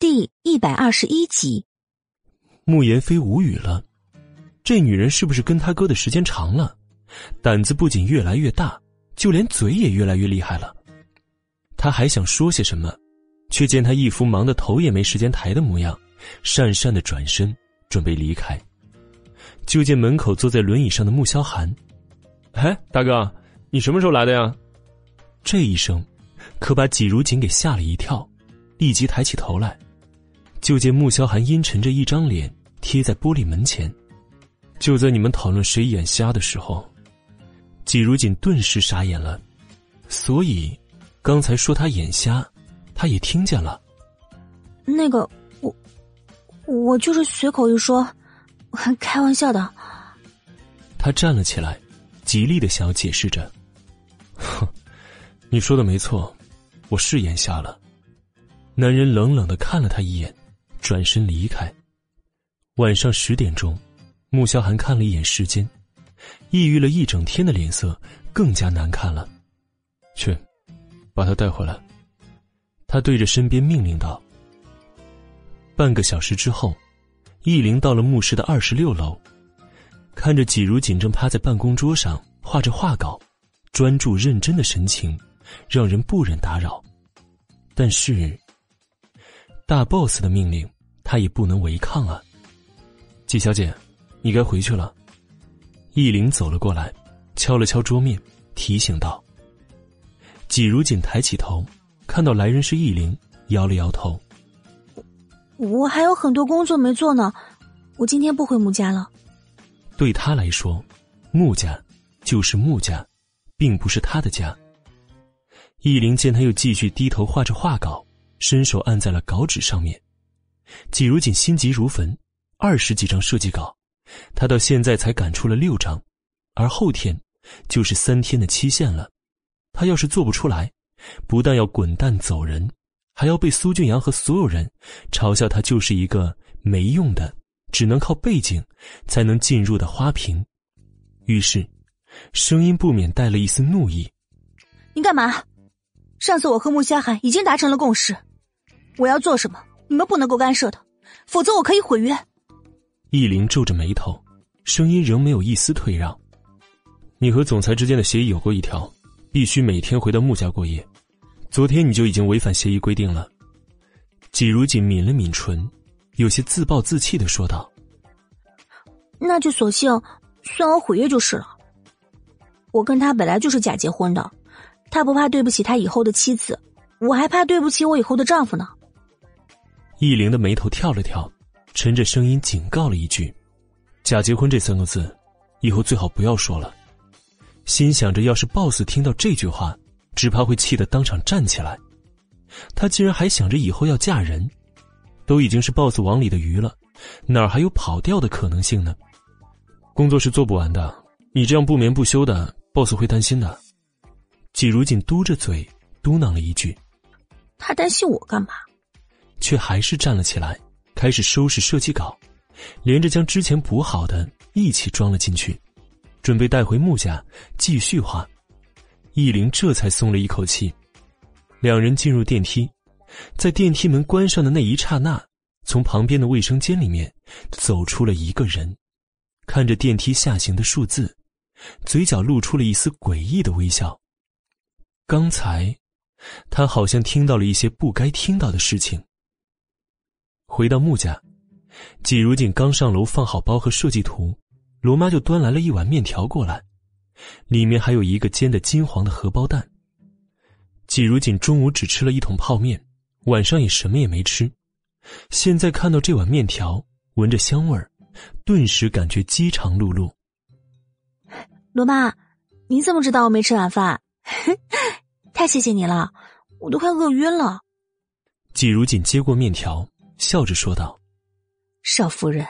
第一百二十一集，慕言飞无语了。这女人是不是跟他哥的时间长了，胆子不仅越来越大，就连嘴也越来越厉害了？他还想说些什么，却见他一副忙得头也没时间抬的模样，讪讪的转身准备离开。就见门口坐在轮椅上的穆萧寒，哎，大哥，你什么时候来的呀？这一声，可把季如锦给吓了一跳，立即抬起头来。就见穆萧寒阴沉着一张脸贴在玻璃门前，就在你们讨论谁眼瞎的时候，季如锦顿时傻眼了。所以，刚才说他眼瞎，他也听见了。那个，我，我就是随口一说，开玩笑的。他站了起来，极力的想要解释着。哼，你说的没错，我是眼瞎了。男人冷冷的看了他一眼。转身离开。晚上十点钟，穆萧寒看了一眼时间，抑郁了一整天的脸色更加难看了。去，把他带回来。他对着身边命令道。半个小时之后，易灵到了墓室的二十六楼，看着季如锦正趴在办公桌上画着画稿，专注认真的神情，让人不忍打扰。但是。大 boss 的命令，他也不能违抗啊。季小姐，你该回去了。易灵走了过来，敲了敲桌面，提醒道。季如锦抬起头，看到来人是易灵，摇了摇头。我还有很多工作没做呢，我今天不回穆家了。对他来说，穆家就是穆家，并不是他的家。易灵见他又继续低头画着画稿。伸手按在了稿纸上面，季如锦心急如焚，二十几张设计稿，他到现在才赶出了六张，而后天就是三天的期限了。他要是做不出来，不但要滚蛋走人，还要被苏俊阳和所有人嘲笑他就是一个没用的、只能靠背景才能进入的花瓶。于是，声音不免带了一丝怒意：“你干嘛？上次我和穆萧寒已经达成了共识。”我要做什么，你们不能够干涉的，否则我可以毁约。易林皱着眉头，声音仍没有一丝退让。你和总裁之间的协议有过一条，必须每天回到穆家过夜。昨天你就已经违反协议规定了。季如锦抿了抿唇，有些自暴自弃的说道：“那就索性算我毁约就是了。我跟他本来就是假结婚的，他不怕对不起他以后的妻子，我还怕对不起我以后的丈夫呢。”易灵的眉头跳了跳，沉着声音警告了一句：“假结婚这三个字，以后最好不要说了。”心想着，要是 boss 听到这句话，只怕会气得当场站起来。他竟然还想着以后要嫁人，都已经是 boss 网里的鱼了，哪儿还有跑掉的可能性呢？工作是做不完的，你这样不眠不休的，boss 会担心的。季如锦嘟着嘴嘟囔了一句：“他担心我干嘛？”却还是站了起来，开始收拾设计稿，连着将之前补好的一起装了进去，准备带回木家继续画。易灵这才松了一口气。两人进入电梯，在电梯门关上的那一刹那，从旁边的卫生间里面走出了一个人，看着电梯下行的数字，嘴角露出了一丝诡异的微笑。刚才，他好像听到了一些不该听到的事情。回到穆家，季如锦刚上楼放好包和设计图，罗妈就端来了一碗面条过来，里面还有一个煎的金黄的荷包蛋。季如锦中午只吃了一桶泡面，晚上也什么也没吃，现在看到这碗面条，闻着香味儿，顿时感觉饥肠辘辘。罗妈，你怎么知道我没吃晚饭？太谢谢你了，我都快饿晕了。季如锦接过面条。笑着说道：“少夫人，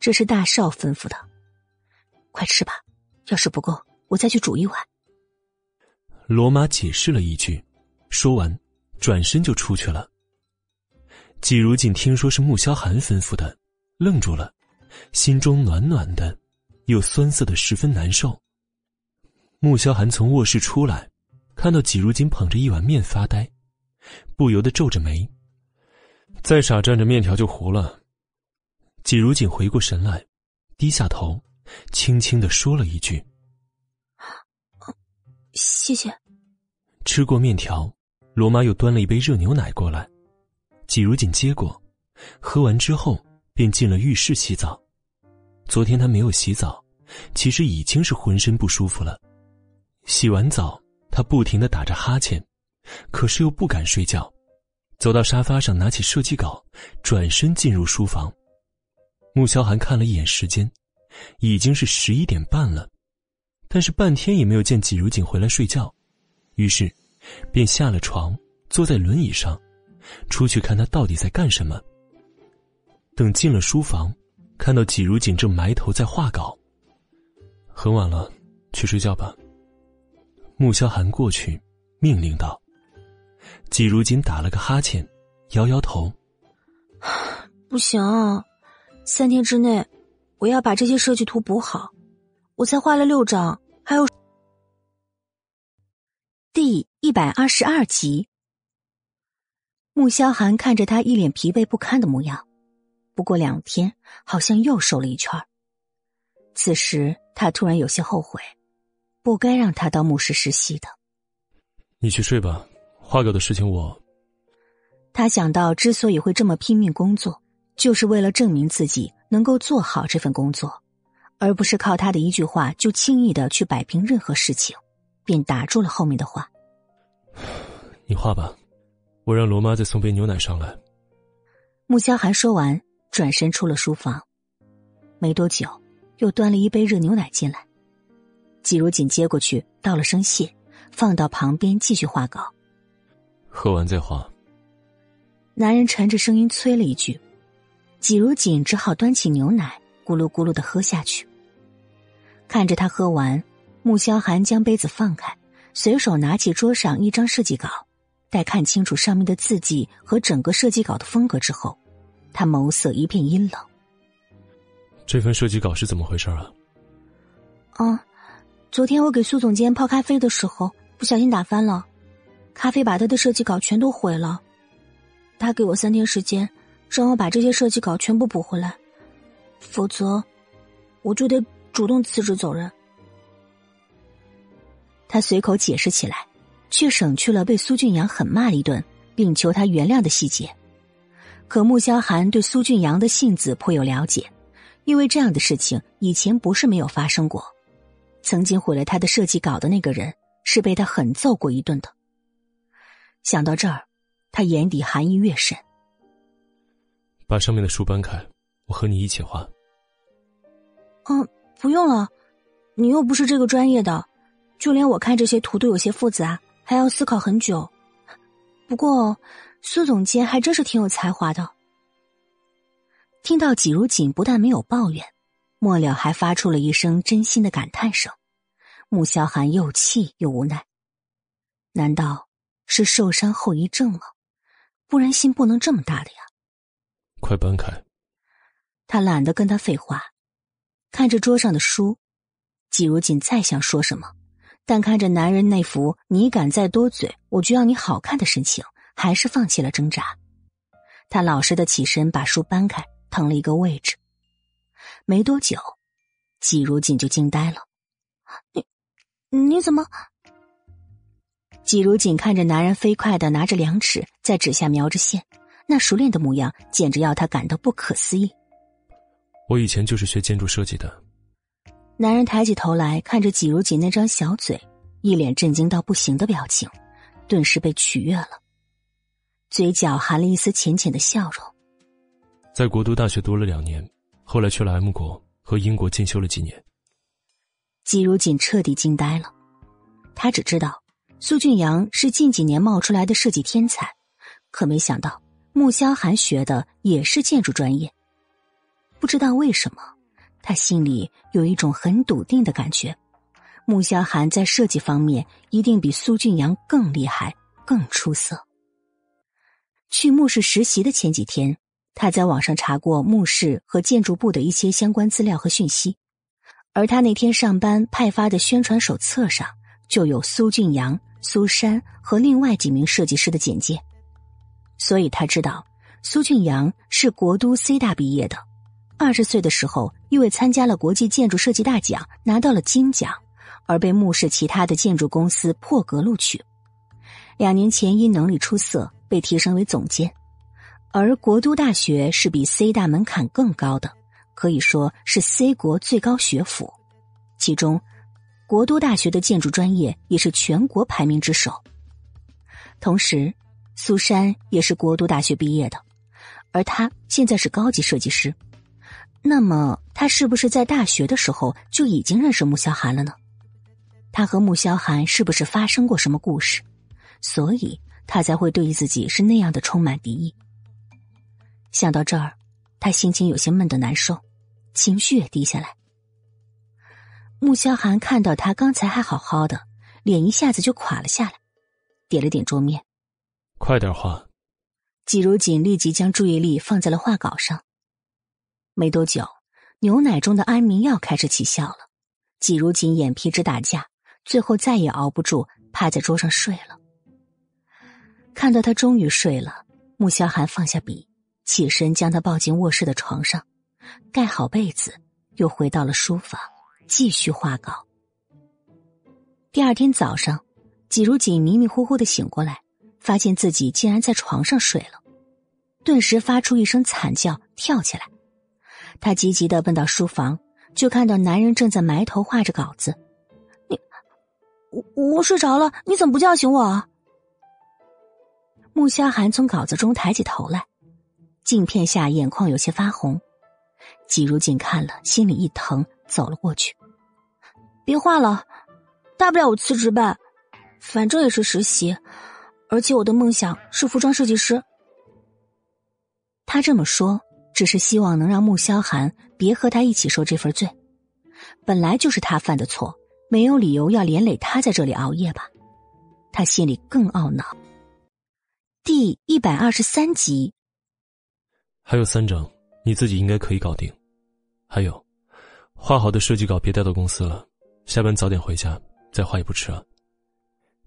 这是大少吩咐的，快吃吧。要是不够，我再去煮一碗。”罗马解释了一句，说完，转身就出去了。季如锦听说是穆萧寒吩咐的，愣住了，心中暖暖的，又酸涩的十分难受。穆萧寒从卧室出来，看到季如锦捧着一碗面发呆，不由得皱着眉。再傻站着，面条就糊了。季如锦回过神来，低下头，轻轻的说了一句：“谢谢。”吃过面条，罗妈又端了一杯热牛奶过来。季如锦接过，喝完之后便进了浴室洗澡。昨天他没有洗澡，其实已经是浑身不舒服了。洗完澡，他不停的打着哈欠，可是又不敢睡觉。走到沙发上，拿起设计稿，转身进入书房。穆萧寒看了一眼时间，已经是十一点半了，但是半天也没有见季如锦回来睡觉，于是，便下了床，坐在轮椅上，出去看他到底在干什么。等进了书房，看到季如锦正埋头在画稿。很晚了，去睡觉吧。穆萧寒过去，命令道。季如锦打了个哈欠，摇摇头：“ 不行，三天之内我要把这些设计图补好。我才画了六张，还有……”第一百二十二集。穆萧寒看着他一脸疲惫不堪的模样，不过两天好像又瘦了一圈此时他突然有些后悔，不该让他到牧师实习的。你去睡吧。画稿的事情，我。他想到，之所以会这么拼命工作，就是为了证明自己能够做好这份工作，而不是靠他的一句话就轻易的去摆平任何事情，便打住了后面的话。你画吧，我让罗妈再送杯牛奶上来。穆萧寒说完，转身出了书房，没多久，又端了一杯热牛奶进来。季如锦接过去，道了声谢，放到旁边继续画稿。喝完再画。男人沉着声音催了一句，季如锦只好端起牛奶，咕噜咕噜的喝下去。看着他喝完，穆萧寒将杯子放开，随手拿起桌上一张设计稿，待看清楚上面的字迹和整个设计稿的风格之后，他眸色一片阴冷。这份设计稿是怎么回事啊？啊，昨天我给苏总监泡咖啡的时候，不小心打翻了。咖啡把他的设计稿全都毁了，他给我三天时间，让我把这些设计稿全部补回来，否则我就得主动辞职走人。他随口解释起来，却省去了被苏俊阳狠骂一顿并求他原谅的细节。可穆萧寒对苏俊阳的性子颇有了解，因为这样的事情以前不是没有发生过。曾经毁了他的设计稿的那个人，是被他狠揍过一顿的。想到这儿，他眼底寒意越深。把上面的书搬开，我和你一起画。嗯，不用了，你又不是这个专业的，就连我看这些图都有些复杂，还要思考很久。不过，苏总监还真是挺有才华的。听到季如锦不但没有抱怨，末了还发出了一声真心的感叹声，穆萧寒又气又无奈。难道？是受伤后遗症了，不然心不能这么大的呀。快搬开！他懒得跟他废话，看着桌上的书，季如锦再想说什么，但看着男人那副“你敢再多嘴，我就要你好看”的神情，还是放弃了挣扎。他老实的起身把书搬开，腾了一个位置。没多久，季如锦就惊呆了：“你，你怎么？”季如锦看着男人飞快的拿着量尺在纸下描着线，那熟练的模样简直要他感到不可思议。我以前就是学建筑设计的。男人抬起头来看着季如锦那张小嘴，一脸震惊到不行的表情，顿时被取悦了，嘴角含了一丝浅浅的笑容。在国都大学读了两年，后来去了 M 国和英国进修了几年。季如锦彻底惊呆了，他只知道。苏俊阳是近几年冒出来的设计天才，可没想到穆萧寒学的也是建筑专业。不知道为什么，他心里有一种很笃定的感觉：穆萧寒在设计方面一定比苏俊阳更厉害、更出色。去墓室实习的前几天，他在网上查过墓室和建筑部的一些相关资料和讯息，而他那天上班派发的宣传手册上就有苏俊阳。苏珊和另外几名设计师的简介，所以他知道苏俊阳是国都 C 大毕业的，二十岁的时候因为参加了国际建筑设计大奖，拿到了金奖，而被目视其他的建筑公司破格录取。两年前因能力出色被提升为总监，而国都大学是比 C 大门槛更高的，可以说是 C 国最高学府。其中，国都大学的建筑专业也是全国排名之首。同时，苏珊也是国都大学毕业的，而他现在是高级设计师。那么，他是不是在大学的时候就已经认识穆萧寒了呢？他和穆萧寒是不是发生过什么故事？所以他才会对自己是那样的充满敌意。想到这儿，他心情有些闷得难受，情绪也低下来。穆萧寒看到他刚才还好好的，脸一下子就垮了下来，点了点桌面：“快点画。”季如锦立即将注意力放在了画稿上。没多久，牛奶中的安眠药开始起效了，季如锦眼皮直打架，最后再也熬不住，趴在桌上睡了。看到他终于睡了，穆萧寒放下笔，起身将他抱进卧室的床上，盖好被子，又回到了书房。继续画稿。第二天早上，季如锦迷迷糊糊的醒过来，发现自己竟然在床上睡了，顿时发出一声惨叫，跳起来。他急急的奔到书房，就看到男人正在埋头画着稿子。你，我我睡着了，你怎么不叫醒我？穆萧寒从稿子中抬起头来，镜片下眼眶有些发红。季如锦看了，心里一疼。走了过去，别画了，大不了我辞职呗，反正也是实习，而且我的梦想是服装设计师。他这么说，只是希望能让穆萧寒别和他一起受这份罪。本来就是他犯的错，没有理由要连累他在这里熬夜吧？他心里更懊恼。第一百二十三集，还有三张，你自己应该可以搞定。还有。画好的设计稿别带到公司了，下班早点回家再画也不迟啊。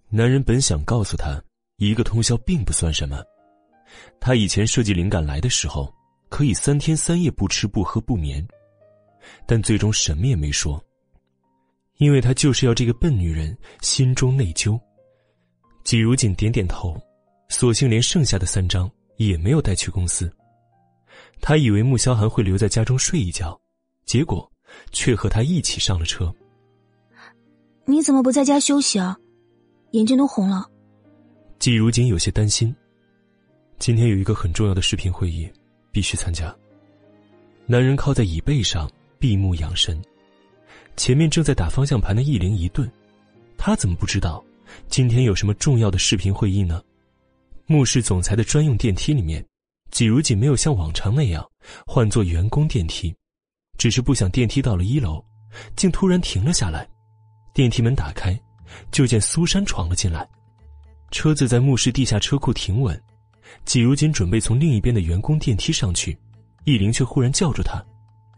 男人本想告诉他，一个通宵并不算什么，他以前设计灵感来的时候，可以三天三夜不吃不喝不眠，但最终什么也没说，因为他就是要这个笨女人心中内疚。季如锦点点头，索性连剩下的三张也没有带去公司。他以为穆萧寒会留在家中睡一觉，结果。却和他一起上了车。你怎么不在家休息啊？眼睛都红了。季如锦有些担心。今天有一个很重要的视频会议，必须参加。男人靠在椅背上闭目养神，前面正在打方向盘的易灵一顿，他怎么不知道今天有什么重要的视频会议呢？穆氏总裁的专用电梯里面，季如锦没有像往常那样换做员工电梯。只是不想电梯到了一楼，竟突然停了下来。电梯门打开，就见苏珊闯了进来。车子在墓室地下车库停稳，季如锦准备从另一边的员工电梯上去，易林却忽然叫住他：“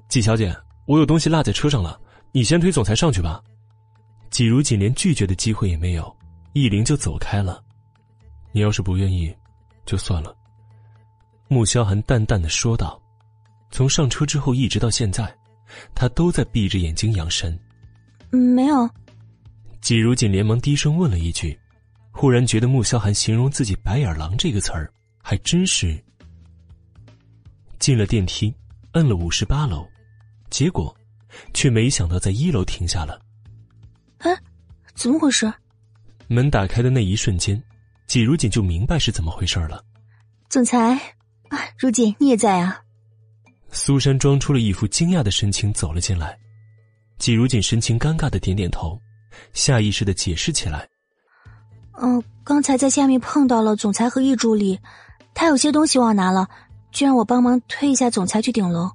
季小姐，我有东西落在车上了，你先推总裁上去吧。”季如锦连拒绝的机会也没有，易林就走开了。你要是不愿意，就算了。”穆萧寒淡淡的说道。从上车之后一直到现在，他都在闭着眼睛养神。没有。季如锦连忙低声问了一句，忽然觉得穆萧寒形容自己“白眼狼”这个词儿还真是。进了电梯，摁了五十八楼，结果却没想到在一楼停下了。哎，怎么回事？门打开的那一瞬间，季如锦就明白是怎么回事了。总裁，啊，如锦你也在啊。苏珊装出了一副惊讶的神情走了进来，季如锦神情尴尬的点点头，下意识的解释起来：“嗯，刚才在下面碰到了总裁和易助理，他有些东西忘拿了，就让我帮忙推一下总裁去顶楼。”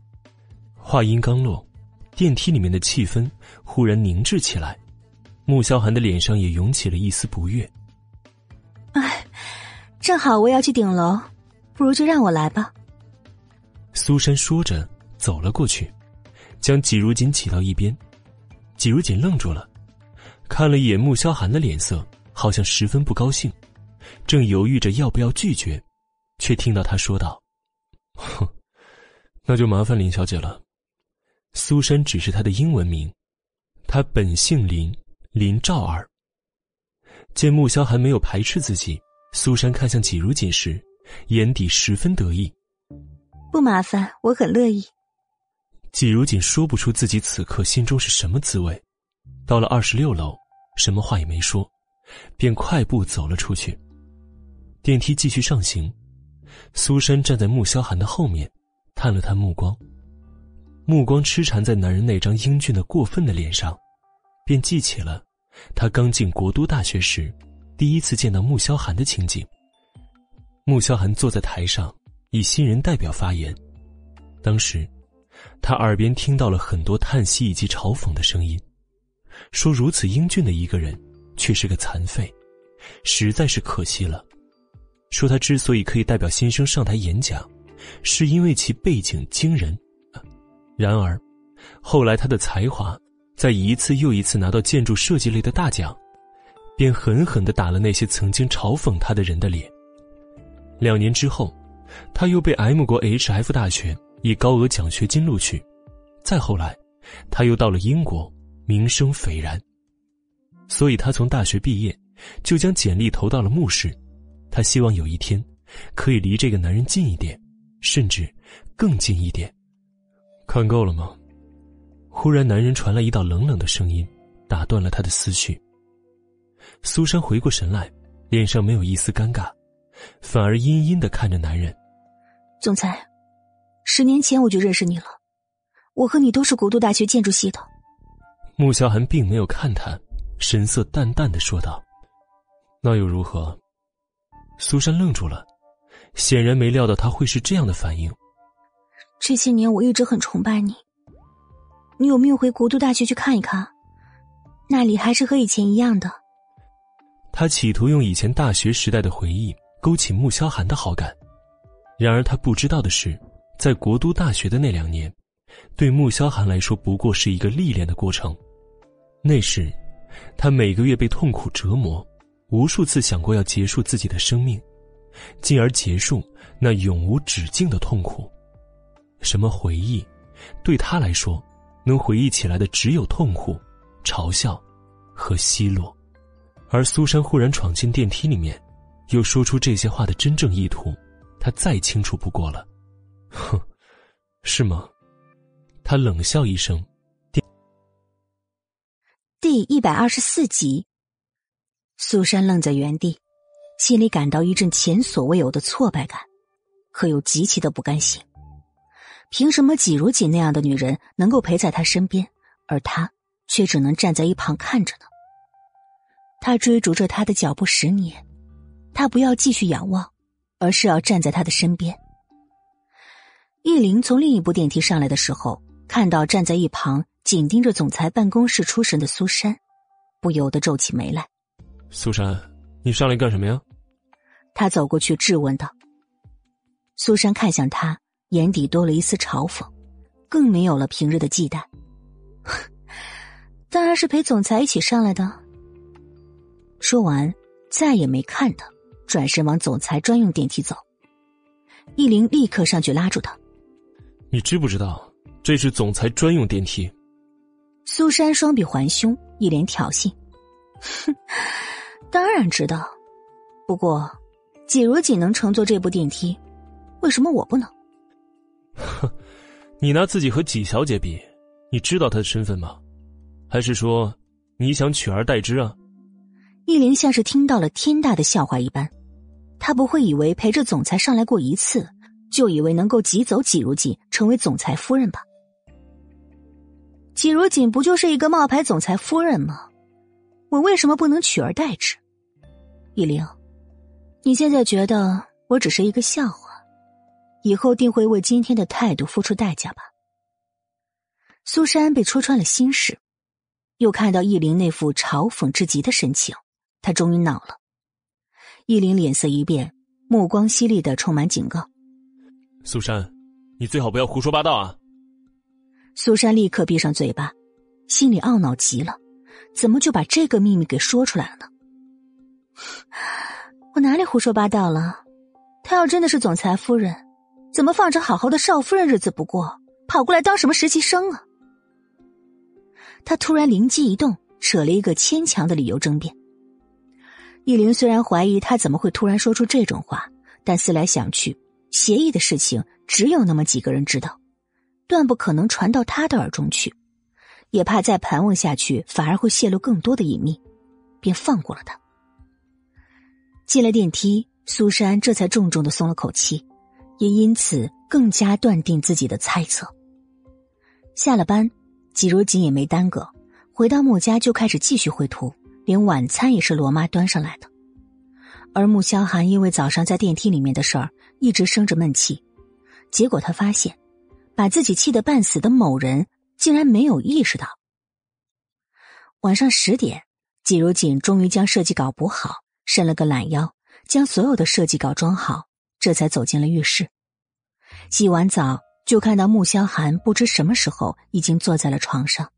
话音刚落，电梯里面的气氛忽然凝滞起来，穆萧寒的脸上也涌起了一丝不悦。“哎，正好我也要去顶楼，不如就让我来吧。”苏珊说着，走了过去，将季如锦挤到一边。季如锦愣住了，看了一眼穆萧寒的脸色，好像十分不高兴，正犹豫着要不要拒绝，却听到他说道：“哼，那就麻烦林小姐了。苏珊只是她的英文名，她本姓林，林兆儿。见穆萧寒没有排斥自己，苏珊看向季如锦时，眼底十分得意。不麻烦，我很乐意。季如锦说不出自己此刻心中是什么滋味。到了二十六楼，什么话也没说，便快步走了出去。电梯继续上行，苏珊站在穆萧寒的后面，探了探目光，目光痴缠在男人那张英俊的过分的脸上，便记起了他刚进国都大学时第一次见到穆萧寒的情景。穆萧寒坐在台上，以新人代表发言，当时他耳边听到了很多叹息以及嘲讽的声音，说如此英俊的一个人却是个残废，实在是可惜了。说他之所以可以代表新生上台演讲，是因为其背景惊人。然而，后来他的才华在一次又一次拿到建筑设计类的大奖，便狠狠的打了那些曾经嘲讽他的人的脸。两年之后，他又被 M 国 HF 大学以高额奖学金录取。再后来，他又到了英国，名声斐然。所以他从大学毕业，就将简历投到了慕氏。他希望有一天，可以离这个男人近一点，甚至更近一点。看够了吗？忽然，男人传来一道冷冷的声音，打断了他的思绪。苏珊回过神来，脸上没有一丝尴尬，反而阴阴的看着男人。总裁，十年前我就认识你了，我和你都是国都大学建筑系的。穆萧寒并没有看他，神色淡淡的说道：“那又如何？”苏珊愣住了，显然没料到他会是这样的反应。这些年我一直很崇拜你，你有没有回国都大学去看一看？那里还是和以前一样的。他企图用以前大学时代的回忆勾起穆萧寒的好感，然而他不知道的是，在国都大学的那两年，对穆萧寒来说不过是一个历练的过程。那时，他每个月被痛苦折磨。无数次想过要结束自己的生命，进而结束那永无止境的痛苦。什么回忆，对他来说，能回忆起来的只有痛苦、嘲笑和奚落。而苏珊忽然闯进电梯里面，又说出这些话的真正意图，他再清楚不过了。哼，是吗？他冷笑一声。第一百二十四集。苏珊愣在原地，心里感到一阵前所未有的挫败感，可又极其的不甘心。凭什么季如锦那样的女人能够陪在他身边，而他却只能站在一旁看着呢？他追逐着他的脚步十年，他不要继续仰望，而是要站在他的身边。易林从另一部电梯上来的时候，看到站在一旁紧盯着总裁办公室出神的苏珊，不由得皱起眉来。苏珊，你上来干什么呀？他走过去质问道。苏珊看向他，眼底多了一丝嘲讽，更没有了平日的忌惮。当然是陪总裁一起上来的。说完，再也没看他，转身往总裁专用电梯走。易林立刻上去拉住他：“你知不知道这是总裁专用电梯？”苏珊双臂环胸，一脸挑衅：“哼。”当然知道，不过，季如锦能乘坐这部电梯，为什么我不能？哼，你拿自己和季小姐比，你知道她的身份吗？还是说你想取而代之啊？易林像是听到了天大的笑话一般，他不会以为陪着总裁上来过一次，就以为能够挤走季如锦成为总裁夫人吧？季如锦不就是一个冒牌总裁夫人吗？我为什么不能取而代之？依灵，你现在觉得我只是一个笑话，以后定会为今天的态度付出代价吧？苏珊被戳穿了心事，又看到易灵那副嘲讽至极的神情，他终于恼了。易灵脸色一变，目光犀利的充满警告：“苏珊，你最好不要胡说八道啊！”苏珊立刻闭上嘴巴，心里懊恼极了。怎么就把这个秘密给说出来了呢？我哪里胡说八道了？她要真的是总裁夫人，怎么放着好好的少夫人日子不过，跑过来当什么实习生啊？他突然灵机一动，扯了一个牵强的理由争辩。易林虽然怀疑他怎么会突然说出这种话，但思来想去，协议的事情只有那么几个人知道，断不可能传到他的耳中去，也怕再盘问下去反而会泄露更多的隐秘，便放过了他。进了电梯，苏珊这才重重的松了口气，也因此更加断定自己的猜测。下了班。季如锦也没耽搁，回到穆家就开始继续绘图，连晚餐也是罗妈端上来的。而穆萧寒因为早上在电梯里面的事儿，一直生着闷气，结果他发现，把自己气得半死的某人竟然没有意识到。晚上十点，季如锦终于将设计稿补好，伸了个懒腰，将所有的设计稿装好，这才走进了浴室，洗完澡。就看到穆萧寒不知什么时候已经坐在了床上，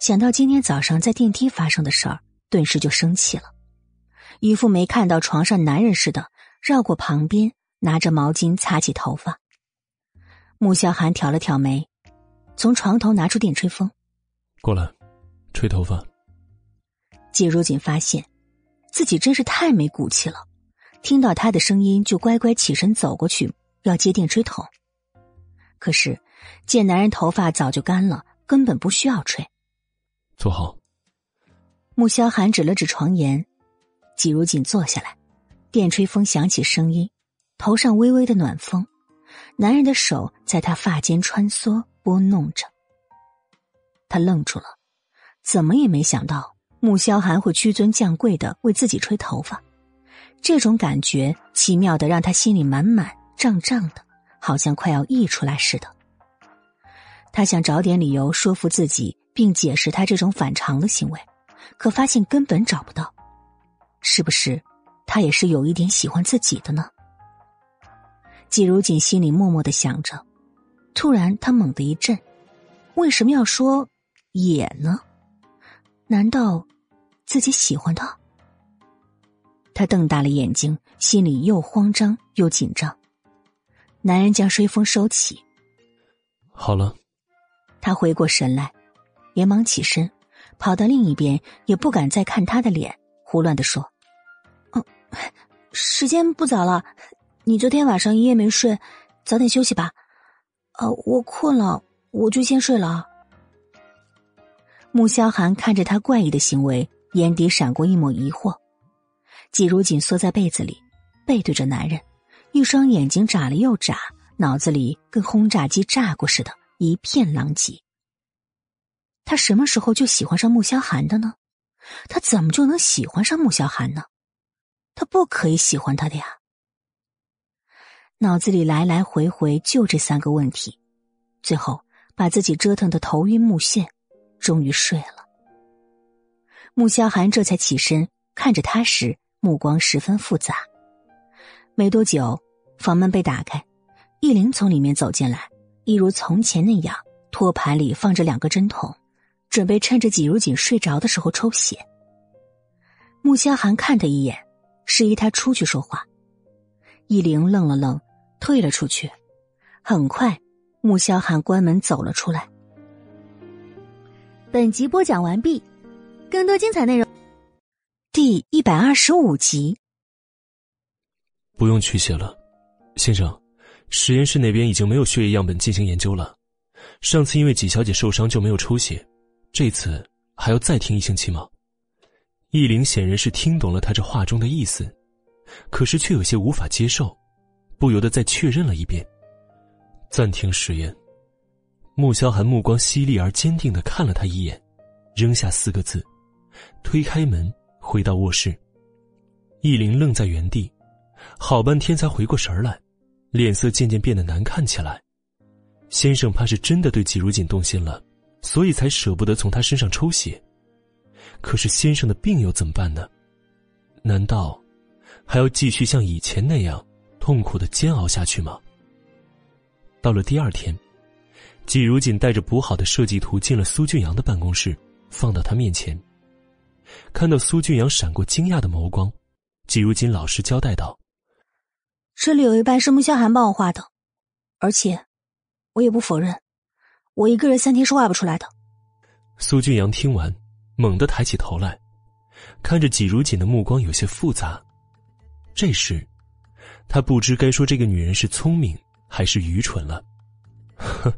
想到今天早上在电梯发生的事儿，顿时就生气了，一副没看到床上男人似的，绕过旁边，拿着毛巾擦起头发。穆萧寒挑了挑眉，从床头拿出电吹风，过来，吹头发。季如锦发现自己真是太没骨气了，听到他的声音就乖乖起身走过去要接电吹筒。可是，见男人头发早就干了，根本不需要吹。坐好。穆萧寒指了指床沿，季如锦坐下来，电吹风响起声音，头上微微的暖风，男人的手在他发间穿梭拨弄着。他愣住了，怎么也没想到穆萧寒会屈尊降贵的为自己吹头发，这种感觉奇妙的让他心里满满胀胀的。好像快要溢出来似的。他想找点理由说服自己，并解释他这种反常的行为，可发现根本找不到。是不是他也是有一点喜欢自己的呢？季如锦心里默默的想着，突然他猛地一震，为什么要说也呢？难道自己喜欢他？他瞪大了眼睛，心里又慌张又紧张。男人将吹风收起，好了。他回过神来，连忙起身，跑到另一边，也不敢再看他的脸，胡乱的说：“嗯，时间不早了，你昨天晚上一夜没睡，早点休息吧。呃，我困了，我就先睡了。”穆萧寒看着他怪异的行为，眼底闪过一抹疑惑。季如锦缩在被子里，背对着男人。一双眼睛眨了又眨，脑子里跟轰炸机炸过似的，一片狼藉。他什么时候就喜欢上穆萧寒的呢？他怎么就能喜欢上穆萧寒呢？他不可以喜欢他的呀！脑子里来来回回就这三个问题，最后把自己折腾的头晕目眩，终于睡了。穆萧寒这才起身，看着他时目光十分复杂。没多久。房门被打开，易灵从里面走进来，一如从前那样，托盘里放着两个针筒，准备趁着季如锦睡着的时候抽血。穆萧寒看他一眼，示意他出去说话。易灵愣了愣，退了出去。很快，穆萧寒关门走了出来。本集播讲完毕，更多精彩内容，第一百二十五集。不用取血了。先生，实验室那边已经没有血液样本进行研究了。上次因为纪小姐受伤就没有抽血，这次还要再听一星期吗？易灵显然是听懂了他这话中的意思，可是却有些无法接受，不由得再确认了一遍。暂停实验。穆萧寒目光犀利而坚定的看了他一眼，扔下四个字，推开门回到卧室。易灵愣在原地，好半天才回过神来。脸色渐渐变得难看起来，先生怕是真的对季如锦动心了，所以才舍不得从他身上抽血。可是先生的病又怎么办呢？难道还要继续像以前那样痛苦的煎熬下去吗？到了第二天，季如锦带着补好的设计图进了苏俊阳的办公室，放到他面前。看到苏俊阳闪过惊讶的眸光，季如锦老实交代道。这里有一半是穆萧寒帮我画的，而且，我也不否认，我一个人三天是画不出来的。苏俊阳听完，猛地抬起头来，看着季如锦的目光有些复杂。这时，他不知该说这个女人是聪明还是愚蠢了。哼，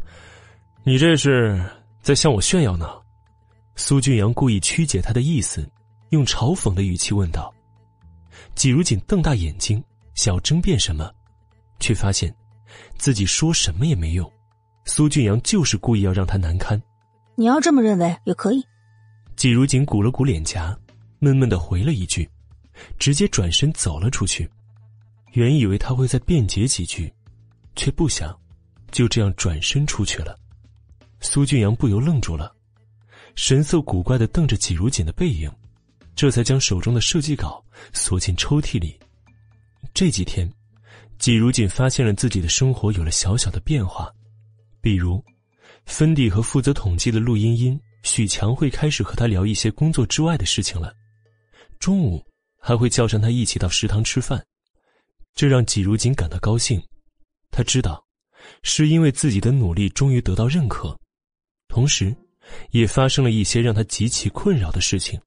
你这是在向我炫耀呢？苏俊阳故意曲解他的意思，用嘲讽的语气问道。季如锦瞪大眼睛，想要争辩什么，却发现自己说什么也没用。苏俊阳就是故意要让他难堪。你要这么认为也可以。季如锦鼓了鼓脸颊，闷闷的回了一句，直接转身走了出去。原以为他会再辩解几句，却不想就这样转身出去了。苏俊阳不由愣住了，神色古怪的瞪着季如锦的背影，这才将手中的设计稿锁进抽屉里。这几天，季如锦发现了自己的生活有了小小的变化，比如，芬迪和负责统计的陆茵茵、许强会开始和他聊一些工作之外的事情了，中午还会叫上他一起到食堂吃饭。这让季如锦感到高兴，他知道，是因为自己的努力终于得到认可，同时，也发生了一些让他极其困扰的事情，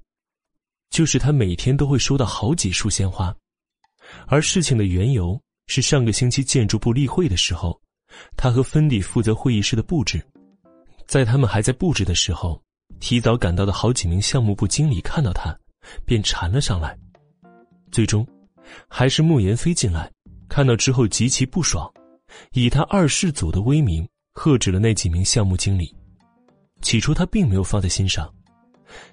就是他每天都会收到好几束鲜花，而事情的缘由是上个星期建筑部例会的时候，他和芬迪负责会议室的布置，在他们还在布置的时候，提早赶到的好几名项目部经理看到他，便缠了上来，最终。还是慕言飞进来，看到之后极其不爽，以他二世祖的威名喝止了那几名项目经理。起初他并没有放在心上，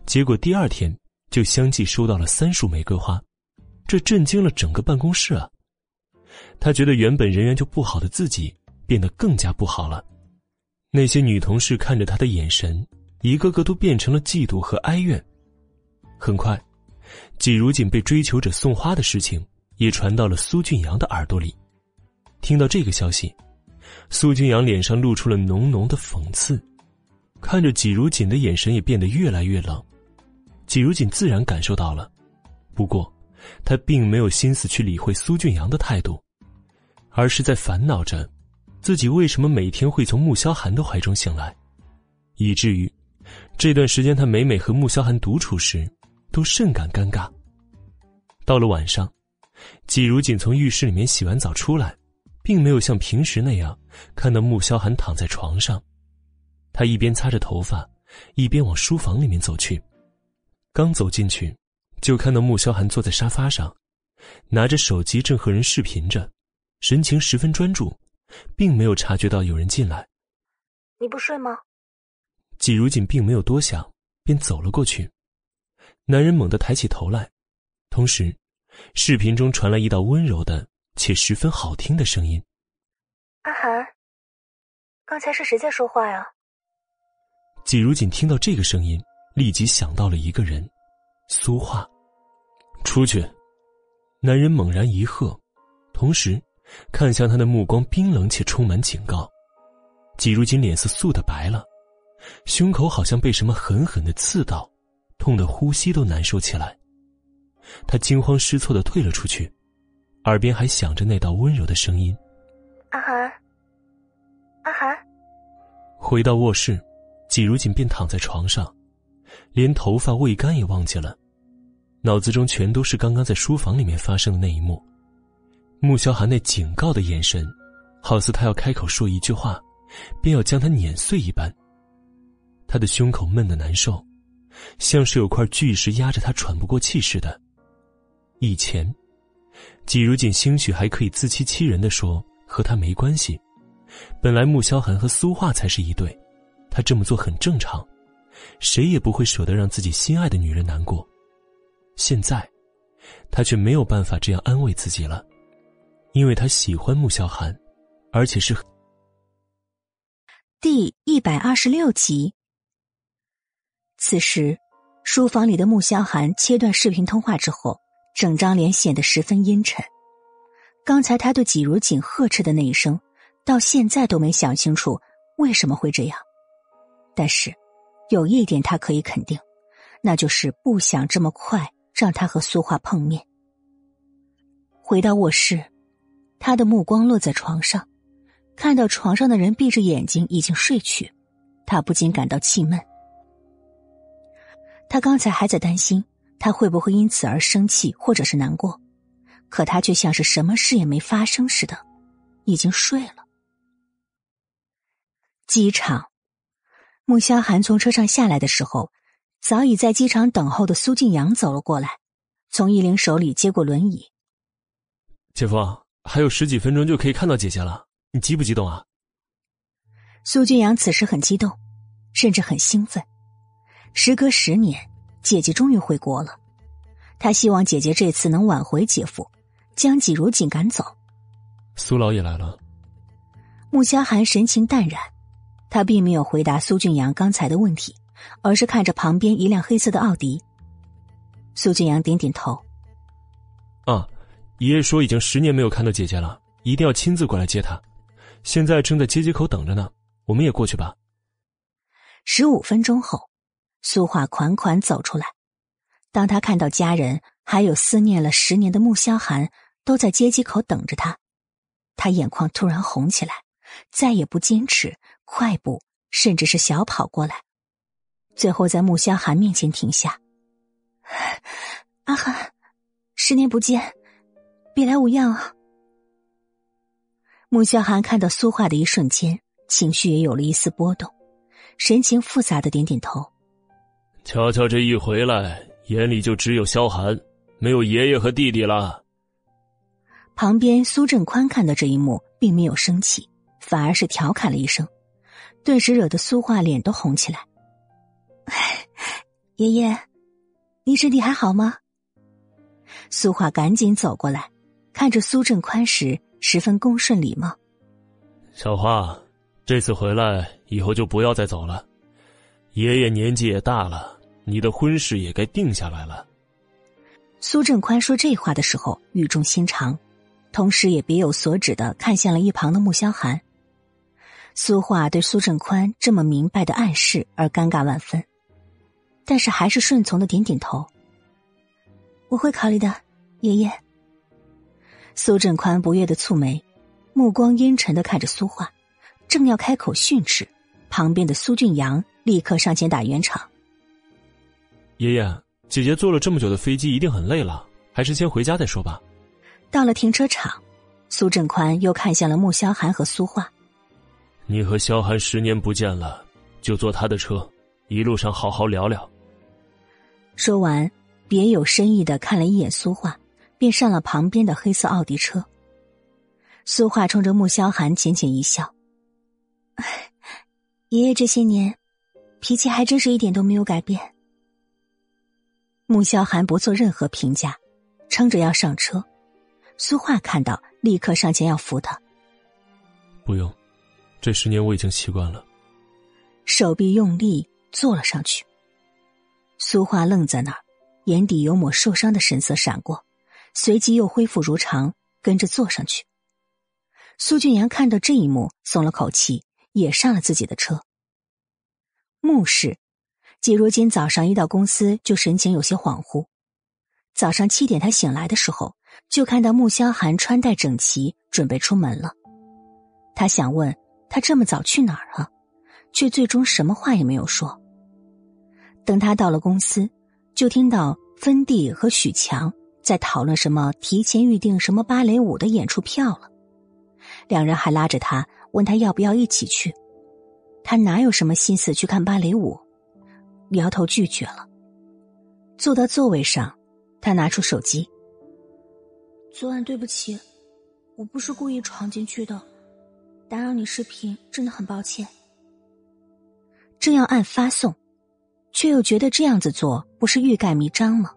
结果第二天就相继收到了三束玫瑰花，这震惊了整个办公室啊！他觉得原本人缘就不好的自己变得更加不好了。那些女同事看着他的眼神，一个个都变成了嫉妒和哀怨。很快。季如锦被追求者送花的事情也传到了苏俊阳的耳朵里。听到这个消息，苏俊阳脸上露出了浓浓的讽刺，看着季如锦的眼神也变得越来越冷。季如锦自然感受到了，不过他并没有心思去理会苏俊阳的态度，而是在烦恼着自己为什么每天会从穆萧寒的怀中醒来，以至于这段时间他每每和穆萧寒独处时。都甚感尴尬。到了晚上，季如锦从浴室里面洗完澡出来，并没有像平时那样看到穆萧寒躺在床上。他一边擦着头发，一边往书房里面走去。刚走进去，就看到穆萧寒坐在沙发上，拿着手机正和人视频着，神情十分专注，并没有察觉到有人进来。你不睡吗？季如锦并没有多想，便走了过去。男人猛地抬起头来，同时，视频中传来一道温柔的且十分好听的声音：“阿寒，刚才是谁在说话呀？”季如锦听到这个声音，立即想到了一个人——苏画。出去！男人猛然一喝，同时看向他的目光冰冷且充满警告。季如锦脸色素的白了，胸口好像被什么狠狠的刺到。痛得呼吸都难受起来，他惊慌失措的退了出去，耳边还响着那道温柔的声音：“阿寒，阿寒。”回到卧室，季如锦便躺在床上，连头发未干也忘记了，脑子中全都是刚刚在书房里面发生的那一幕。穆萧寒那警告的眼神，好似他要开口说一句话，便要将他碾碎一般。他的胸口闷得难受。像是有块巨石压着他喘不过气似的。以前，季如锦兴许还可以自欺欺人的说和他没关系，本来穆萧寒和苏画才是一对，他这么做很正常，谁也不会舍得让自己心爱的女人难过。现在，他却没有办法这样安慰自己了，因为他喜欢穆萧寒，而且是。第一百二十六集。此时，书房里的穆萧寒切断视频通话之后，整张脸显得十分阴沉。刚才他对季如锦呵斥的那一声，到现在都没想清楚为什么会这样。但是，有一点他可以肯定，那就是不想这么快让他和苏画碰面。回到卧室，他的目光落在床上，看到床上的人闭着眼睛已经睡去，他不禁感到气闷。他刚才还在担心他会不会因此而生气或者是难过，可他却像是什么事也没发生似的，已经睡了。机场，穆萧寒从车上下来的时候，早已在机场等候的苏静阳走了过来，从依琳手里接过轮椅。姐夫，还有十几分钟就可以看到姐姐了。你激不激动啊？苏俊阳此时很激动，甚至很兴奋。时隔十年，姐姐终于回国了。他希望姐姐这次能挽回姐夫，将季如锦赶走。苏老也来了。穆萧寒神情淡然，他并没有回答苏俊阳刚才的问题，而是看着旁边一辆黑色的奥迪。苏俊阳点点头。啊，爷爷说已经十年没有看到姐姐了，一定要亲自过来接她。现在正在接机口等着呢，我们也过去吧。十五分钟后，苏画款款走出来。当他看到家人还有思念了十年的穆萧寒都在接机口等着他，他眼眶突然红起来，再也不坚持，快步甚至是小跑过来，最后在穆萧寒面前停下。阿寒，十年不见，别来无恙啊。穆萧寒看到苏画的一瞬间，情绪也有了一丝波动，神情复杂的点点头。乔乔这一回来，眼里就只有萧寒，没有爷爷和弟弟了。旁边苏振宽看到这一幕，并没有生气，反而是调侃了一声，顿时惹得苏画脸都红起来。爷爷，你身体还好吗？苏画赶紧走过来，看着苏振宽时。十分恭顺礼貌，小花，这次回来以后就不要再走了。爷爷年纪也大了，你的婚事也该定下来了。苏振宽说这话的时候语重心长，同时也别有所指的看向了一旁的穆萧寒。苏画对苏振宽这么明白的暗示而尴尬万分，但是还是顺从的点点头。我会考虑的，爷爷。苏振宽不悦的蹙眉，目光阴沉的看着苏画，正要开口训斥，旁边的苏俊阳立刻上前打圆场。爷爷，姐姐坐了这么久的飞机，一定很累了，还是先回家再说吧。到了停车场，苏振宽又看向了穆萧寒和苏画。你和萧寒十年不见了，就坐他的车，一路上好好聊聊。说完，别有深意的看了一眼苏画。便上了旁边的黑色奥迪车。苏画冲着穆萧寒浅浅一笑：“爷爷这些年脾气还真是一点都没有改变。”穆萧寒不做任何评价，撑着要上车。苏画看到，立刻上前要扶他。不用，这十年我已经习惯了。手臂用力坐了上去。苏画愣在那儿，眼底有抹受伤的神色闪过。随即又恢复如常，跟着坐上去。苏俊阳看到这一幕，松了口气，也上了自己的车。穆氏，季如今早上一到公司就神情有些恍惚。早上七点他醒来的时候，就看到穆萧寒穿戴整齐，准备出门了。他想问他这么早去哪儿啊，却最终什么话也没有说。等他到了公司，就听到芬蒂和许强。在讨论什么？提前预定什么芭蕾舞的演出票了？两人还拉着他问他要不要一起去。他哪有什么心思去看芭蕾舞？摇头拒绝了。坐到座位上，他拿出手机。昨晚对不起，我不是故意闯进去的，打扰你视频，真的很抱歉。正要按发送，却又觉得这样子做不是欲盖弥彰吗？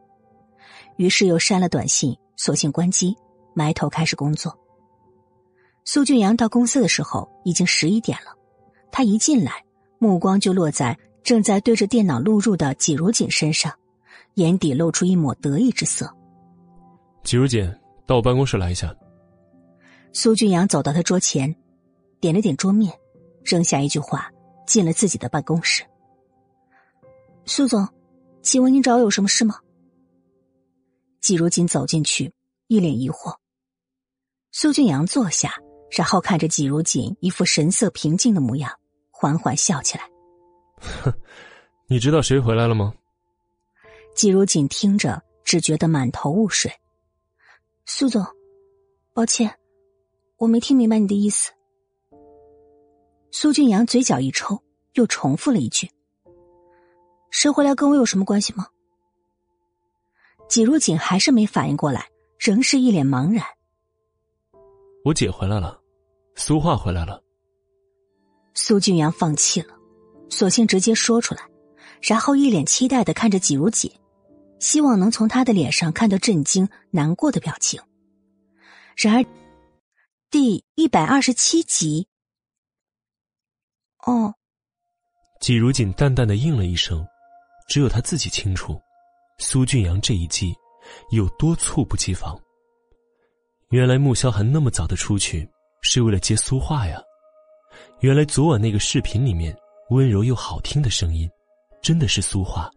于是又删了短信，索性关机，埋头开始工作。苏俊阳到公司的时候已经十一点了，他一进来，目光就落在正在对着电脑录入的季如锦身上，眼底露出一抹得意之色。季如锦，到我办公室来一下。苏俊阳走到他桌前，点了点桌面，扔下一句话，进了自己的办公室。苏总，请问您找我有什么事吗？季如锦走进去，一脸疑惑。苏俊阳坐下，然后看着季如锦一副神色平静的模样，缓缓笑起来。哼，你知道谁回来了吗？季如锦听着，只觉得满头雾水。苏总，抱歉，我没听明白你的意思。苏俊阳嘴角一抽，又重复了一句：“谁回来跟我有什么关系吗？”季如锦还是没反应过来，仍是一脸茫然。我姐回来了，苏画回来了。苏俊阳放弃了，索性直接说出来，然后一脸期待的看着季如锦，希望能从他的脸上看到震惊、难过的表情。然而，第一百二十七集。哦，季如锦淡淡的应了一声，只有他自己清楚，苏俊阳这一击有多猝不及防。原来穆萧寒那么早的出去是为了接苏画呀！原来昨晚那个视频里面温柔又好听的声音，真的是苏画。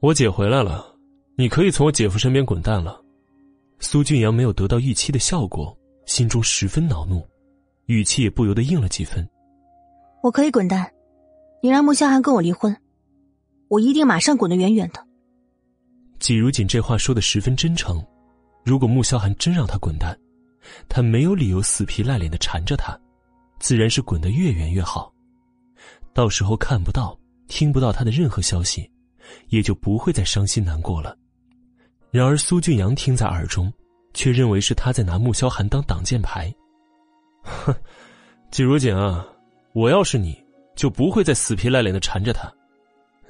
我姐回来了，你可以从我姐夫身边滚蛋了。苏俊阳没有得到预期的效果，心中十分恼怒，语气也不由得硬了几分。我可以滚蛋，你让穆萧寒跟我离婚，我一定马上滚得远远的。季如锦这话说的十分真诚，如果穆萧寒真让他滚蛋，他没有理由死皮赖脸的缠着他，自然是滚得越远越好。到时候看不到、听不到他的任何消息，也就不会再伤心难过了。然而苏俊阳听在耳中，却认为是他在拿穆萧寒当挡箭牌。哼，季如锦啊！我要是你，就不会再死皮赖脸的缠着他。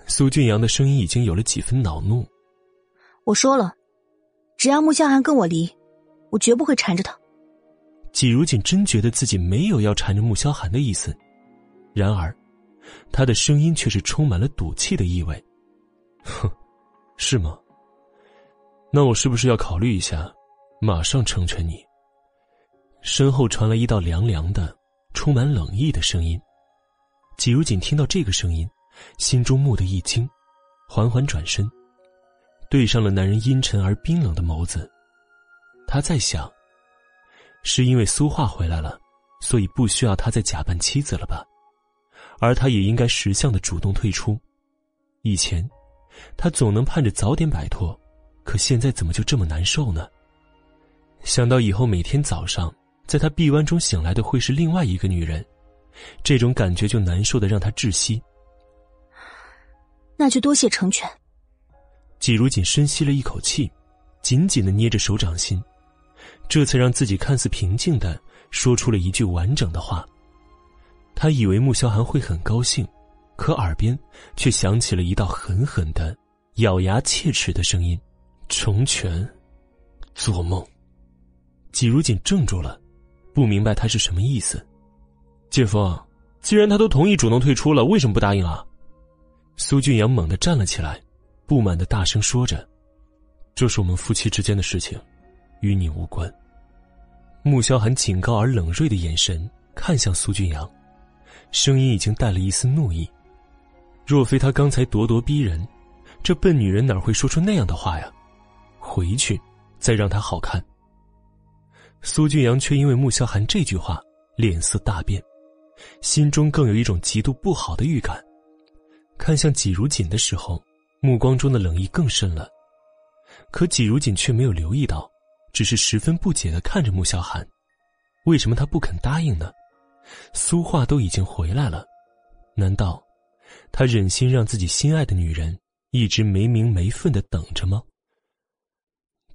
苏俊阳的声音已经有了几分恼怒。我说了，只要穆萧寒跟我离，我绝不会缠着他。季如锦真觉得自己没有要缠着穆萧寒的意思，然而，他的声音却是充满了赌气的意味。哼，是吗？那我是不是要考虑一下，马上成全你？身后传来一道凉凉的。充满冷意的声音。季如锦听到这个声音，心中蓦地一惊，缓缓转身，对上了男人阴沉而冰冷的眸子。他在想：是因为苏画回来了，所以不需要他再假扮妻子了吧？而他也应该识相的主动退出。以前，他总能盼着早点摆脱，可现在怎么就这么难受呢？想到以后每天早上。在他臂弯中醒来的会是另外一个女人，这种感觉就难受的让他窒息。那就多谢成全。季如锦深吸了一口气，紧紧的捏着手掌心，这才让自己看似平静的说出了一句完整的话。他以为穆萧寒会很高兴，可耳边却响起了一道狠狠的、咬牙切齿的声音：“成全，做梦。”季如锦怔住了。不明白他是什么意思，姐夫，既然他都同意主动退出了，为什么不答应啊？苏俊阳猛地站了起来，不满的大声说着：“这是我们夫妻之间的事情，与你无关。”穆萧寒警告而冷锐的眼神看向苏俊阳，声音已经带了一丝怒意。若非他刚才咄咄逼人，这笨女人哪会说出那样的话呀？回去，再让她好看。苏俊阳却因为穆萧寒这句话脸色大变，心中更有一种极度不好的预感。看向季如锦的时候，目光中的冷意更深了。可季如锦却没有留意到，只是十分不解的看着穆萧寒。为什么他不肯答应呢？苏画都已经回来了，难道他忍心让自己心爱的女人一直没名没分的等着吗？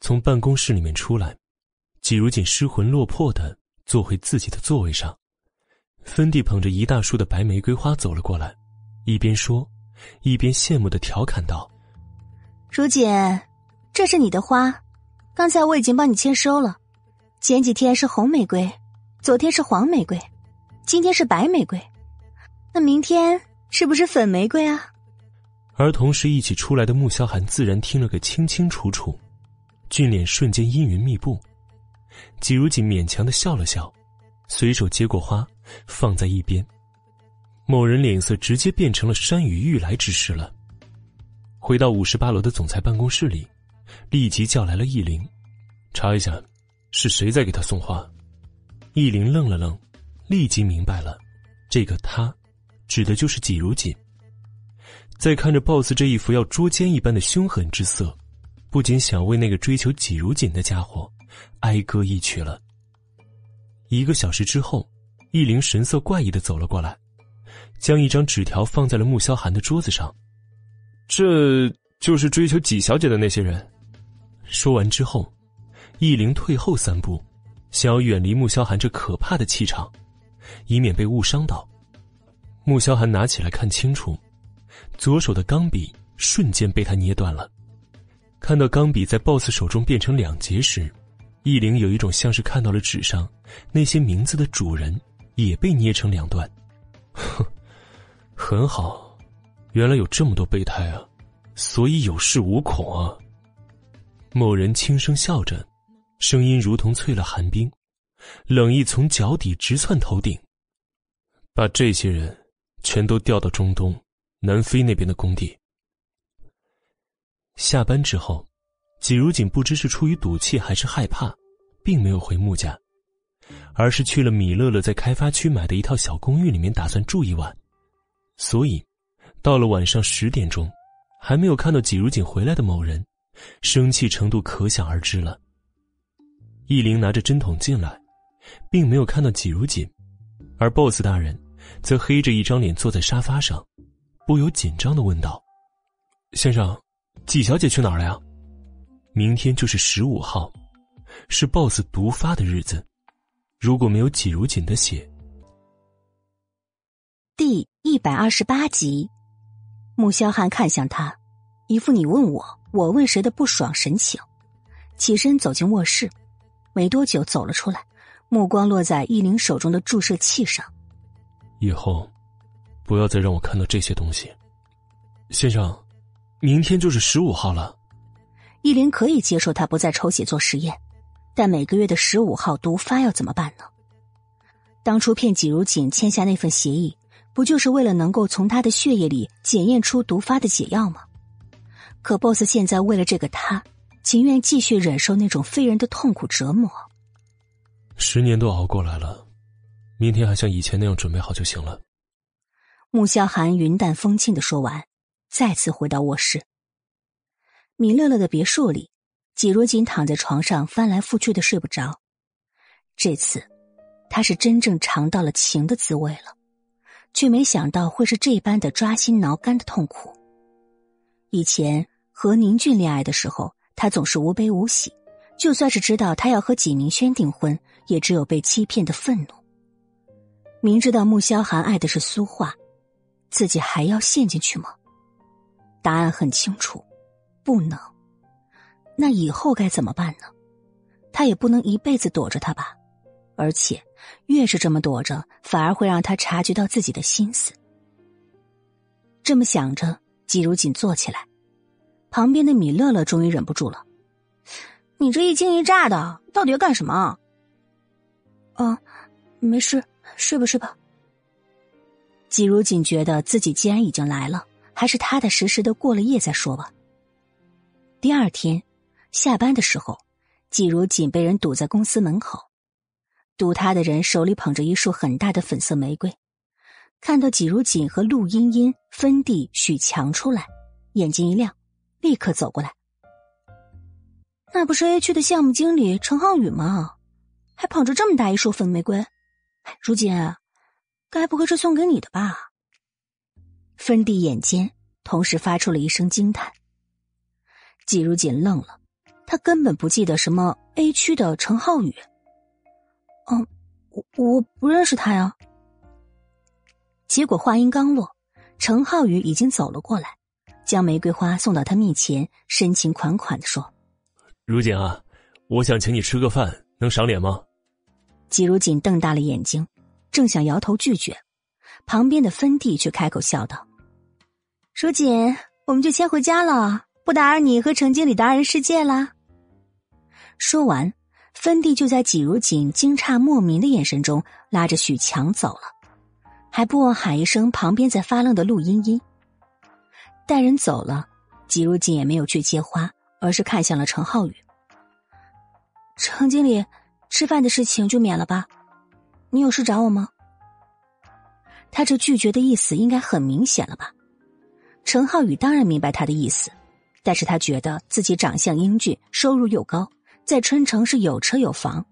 从办公室里面出来。季如锦失魂落魄的坐回自己的座位上，芬蒂捧着一大束的白玫瑰花走了过来，一边说，一边羡慕的调侃道：“如锦，这是你的花，刚才我已经帮你签收了。前几天是红玫瑰，昨天是黄玫瑰，今天是白玫瑰，那明天是不是粉玫瑰啊？”而同时一起出来的穆萧寒自然听了个清清楚楚，俊脸瞬间阴云密布。季如锦勉强的笑了笑，随手接过花，放在一边。某人脸色直接变成了山雨欲来之势了。回到五十八楼的总裁办公室里，立即叫来了易林，查一下，是谁在给他送花。易林愣了愣，立即明白了，这个他，指的就是季如锦。再看着 BOSS 这一副要捉奸一般的凶狠之色，不禁想为那个追求季如锦的家伙哀歌一曲了。一个小时之后，易林神色怪异的走了过来，将一张纸条放在了穆萧寒的桌子上。这就是追求纪小姐的那些人。说完之后，易灵退后三步。想要远离穆萧寒这可怕的气场，以免被误伤到。穆萧寒拿起来看清楚，左手的钢笔瞬间被他捏断了。看到钢笔在 BOSS 手中变成两截时，易灵有一种像是看到了纸上那些名字的主人也被捏成两段。哼，很好，原来有这么多备胎啊，所以有恃无恐啊。某人轻声笑着。声音如同淬了寒冰，冷意从脚底直窜头顶。把这些人全都调到中东、南非那边的工地。下班之后，季如锦不知是出于赌气还是害怕，并没有回穆家，而是去了米乐乐在开发区买的一套小公寓里面，打算住一晚。所以，到了晚上十点钟，还没有看到季如锦回来的某人，生气程度可想而知了。易灵拿着针筒进来，并没有看到季如锦，而 BOSS 大人则黑着一张脸坐在沙发上，不由紧张的问道：“先生，季小姐去哪儿了呀？明天就是十五号，是 BOSS 毒发的日子，如果没有季如锦的血。”第一百二十八集，穆萧寒看向他，一副你问我，我问谁的不爽神情，起身走进卧室。没多久走了出来，目光落在易灵手中的注射器上。以后，不要再让我看到这些东西。先生，明天就是十五号了。易灵可以接受他不再抽血做实验，但每个月的十五号毒发要怎么办呢？当初骗季如锦签下那份协议，不就是为了能够从他的血液里检验出毒发的解药吗？可 BOSS 现在为了这个他。情愿继续忍受那种非人的痛苦折磨。十年都熬过来了，明天还像以前那样准备好就行了。穆萧寒云淡风轻的说完，再次回到卧室。米乐乐的别墅里，季如锦躺在床上翻来覆去的睡不着。这次，他是真正尝到了情的滋味了，却没想到会是这般的抓心挠肝的痛苦。以前和宁俊恋爱的时候。他总是无悲无喜，就算是知道他要和纪明轩订婚，也只有被欺骗的愤怒。明知道穆萧寒爱的是苏画，自己还要陷进去吗？答案很清楚，不能。那以后该怎么办呢？他也不能一辈子躲着他吧，而且越是这么躲着，反而会让他察觉到自己的心思。这么想着，季如锦坐起来。旁边的米乐乐终于忍不住了：“你这一惊一乍的，到底要干什么？”“啊，没事，睡吧睡吧。”季如锦觉得自己既然已经来了，还是踏踏实实的过了夜再说吧。第二天下班的时候，季如锦被人堵在公司门口，堵他的人手里捧着一束很大的粉色玫瑰，看到季如锦和陆茵茵、芬蒂、许强出来，眼睛一亮。立刻走过来，那不是 A 区的项目经理陈浩宇吗？还捧着这么大一束粉玫瑰，如锦，该不会是送给你的吧？芬蒂眼尖，同时发出了一声惊叹。季如锦愣了，他根本不记得什么 A 区的陈浩宇。嗯，我我不认识他呀。结果话音刚落，程浩宇已经走了过来。将玫瑰花送到他面前，深情款款的说：“如锦啊，我想请你吃个饭，能赏脸吗？”季如锦瞪大了眼睛，正想摇头拒绝，旁边的芬蒂却开口笑道：“如锦，我们就先回家了，不打扰你和程经理的二人世界啦。”说完，芬蒂就在季如锦惊诧莫名的眼神中拉着许强走了，还不忘喊一声旁边在发愣的陆茵茵。带人走了，季如锦也没有去接花，而是看向了陈浩宇。程经理，吃饭的事情就免了吧，你有事找我吗？他这拒绝的意思应该很明显了吧？陈浩宇当然明白他的意思，但是他觉得自己长相英俊，收入又高，在春城是有车有房，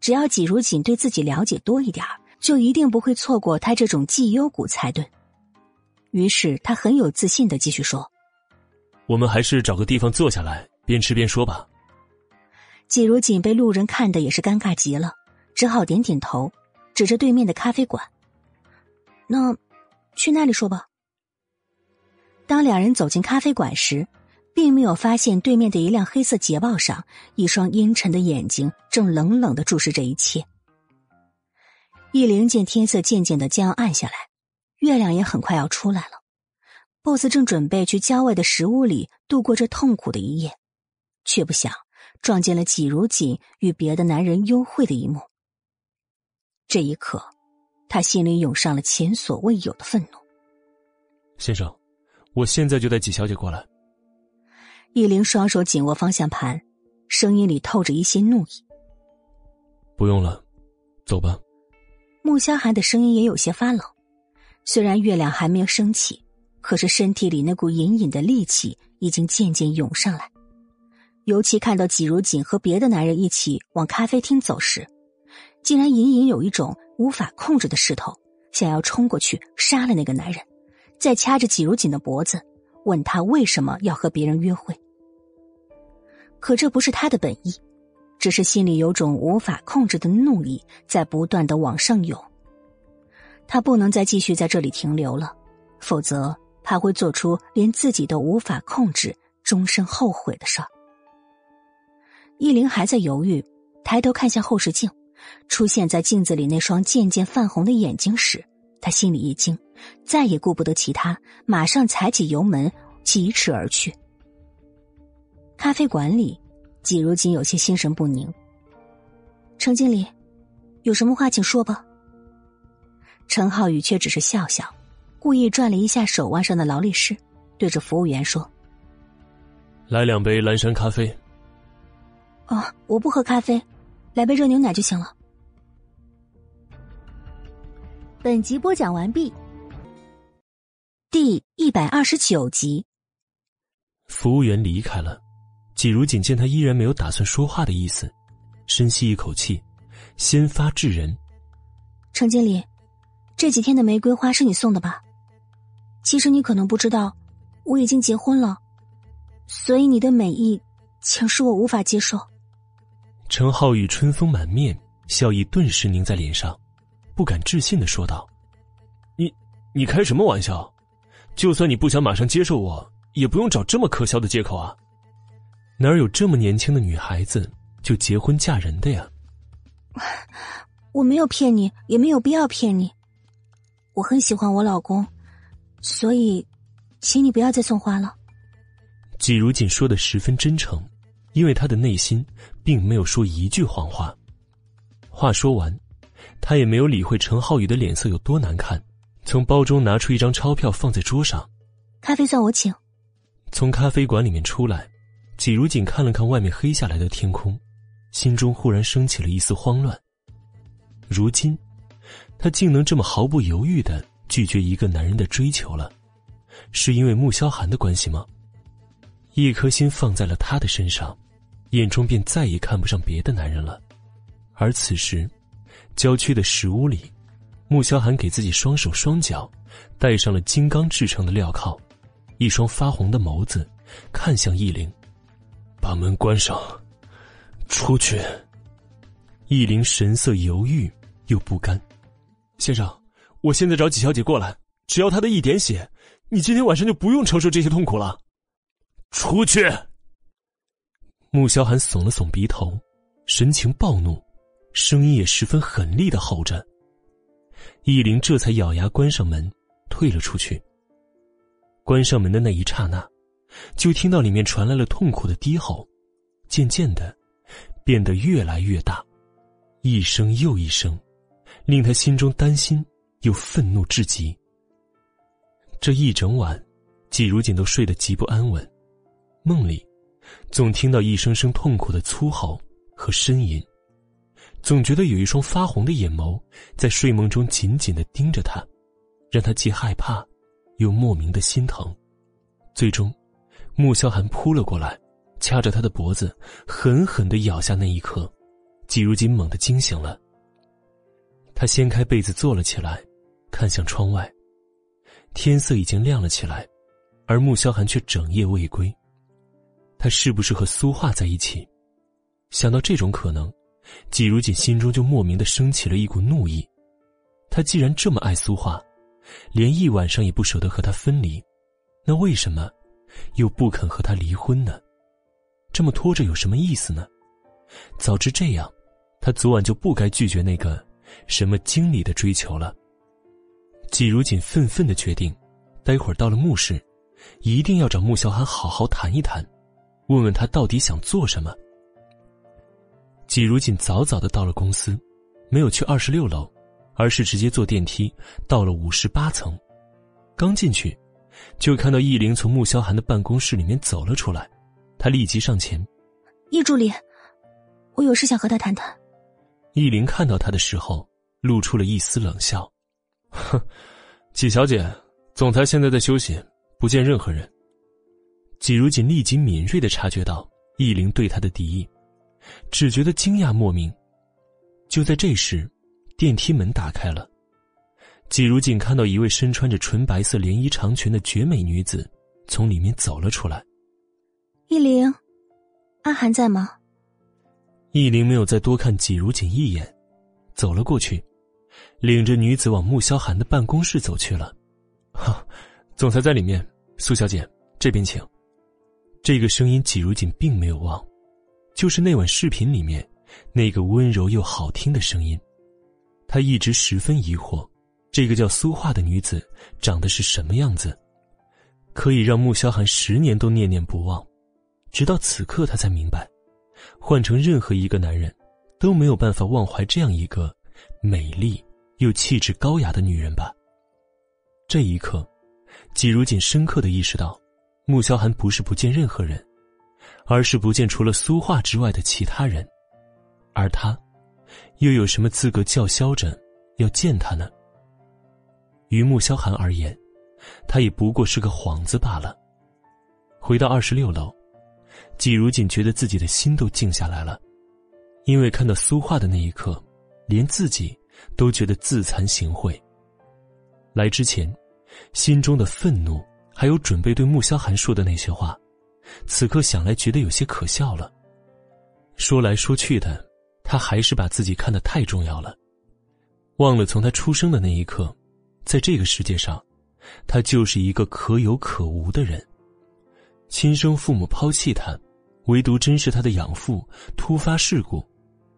只要季如锦对自己了解多一点就一定不会错过他这种绩优股才对。于是他很有自信的继续说：“我们还是找个地方坐下来，边吃边说吧。”季如锦被路人看的也是尴尬极了，只好点点头，指着对面的咖啡馆。那，去那里说吧。当两人走进咖啡馆时，并没有发现对面的一辆黑色捷豹上，一双阴沉的眼睛正冷冷的注视这一切。易灵见天色渐渐的将要暗下来，月亮也很快要出来了，BOSS 正准备去郊外的石屋里度过这痛苦的一夜，却不想撞见了季如锦与别的男人幽会的一幕。这一刻。他心里涌上了前所未有的愤怒。先生，我现在就带季小姐过来。易灵双手紧握方向盘，声音里透着一些怒意。不用了，走吧。穆萧寒的声音也有些发冷。虽然月亮还没有升起，可是身体里那股隐隐的戾气已经渐渐涌上来。尤其看到季如锦和别的男人一起往咖啡厅走时，竟然隐隐有一种。无法控制的势头，想要冲过去杀了那个男人，再掐着季如锦的脖子，问他为什么要和别人约会。可这不是他的本意，只是心里有种无法控制的怒意在不断的往上涌。他不能再继续在这里停留了，否则他会做出连自己都无法控制、终身后悔的事儿。易灵还在犹豫，抬头看向后视镜。出现在镜子里那双渐渐泛红的眼睛时，他心里一惊，再也顾不得其他，马上踩起油门疾驰而去。咖啡馆里，季如锦有些心神不宁。程经理，有什么话请说吧。陈浩宇却只是笑笑，故意转了一下手腕上的劳力士，对着服务员说：“来两杯蓝山咖啡。”哦，我不喝咖啡。来杯热牛奶就行了。本集播讲完毕，第一百二十九集。服务员离开了，季如锦见他依然没有打算说话的意思，深吸一口气，先发制人：“程经理，这几天的玫瑰花是你送的吧？其实你可能不知道，我已经结婚了，所以你的美意，请恕我无法接受。”陈浩宇春风满面，笑意顿时凝在脸上，不敢置信的说道：“你，你开什么玩笑？就算你不想马上接受我，也不用找这么可笑的借口啊！哪有这么年轻的女孩子就结婚嫁人的呀？” 我没有骗你，也没有必要骗你。我很喜欢我老公，所以，请你不要再送花了。季如锦说的十分真诚。因为他的内心并没有说一句谎话。话说完，他也没有理会陈浩宇的脸色有多难看，从包中拿出一张钞票放在桌上。咖啡算我请。从咖啡馆里面出来，季如锦看了看外面黑下来的天空，心中忽然升起了一丝慌乱。如今，他竟能这么毫不犹豫的拒绝一个男人的追求了，是因为穆萧寒的关系吗？一颗心放在了他的身上。眼中便再也看不上别的男人了，而此时，郊区的石屋里，穆萧寒给自己双手双脚戴上了金刚制成的镣铐，一双发红的眸子看向易灵，把门关上，出去。易灵神色犹豫又不甘，先生，我现在找纪小姐过来，只要她的一点血，你今天晚上就不用承受这些痛苦了，出去。穆萧寒耸了耸鼻头，神情暴怒，声音也十分狠厉的吼着。易灵这才咬牙关上门，退了出去。关上门的那一刹那，就听到里面传来了痛苦的低吼，渐渐的，变得越来越大，一声又一声，令他心中担心又愤怒至极。这一整晚，季如锦都睡得极不安稳，梦里。总听到一声声痛苦的粗吼和呻吟，总觉得有一双发红的眼眸在睡梦中紧紧的盯着他，让他既害怕，又莫名的心疼。最终，穆萧寒扑了过来，掐着他的脖子，狠狠的咬下那一刻，季如锦猛地惊醒了。他掀开被子坐了起来，看向窗外，天色已经亮了起来，而穆萧寒却整夜未归。他是不是和苏画在一起？想到这种可能。季如锦心中就莫名的升起了一股怒意，他既然这么爱苏画，连一晚上也不舍得和他分离，那为什么又不肯和他离婚呢？这么拖着有什么意思呢？早知这样，他昨晚就不该拒绝那个什么经理的追求了。季如锦愤愤的决定，待会儿到了墓室，一定要找穆萧寒好好谈一谈，问问他到底想做什么。季如锦早早的到了公司，没有去二十六楼，而是直接坐电梯到了五十八层。刚进去，就看到易灵从穆萧寒的办公室里面走了出来，他立即上前：“易助理，我有事想和他谈谈。”易灵看到他的时候，露出了一丝冷笑：“哼，季小姐，总裁现在在休息，不见任何人。”季如锦立即敏锐的察觉到易灵对他的敌意。只觉得惊讶莫名。就在这时，电梯门打开了，季如锦看到一位身穿着纯白色连衣长裙的绝美女子从里面走了出来。易灵，阿寒在吗？易灵没有再多看季如锦一眼，走了过去，领着女子往穆萧寒的办公室走去了。哈，总裁在里面，苏小姐这边请。这个声音，季如锦并没有忘。就是那晚视频里面，那个温柔又好听的声音，他一直十分疑惑，这个叫苏画的女子长得是什么样子，可以让穆萧寒十年都念念不忘。直到此刻，他才明白，换成任何一个男人，都没有办法忘怀这样一个美丽又气质高雅的女人吧。这一刻，季如锦深刻的意识到，穆萧寒不是不见任何人。而是不见除了苏画之外的其他人，而他，又有什么资格叫嚣着要见他呢？于穆萧寒而言，他也不过是个幌子罢了。回到二十六楼，季如锦觉得自己的心都静下来了，因为看到苏画的那一刻，连自己都觉得自惭形秽。来之前，心中的愤怒，还有准备对穆萧寒说的那些话。此刻想来，觉得有些可笑了。说来说去的，他还是把自己看得太重要了，忘了从他出生的那一刻，在这个世界上，他就是一个可有可无的人。亲生父母抛弃他，唯独珍视他的养父突发事故，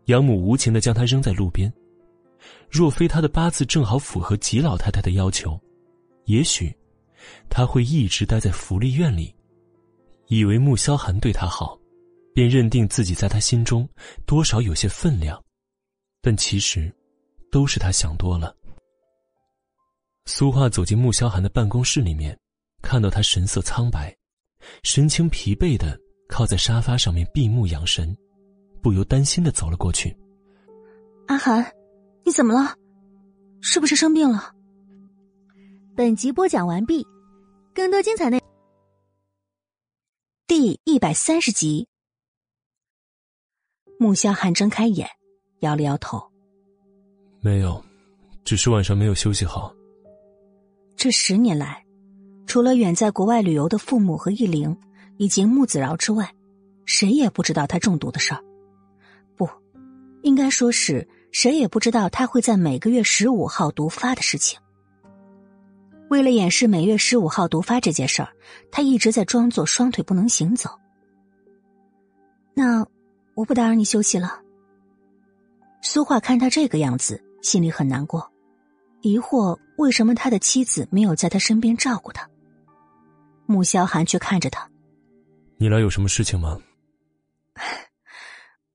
养母无情的将他扔在路边。若非他的八字正好符合吉老太太的要求，也许他会一直待在福利院里。以为穆萧寒对他好，便认定自己在他心中多少有些分量，但其实都是他想多了。苏画走进穆萧寒的办公室里面，看到他神色苍白，神情疲惫的靠在沙发上面闭目养神，不由担心的走了过去。阿寒，你怎么了？是不是生病了？本集播讲完毕，更多精彩内。第一百三十集，穆萧寒睁开眼，摇了摇头：“没有，只是晚上没有休息好。”这十年来，除了远在国外旅游的父母和易灵以及穆子饶之外，谁也不知道他中毒的事儿。不，应该说是谁也不知道他会在每个月十五号毒发的事情。为了掩饰每月十五号毒发这件事儿，他一直在装作双腿不能行走。那我不打扰你休息了。苏画看他这个样子，心里很难过，疑惑为什么他的妻子没有在他身边照顾他。穆萧寒却看着他：“你来有什么事情吗？”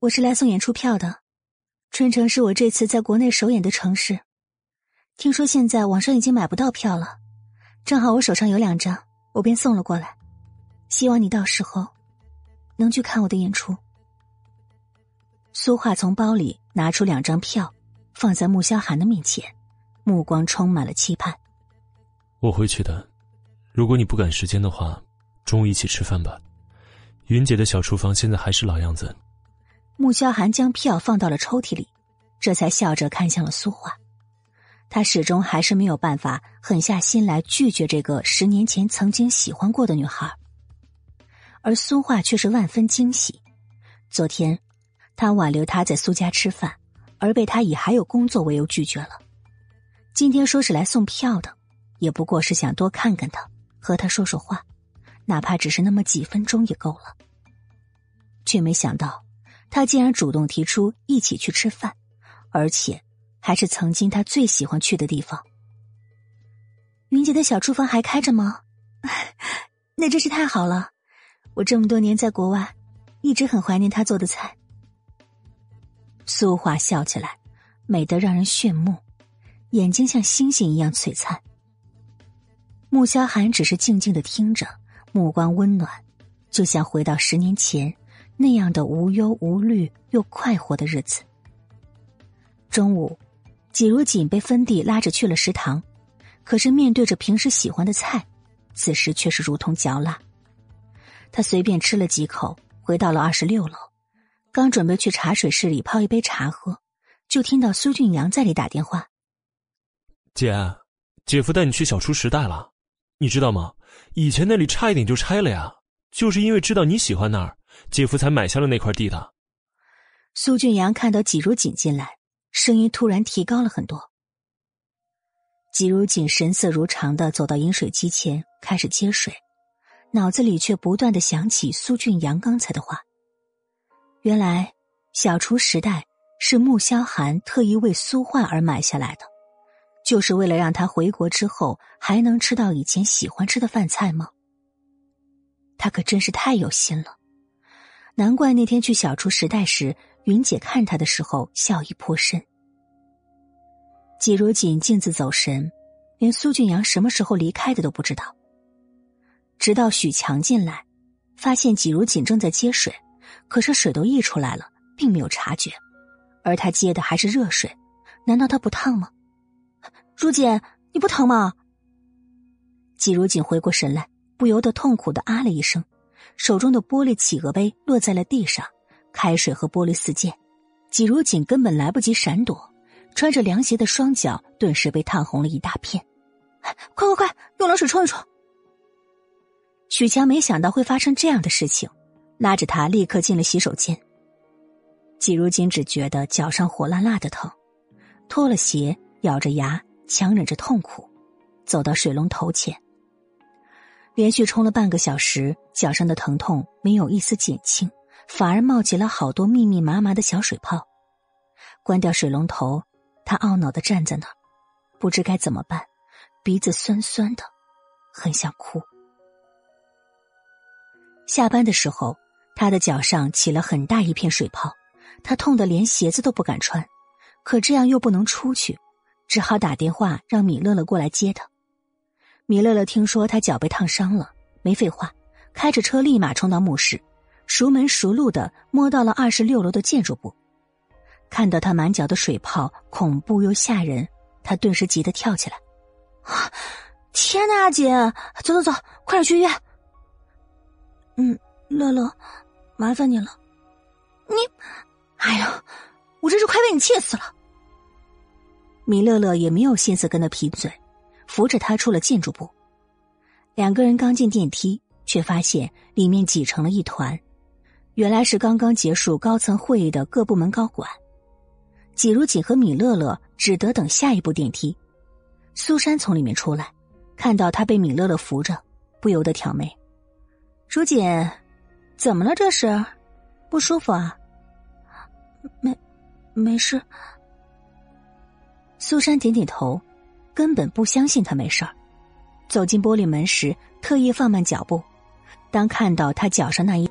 我是来送演出票的。春城是我这次在国内首演的城市，听说现在网上已经买不到票了。正好我手上有两张，我便送了过来，希望你到时候能去看我的演出。苏画从包里拿出两张票，放在穆萧寒的面前，目光充满了期盼。我会去的，如果你不赶时间的话，中午一起吃饭吧。云姐的小厨房现在还是老样子。穆萧寒将票放到了抽屉里，这才笑着看向了苏画。他始终还是没有办法狠下心来拒绝这个十年前曾经喜欢过的女孩，而苏画却是万分惊喜。昨天。他挽留他在苏家吃饭，而被他以还有工作为由拒绝了。今天说是来送票的，也不过是想多看看他，和他说说话，哪怕只是那么几分钟也够了。却没想到，他竟然主动提出一起去吃饭，而且还是曾经他最喜欢去的地方。云姐的小厨房还开着吗？那真是太好了！我这么多年在国外，一直很怀念他做的菜。苏华笑起来，美得让人炫目，眼睛像星星一样璀璨。穆萧寒只是静静的听着，目光温暖，就像回到十年前那样的无忧无虑又快活的日子。中午，季如锦被芬蒂拉着去了食堂，可是面对着平时喜欢的菜，此时却是如同嚼蜡。他随便吃了几口，回到了二十六楼。刚准备去茶水室里泡一杯茶喝，就听到苏俊阳在里打电话：“姐，姐夫带你去小厨时代了，你知道吗？以前那里差一点就拆了呀，就是因为知道你喜欢那儿，姐夫才买下了那块地的。”苏俊阳看到季如锦进来，声音突然提高了很多。季如锦神色如常的走到饮水机前，开始接水，脑子里却不断的想起苏俊阳刚才的话。原来，小厨时代是穆萧寒特意为苏焕而买下来的，就是为了让他回国之后还能吃到以前喜欢吃的饭菜吗？他可真是太有心了，难怪那天去小厨时代时，云姐看他的时候笑意颇深。季如锦径自走神，连苏俊阳什么时候离开的都不知道。直到许强进来，发现季如锦正在接水。可是水都溢出来了，并没有察觉，而他接的还是热水，难道他不烫吗？如锦，你不疼吗？季如锦回过神来，不由得痛苦的啊了一声，手中的玻璃企鹅杯落在了地上，开水和玻璃四溅，季如锦根本来不及闪躲，穿着凉鞋的双脚顿时被烫红了一大片，快快快，用冷水冲一冲！许强没想到会发生这样的事情。拉着他立刻进了洗手间。季如锦只觉得脚上火辣辣的疼，脱了鞋，咬着牙强忍着痛苦，走到水龙头前。连续冲了半个小时，脚上的疼痛没有一丝减轻，反而冒起了好多密密麻麻的小水泡。关掉水龙头，他懊恼的站在那儿，不知该怎么办，鼻子酸酸的，很想哭。下班的时候。他的脚上起了很大一片水泡，他痛得连鞋子都不敢穿，可这样又不能出去，只好打电话让米乐乐过来接他。米乐乐听说他脚被烫伤了，没废话，开着车立马冲到墓室，熟门熟路的摸到了二十六楼的建筑部。看到他满脚的水泡，恐怖又吓人，他顿时急得跳起来：“啊，天哪，姐，走走走，快点去医院！”嗯，乐乐。麻烦你了，你，哎呀，我真是快被你气死了。米乐乐也没有心思跟他贫嘴，扶着他出了建筑部。两个人刚进电梯，却发现里面挤成了一团，原来是刚刚结束高层会议的各部门高管。季如锦和米乐乐只得等下一部电梯。苏珊从里面出来，看到他被米乐乐扶着，不由得挑眉：“如锦。”怎么了？这是不舒服啊？没，没事。苏珊点点头，根本不相信他没事儿。走进玻璃门时，特意放慢脚步。当看到他脚上那一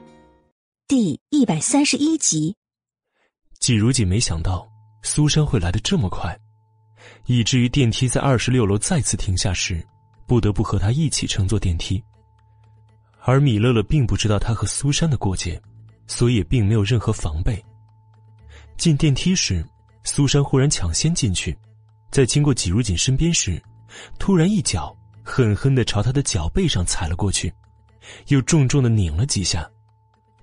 第一百三十一集，季如锦没想到苏珊会来的这么快，以至于电梯在二十六楼再次停下时，不得不和他一起乘坐电梯。而米乐乐并不知道他和苏珊的过节，所以也并没有任何防备。进电梯时，苏珊忽然抢先进去，在经过季如锦身边时，突然一脚狠狠的朝他的脚背上踩了过去，又重重的拧了几下，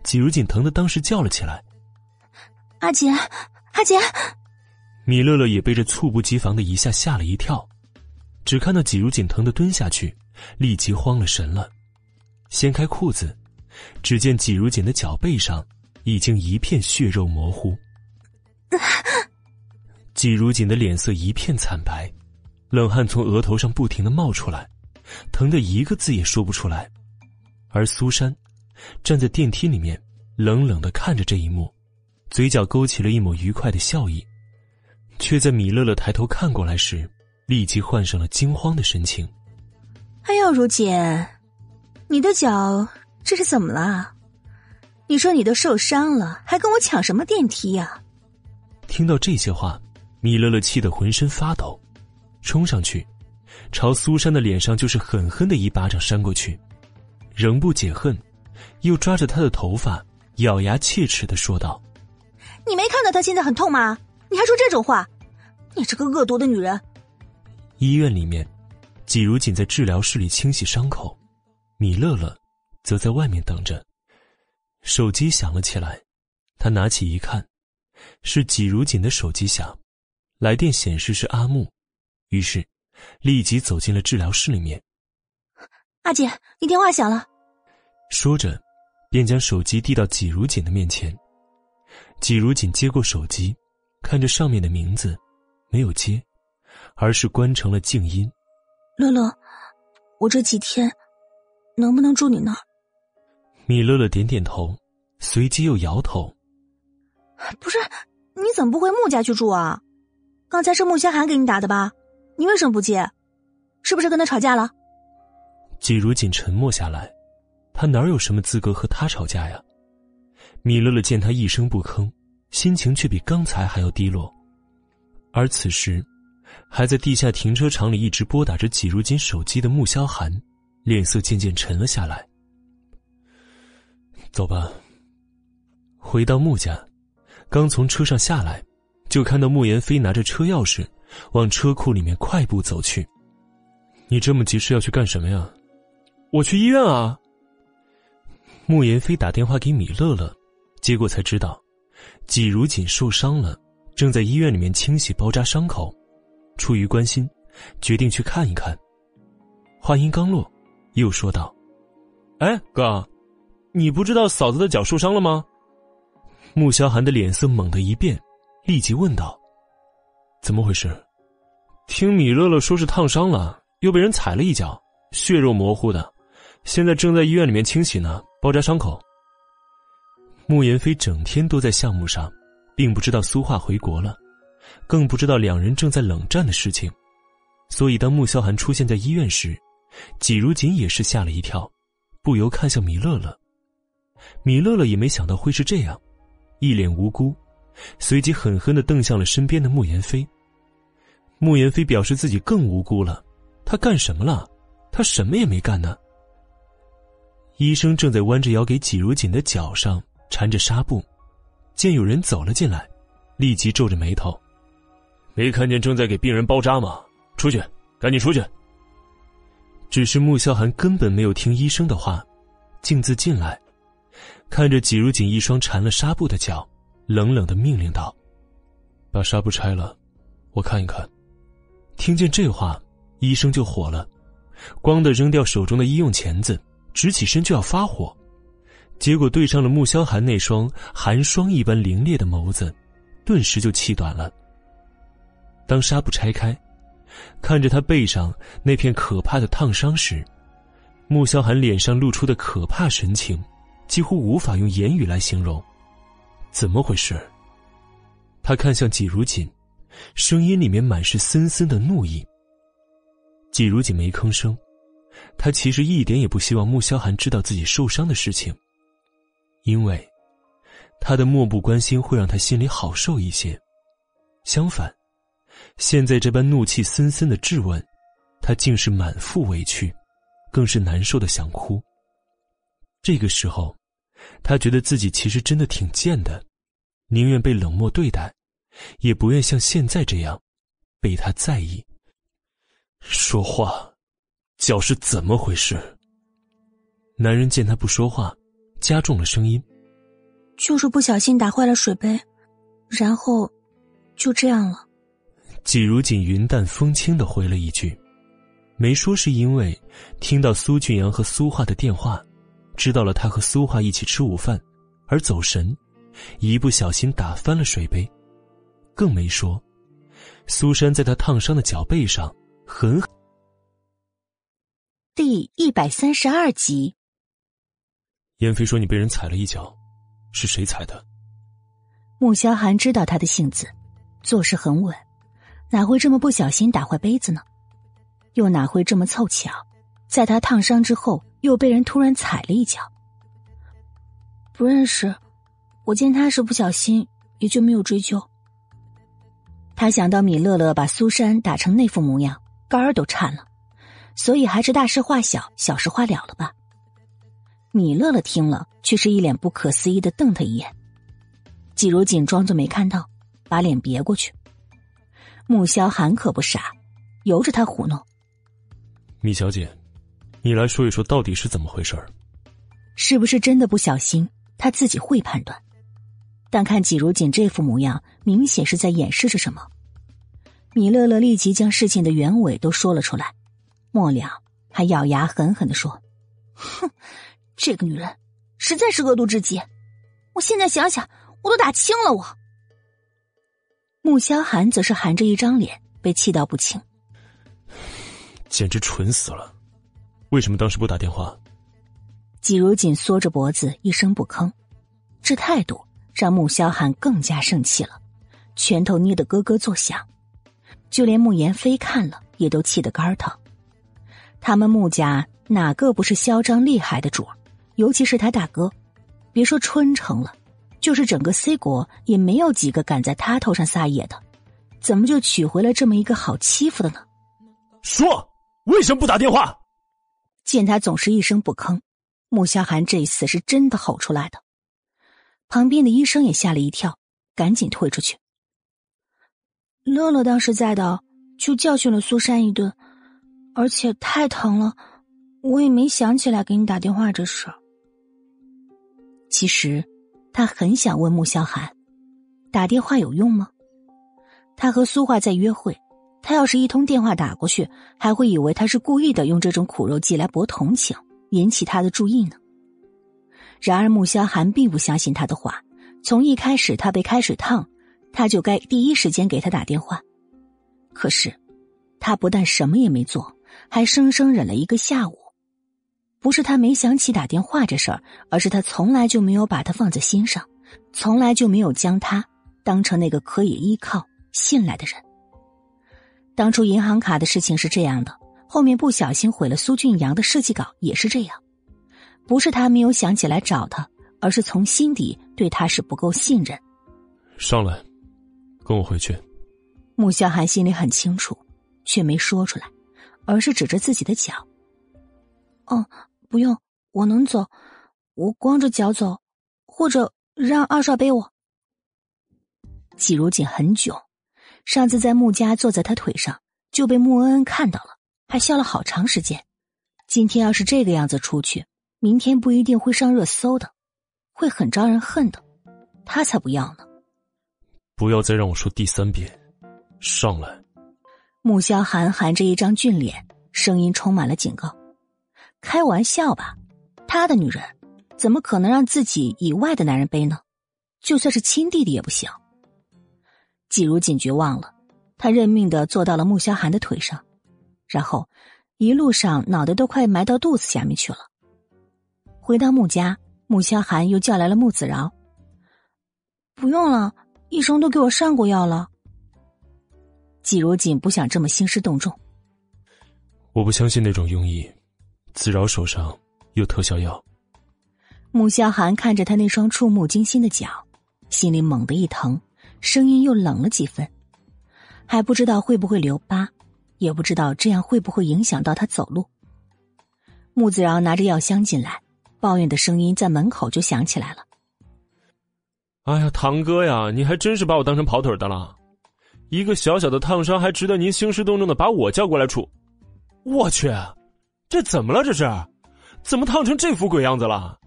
季如锦疼的当时叫了起来：“阿杰，阿杰！”米乐乐也被这猝不及防的一下吓了一跳，只看到季如锦疼的蹲下去，立即慌了神了，掀开裤子，只见季如锦的脚背上已经一片血肉模糊。季如锦的脸色一片惨白，冷汗从额头上不停的冒出来，疼得一个字也说不出来。而苏珊站在电梯里面，冷冷的看着这一幕，嘴角勾起了一抹愉快的笑意，却在米乐乐抬头看过来时，立即换上了惊慌的神情。哎呦，如锦，你的脚这是怎么了？你说你都受伤了，还跟我抢什么电梯呀？听到这些话，米乐乐气得浑身发抖，冲上去，朝苏珊的脸上就是狠狠的一巴掌扇过去，仍不解恨，又抓着她的头发，咬牙切齿的说道：“你没看到她现在很痛吗？你还说这种话，你这个恶毒的女人！”医院里面，季如锦在治疗室里清洗伤口，米乐乐则在外面等着。手机响了起来，他拿起一看。是季如锦的手机响，来电显示是阿木，于是立即走进了治疗室里面。阿姐，你电话响了。说着，便将手机递到季如锦的面前。季如锦接过手机，看着上面的名字，没有接，而是关成了静音。乐乐，我这几天能不能住你那儿？米乐乐点点头，随即又摇头。不是，你怎么不回穆家去住啊？刚才是穆萧寒给你打的吧？你为什么不接？是不是跟他吵架了？季如锦沉默下来，他哪有什么资格和他吵架呀？米乐乐见他一声不吭，心情却比刚才还要低落。而此时，还在地下停车场里一直拨打着季如锦手机的穆萧寒，脸色渐渐沉了下来。走吧，回到穆家。刚从车上下来，就看到穆言飞拿着车钥匙往车库里面快步走去。你这么急是要去干什么呀？我去医院啊。穆言飞打电话给米乐乐，结果才知道，季如锦受伤了，正在医院里面清洗包扎伤口。出于关心，决定去看一看。话音刚落，又说道：“哎，哥，你不知道嫂子的脚受伤了吗？”穆萧寒的脸色猛地一变，立即问道：“怎么回事？听米乐乐说是烫伤了，又被人踩了一脚，血肉模糊的，现在正在医院里面清洗呢，包扎伤口。”穆言飞整天都在项目上，并不知道苏画回国了，更不知道两人正在冷战的事情，所以当穆萧寒出现在医院时，季如锦也是吓了一跳，不由看向米乐乐。米乐乐也没想到会是这样。一脸无辜，随即狠狠的瞪向了身边的慕言飞。慕言飞表示自己更无辜了，他干什么了？他什么也没干呢。医生正在弯着腰给季如锦的脚上缠着纱布，见有人走了进来，立即皱着眉头：“没看见正在给病人包扎吗？出去，赶紧出去！”只是穆萧寒根本没有听医生的话，径自进来。看着季如锦一双缠了纱布的脚，冷冷的命令道：“把纱布拆了，我看一看。”听见这话，医生就火了，咣的扔掉手中的医用钳子，直起身就要发火，结果对上了穆萧寒那双寒霜一般凌冽的眸子，顿时就气短了。当纱布拆开，看着他背上那片可怕的烫伤时，穆萧寒脸上露出的可怕神情。几乎无法用言语来形容，怎么回事？他看向季如锦，声音里面满是森森的怒意。季如锦没吭声，他其实一点也不希望穆萧寒知道自己受伤的事情，因为他的漠不关心会让他心里好受一些。相反，现在这般怒气森森的质问，他竟是满腹委屈，更是难受的想哭。这个时候。他觉得自己其实真的挺贱的，宁愿被冷漠对待，也不愿像现在这样被他在意。说话，脚是怎么回事？男人见他不说话，加重了声音：“就是不小心打坏了水杯，然后就这样了。”季如锦云淡风轻的回了一句，没说是因为听到苏俊阳和苏画的电话，知道了他和苏画一起吃午饭，而走神，一不小心打翻了水杯，更没说苏珊在他烫伤的脚背上狠。第一百三十二集。燕飞说：“你被人踩了一脚，是谁踩的？”穆萧寒知道他的性子，做事很稳。哪会这么不小心打坏杯子呢？又哪会这么凑巧，在他烫伤之后又被人突然踩了一脚？不认识，我见他是不小心，也就没有追究。他想到米乐乐把苏珊打成那副模样，肝儿都颤了，所以还是大事化小，小事化了了吧。米乐乐听了，却是一脸不可思议的瞪他一眼。季如锦装作没看到，把脸别过去。穆萧寒可不傻，由着他胡弄。米小姐，你来说一说到底是怎么回事儿？是不是真的不小心？他自己会判断。但看季如锦这副模样，明显是在掩饰着什么。米乐乐立即将事情的原委都说了出来，末了还咬牙狠狠的说：“哼，这个女人实在是恶毒至极。我现在想想，我都打轻了我。”穆萧寒则是含着一张脸，被气到不轻，简直蠢死了！为什么当时不打电话？季如锦缩着脖子，一声不吭，这态度让穆萧寒更加生气了，拳头捏得咯咯作响，就连穆言飞看了也都气得肝疼。他们穆家哪个不是嚣张厉害的主儿？尤其是他大哥，别说春城了。就是整个 C 国也没有几个敢在他头上撒野的，怎么就娶回了这么一个好欺负的呢？说为什么不打电话？见他总是一声不吭，穆萧寒这一次是真的吼出来的。旁边的医生也吓了一跳，赶紧退出去。乐乐当时在的，就教训了苏珊一顿，而且太疼了，我也没想起来给你打电话这事。其实。他很想问穆萧寒，打电话有用吗？他和苏画在约会，他要是一通电话打过去，还会以为他是故意的，用这种苦肉计来博同情，引起他的注意呢。然而穆萧寒并不相信他的话，从一开始他被开水烫，他就该第一时间给他打电话。可是，他不但什么也没做，还生生忍了一个下午。不是他没想起打电话这事儿，而是他从来就没有把他放在心上，从来就没有将他当成那个可以依靠、信赖的人。当初银行卡的事情是这样的，后面不小心毁了苏俊阳的设计稿也是这样，不是他没有想起来找他，而是从心底对他是不够信任。上来，跟我回去。穆萧寒心里很清楚，却没说出来，而是指着自己的脚。哦。不用，我能走，我光着脚走，或者让二少背我。季如锦很囧，上次在穆家坐在他腿上就被穆恩恩看到了，还笑了好长时间。今天要是这个样子出去，明天不一定会上热搜的，会很招人恨的。他才不要呢！不要再让我说第三遍，上来。穆萧寒含着一张俊脸，声音充满了警告。开玩笑吧，他的女人怎么可能让自己以外的男人背呢？就算是亲弟弟也不行。季如锦绝望了，他认命的坐到了穆萧寒的腿上，然后一路上脑袋都快埋到肚子下面去了。回到穆家，穆萧寒又叫来了穆子饶。不用了，医生都给我上过药了。季如锦不想这么兴师动众，我不相信那种庸医。子饶手上有特效药。穆萧寒看着他那双触目惊心的脚，心里猛地一疼，声音又冷了几分。还不知道会不会留疤，也不知道这样会不会影响到他走路。穆子饶拿着药箱进来，抱怨的声音在门口就响起来了。哎呀，堂哥呀，你还真是把我当成跑腿的了。一个小小的烫伤，还值得您兴师动众的把我叫过来处？我去，这怎么了？这是，怎么烫成这副鬼样子了？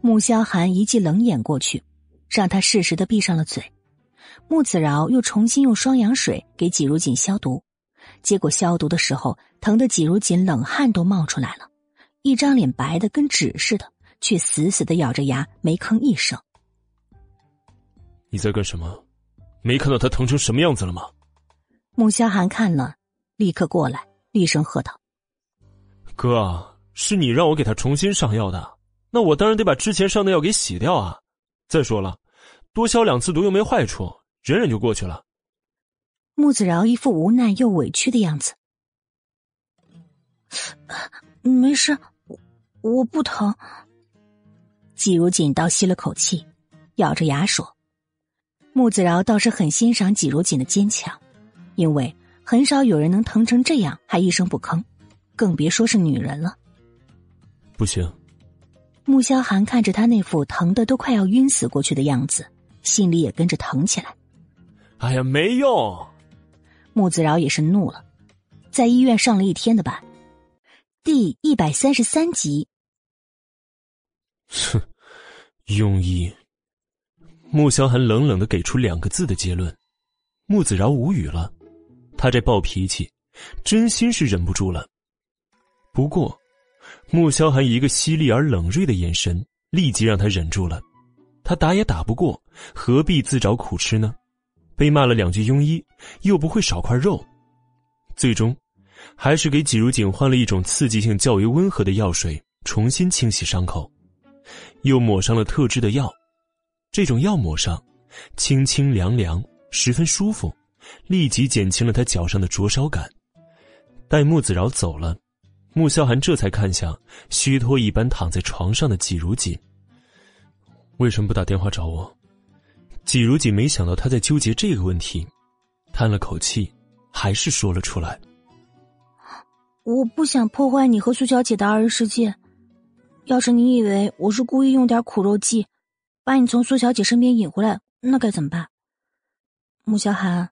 穆萧寒一记冷眼过去，让他适时的闭上了嘴。穆子饶又重新用双氧水给季如锦消毒，结果消毒的时候，疼得季如锦冷汗都冒出来了，一张脸白的跟纸似的，却死死的咬着牙没吭一声。你在干什么？没看到他疼成什么样子了吗？穆萧寒看了，立刻过来，厉声喝道：“哥，是你让我给他重新上药的，那我当然得把之前上的药给洗掉啊！再说了，多消两次毒又没坏处，忍忍就过去了。”穆子饶一副无奈又委屈的样子：“没事，我不疼。”季如锦倒吸了口气，咬着牙说。穆子饶倒是很欣赏季如锦的坚强，因为很少有人能疼成这样还一声不吭，更别说是女人了。不行。穆萧寒看着他那副疼的都快要晕死过去的样子，心里也跟着疼起来。哎呀，没用！穆子饶也是怒了，在医院上了一天的班，第一百三十三集。哼，庸医。穆萧寒冷冷的给出两个字的结论，穆子饶无语了，他这暴脾气，真心是忍不住了。不过，穆萧寒一个犀利而冷锐的眼神，立即让他忍住了。他打也打不过，何必自找苦吃呢？被骂了两句庸医，又不会少块肉。最终，还是给季如锦换了一种刺激性较为温和的药水，重新清洗伤口，又抹上了特制的药。这种药抹上，清清凉凉，十分舒服，立即减轻了他脚上的灼烧感。待穆子饶走了，穆萧寒这才看向虚脱一般躺在床上的季如锦。为什么不打电话找我？季如锦没想到他在纠结这个问题，叹了口气，还是说了出来：“我不想破坏你和苏小姐的二人世界。要是你以为我是故意用点苦肉计。”把你从苏小姐身边引回来，那该怎么办？穆萧寒，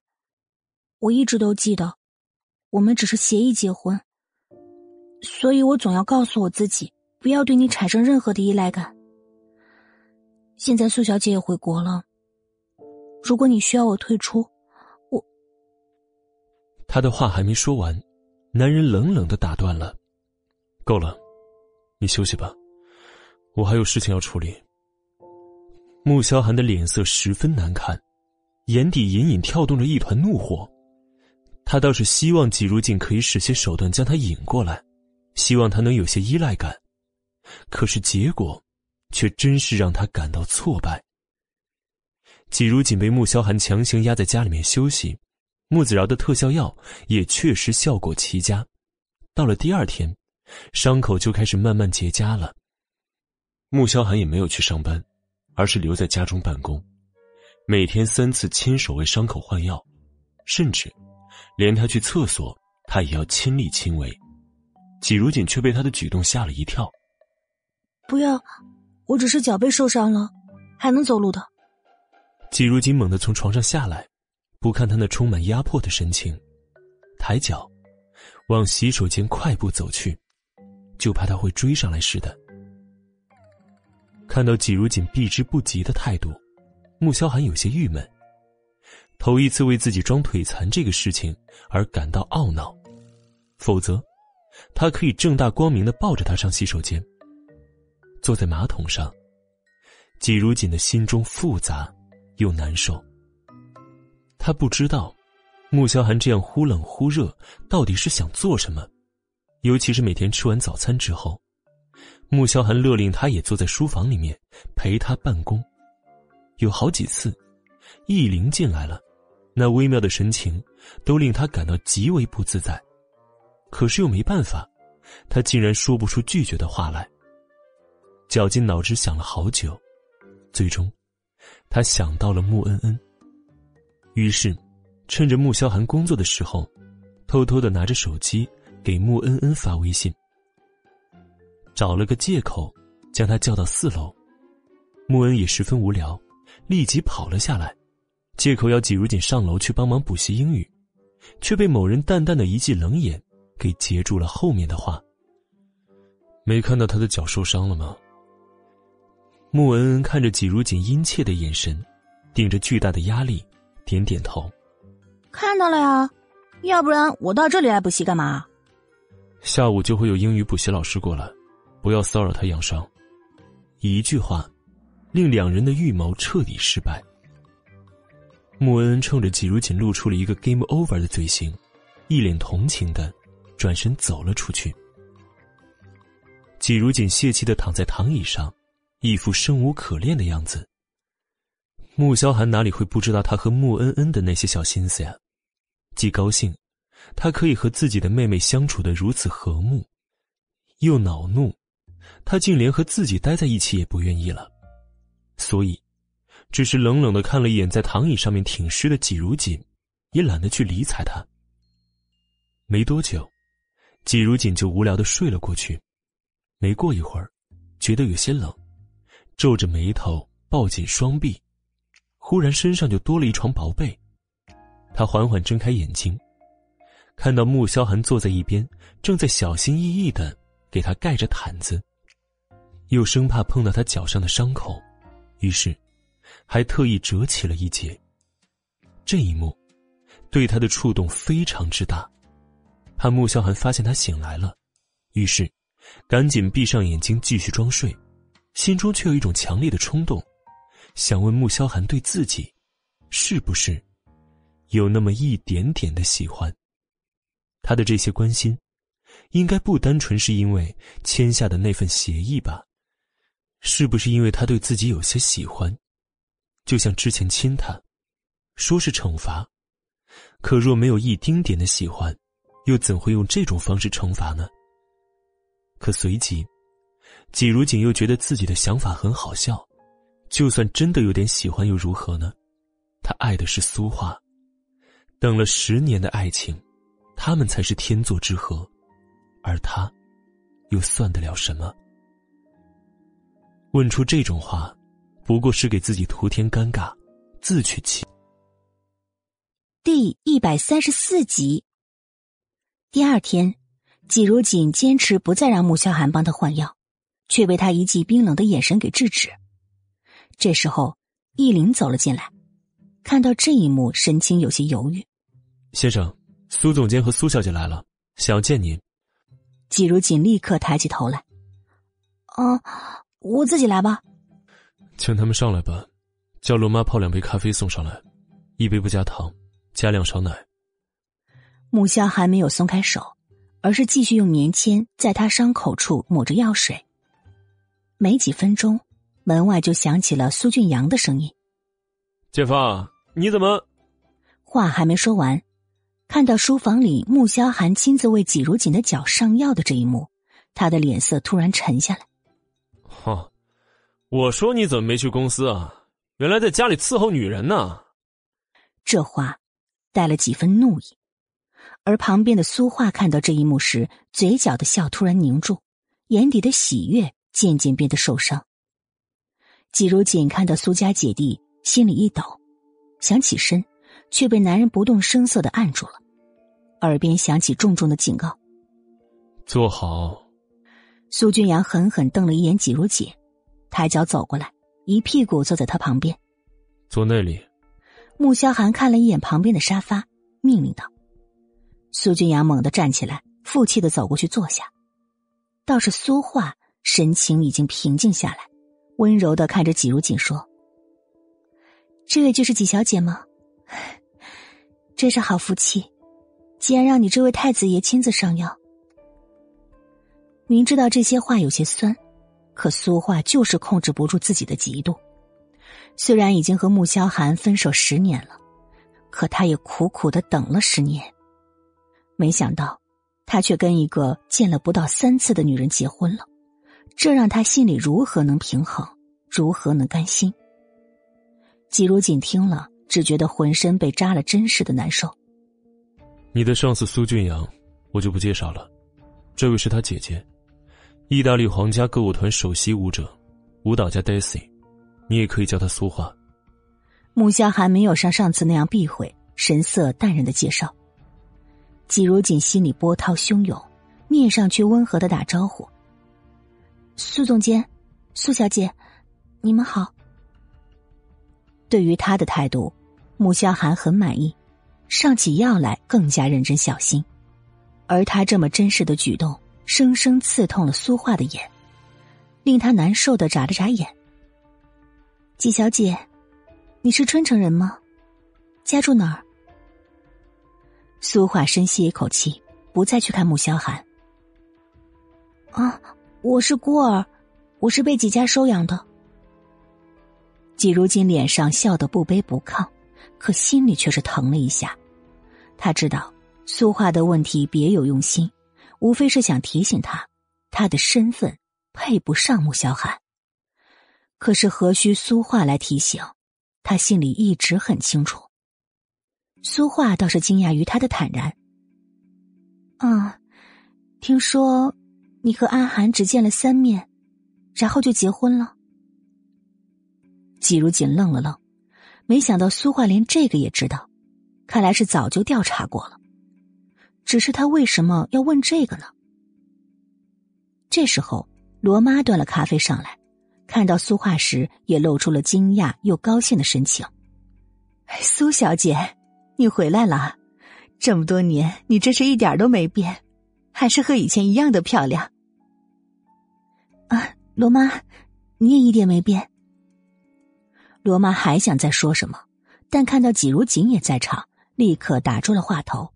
我一直都记得，我们只是协议结婚，所以我总要告诉我自己，不要对你产生任何的依赖感。现在苏小姐也回国了，如果你需要我退出，我……他的话还没说完，男人冷冷的打断了：“够了，你休息吧，我还有事情要处理。”穆萧寒的脸色十分难看，眼底隐隐跳动着一团怒火。他倒是希望季如锦可以使些手段将他引过来，希望他能有些依赖感。可是结果，却真是让他感到挫败。季如锦被穆萧寒强行压在家里面休息，穆子饶的特效药也确实效果奇佳。到了第二天，伤口就开始慢慢结痂了。穆萧寒也没有去上班。而是留在家中办公，每天三次亲手为伤口换药，甚至连他去厕所，他也要亲力亲为。季如锦却被他的举动吓了一跳。不要，我只是脚背受伤了，还能走路的。季如锦猛地从床上下来，不看他那充满压迫的神情，抬脚往洗手间快步走去，就怕他会追上来似的。看到季如锦避之不及的态度，穆萧寒有些郁闷。头一次为自己装腿残这个事情而感到懊恼，否则，他可以正大光明的抱着她上洗手间。坐在马桶上，季如锦的心中复杂又难受。他不知道，穆萧寒这样忽冷忽热到底是想做什么，尤其是每天吃完早餐之后。穆萧寒勒令他也坐在书房里面陪他办公，有好几次，易灵进来了，那微妙的神情都令他感到极为不自在，可是又没办法，他竟然说不出拒绝的话来。绞尽脑汁想了好久，最终，他想到了穆恩恩。于是，趁着穆萧寒工作的时候，偷偷的拿着手机给穆恩恩发微信。找了个借口，将他叫到四楼。穆恩也十分无聊，立即跑了下来，借口要季如锦上楼去帮忙补习英语，却被某人淡淡的一记冷眼给截住了后面的话。没看到他的脚受伤了吗？穆恩恩看着季如锦殷切的眼神，顶着巨大的压力，点点头。看到了呀，要不然我到这里来补习干嘛？下午就会有英语补习老师过来，不要骚扰他养伤。一句话，令两人的预谋彻底失败。穆恩恩冲着季如锦露出了一个 “game over” 的嘴型，一脸同情的转身走了出去。季如锦泄气的躺在躺椅上，一副生无可恋的样子。穆萧寒哪里会不知道他和穆恩恩的那些小心思呀？既高兴，他可以和自己的妹妹相处的如此和睦，又恼怒，他竟连和自己待在一起也不愿意了。所以，只是冷冷的看了一眼在躺椅上面挺尸的季如锦，也懒得去理睬他。没多久，季如锦就无聊的睡了过去。没过一会儿，觉得有些冷，皱着眉头，抱紧双臂，忽然身上就多了一床薄被。他缓缓睁开眼睛，看到穆萧寒坐在一边，正在小心翼翼的给他盖着毯子，又生怕碰到他脚上的伤口，于是还特意折起了一截。这一幕对他的触动非常之大，怕穆萧寒发现他醒来了，于是。赶紧闭上眼睛继续装睡，心中却有一种强烈的冲动，想问穆萧寒对自己，是不是有那么一点点的喜欢？他的这些关心，应该不单纯是因为签下的那份协议吧？是不是因为他对自己有些喜欢？就像之前亲他，说是惩罚，可若没有一丁点的喜欢，又怎会用这种方式惩罚呢？可随即，季如锦又觉得自己的想法很好笑。就算真的有点喜欢又如何呢？他爱的是苏画，等了十年的爱情，他们才是天作之合，而他，又算得了什么？问出这种话，不过是给自己徒添尴尬，自取其。第一百三十四集。第二天。季如锦坚持不再让穆萧寒帮他换药，却被他一记冰冷的眼神给制止。这时候，易林走了进来，看到这一幕，神情有些犹豫。先生，苏总监和苏小姐来了，想要见您。季如锦立刻抬起头来：“啊，我自己来吧。”请他们上来吧，叫罗妈泡两杯咖啡送上来，一杯不加糖，加两勺奶。木萧还没有松开手。而是继续用棉签在他伤口处抹着药水。没几分钟，门外就响起了苏俊阳的声音：“建芳，你怎么？”话还没说完，看到书房里穆萧寒亲自为季如锦的脚上药的这一幕，他的脸色突然沉下来。“哈，我说你怎么没去公司啊？原来在家里伺候女人呢。”这话带了几分怒意。而旁边的苏画看到这一幕时，嘴角的笑突然凝住，眼底的喜悦渐渐变得受伤。季如锦看到苏家姐弟，心里一抖，想起身，却被男人不动声色的按住了，耳边响起重重的警告：“坐好。”苏君阳狠狠瞪了一眼季如锦，抬脚走过来，一屁股坐在他旁边：“坐那里。”穆萧寒看了一眼旁边的沙发，命令道。苏君阳猛地站起来，负气的走过去坐下。倒是苏画神情已经平静下来，温柔的看着季如锦说：“这位就是季小姐吗？真是好福气，竟然让你这位太子爷亲自上药。”明知道这些话有些酸，可苏画就是控制不住自己的嫉妒。虽然已经和穆萧寒分手十年了，可他也苦苦的等了十年。没想到，他却跟一个见了不到三次的女人结婚了，这让他心里如何能平衡，如何能甘心？季如锦听了，只觉得浑身被扎了针似的难受。你的上司苏俊阳，我就不介绍了，这位是他姐姐，意大利皇家歌舞团首席舞者，舞蹈家 Daisy，你也可以叫她苏画。穆萧寒没有像上次那样避讳，神色淡然的介绍。季如锦心里波涛汹涌，面上却温和的打招呼：“苏总监，苏小姐，你们好。”对于他的态度，穆萧寒很满意，上起药来更加认真小心。而他这么真实的举动，生生刺痛了苏画的眼，令他难受的眨了眨眼。季小姐。你是春城人吗？家住哪儿？苏画深吸一口气，不再去看穆萧寒。啊，我是孤儿，我是被几家收养的。季如今脸上笑得不卑不亢，可心里却是疼了一下。他知道苏画的问题别有用心，无非是想提醒他，他的身份配不上穆萧寒。可是何须苏画来提醒？他心里一直很清楚。苏画倒是惊讶于他的坦然。啊，听说你和阿寒只见了三面，然后就结婚了。季如锦愣了愣，没想到苏画连这个也知道，看来是早就调查过了。只是他为什么要问这个呢？这时候，罗妈端了咖啡上来。看到苏画时，也露出了惊讶又高兴的神情。苏小姐，你回来了，这么多年，你真是一点都没变，还是和以前一样的漂亮。啊，罗妈，你也一点没变。罗妈还想再说什么，但看到季如锦也在场，立刻打住了话头，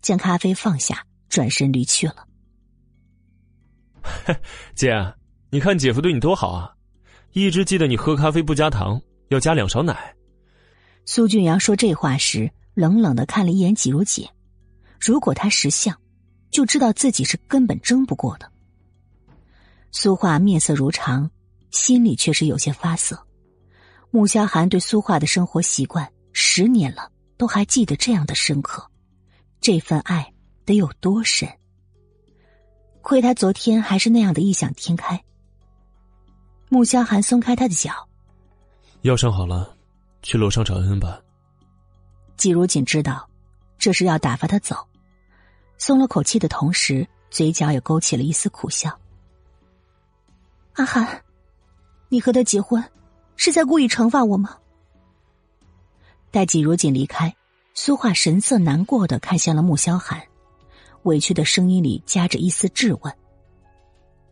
将咖啡放下，转身离去了。姐，你看姐夫对你多好啊！一直记得你喝咖啡不加糖，要加两勺奶。苏俊阳说这话时，冷冷的看了一眼季如锦。如果他识相，就知道自己是根本争不过的。苏画面色如常，心里却是有些发涩。穆萧寒对苏画的生活习惯，十年了都还记得这样的深刻，这份爱得有多深？亏他昨天还是那样的异想天开。穆萧寒松开他的脚，药上好了，去楼上找恩恩吧。季如锦知道这是要打发他走，松了口气的同时，嘴角也勾起了一丝苦笑。阿寒，你和他结婚，是在故意惩罚我吗？待季如锦离开，苏画神色难过的看向了穆萧寒，委屈的声音里夹着一丝质问。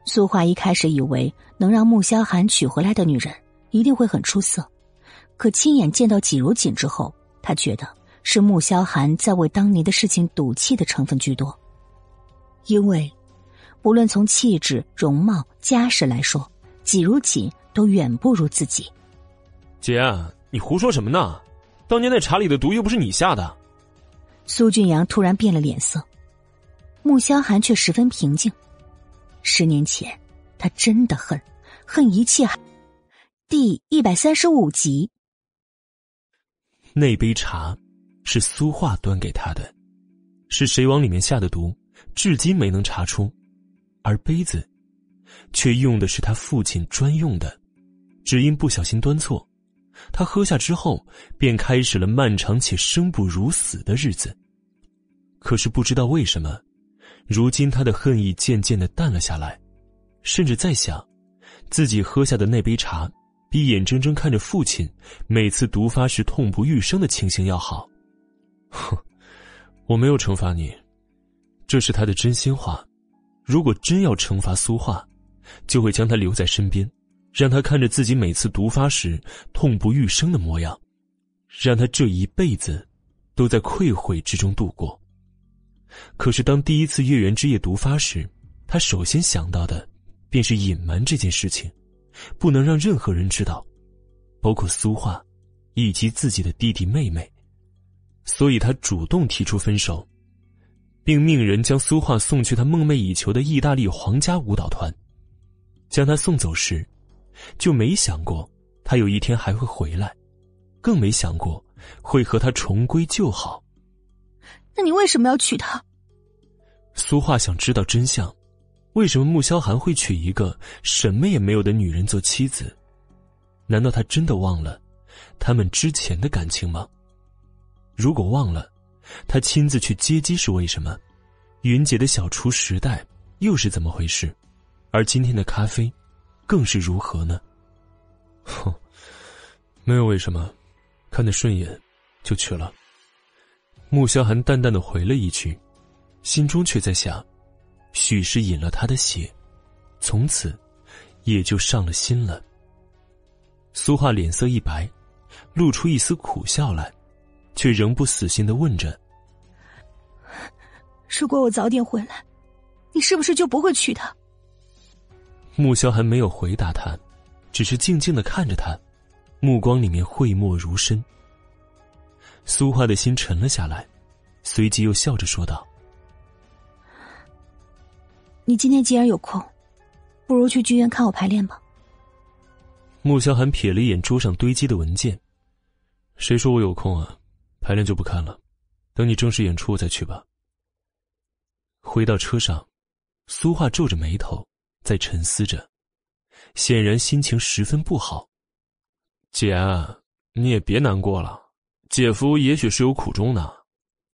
苏画一开始以为能让穆萧寒娶回来的女人一定会很出色，可亲眼见到季如锦之后，他觉得是穆萧寒在为当年的事情赌气的成分居多。因为，不论从气质、容貌、家世来说，几如锦都远不如自己。姐，你胡说什么呢？当年那茶里的毒又不是你下的。苏俊阳突然变了脸色，穆萧寒却十分平静。十年前，他真的恨，恨一切。第一百三十五集。那杯茶是苏画端给他的，是谁往里面下的毒，至今没能查出。而杯子，却用的是他父亲专用的，只因不小心端错，他喝下之后，便开始了漫长且生不如死的日子。可是不知道为什么。如今他的恨意渐渐的淡了下来，甚至在想，自己喝下的那杯茶，比眼睁睁看着父亲每次毒发时痛不欲生的情形要好。哼，我没有惩罚你，这是他的真心话。如果真要惩罚苏画，就会将他留在身边，让他看着自己每次毒发时痛不欲生的模样，让他这一辈子都在愧悔之中度过。可是，当第一次月圆之夜毒发时，他首先想到的便是隐瞒这件事情，不能让任何人知道，包括苏画，以及自己的弟弟妹妹。所以他主动提出分手，并命人将苏画送去他梦寐以求的意大利皇家舞蹈团。将他送走时，就没想过他有一天还会回来，更没想过会和他重归旧好。那你为什么要娶她？苏画想知道真相，为什么穆萧寒会娶一个什么也没有的女人做妻子？难道他真的忘了，他们之前的感情吗？如果忘了，他亲自去接机是为什么？云姐的小厨时代又是怎么回事？而今天的咖啡，更是如何呢？哼，没有为什么，看得顺眼，就去了。穆萧寒淡淡的回了一句，心中却在想：许是饮了他的血，从此也就上了心了。苏画脸色一白，露出一丝苦笑来，却仍不死心的问着：“如果我早点回来，你是不是就不会娶她？”穆萧寒没有回答他，只是静静的看着他，目光里面讳莫如深。苏画的心沉了下来，随即又笑着说道：“你今天既然有空，不如去剧院看我排练吧。”穆萧寒瞥了一眼桌上堆积的文件，谁说我有空啊？排练就不看了，等你正式演出我再去吧。回到车上，苏画皱着眉头在沉思着，显然心情十分不好。姐，你也别难过了，姐夫也许是有苦衷呢，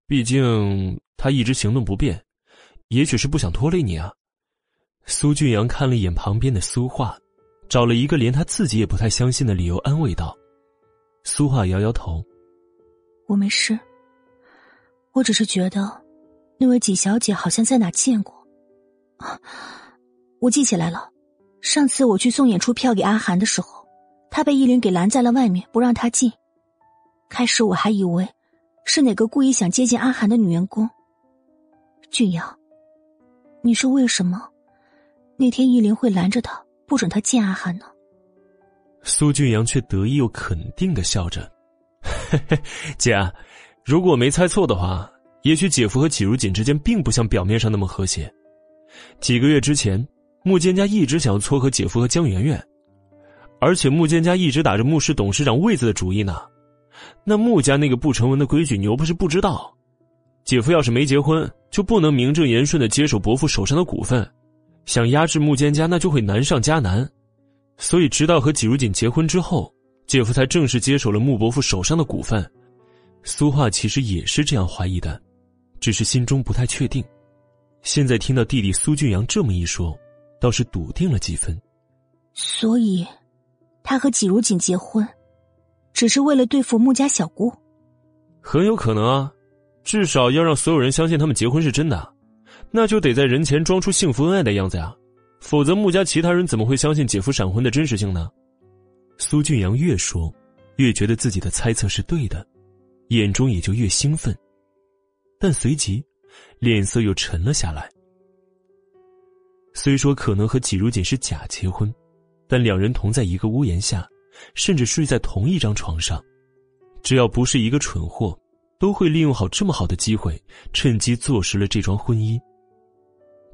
毕竟他一直行动不便，也许是不想拖累你啊。苏俊阳看了一眼旁边的苏画。找了一个连他自己也不太相信的理由安慰道：“苏画摇摇头，我没事。我只是觉得，那位纪小姐好像在哪见过。啊，我记起来了，上次我去送演出票给阿寒的时候，他被依林给拦在了外面，不让他进。开始我还以为是哪个故意想接近阿寒的女员工。俊阳，你说为什么那天依林会拦着他？”不准他见阿寒呢。苏俊阳却得意又肯定的笑着：“嘿嘿，姐，如果我没猜错的话，也许姐夫和季如锦之间并不像表面上那么和谐。几个月之前，穆建家一直想撮合姐夫和江媛媛，而且穆建家一直打着穆氏董事长位子的主意呢。那穆家那个不成文的规矩，你又不是不知道。姐夫要是没结婚，就不能名正言顺的接手伯父手上的股份。”想压制穆建家，那就会难上加难，所以直到和纪如锦结婚之后，姐夫才正式接手了穆伯父手上的股份。苏画其实也是这样怀疑的，只是心中不太确定。现在听到弟弟苏俊阳这么一说，倒是笃定了几分。所以，他和季如锦结婚，只是为了对付穆家小姑。很有可能啊，至少要让所有人相信他们结婚是真的。那就得在人前装出幸福恩爱的样子呀，否则穆家其他人怎么会相信姐夫闪婚的真实性呢？苏俊阳越说，越觉得自己的猜测是对的，眼中也就越兴奋，但随即，脸色又沉了下来。虽说可能和纪如锦是假结婚，但两人同在一个屋檐下，甚至睡在同一张床上，只要不是一个蠢货，都会利用好这么好的机会，趁机坐实了这桩婚姻。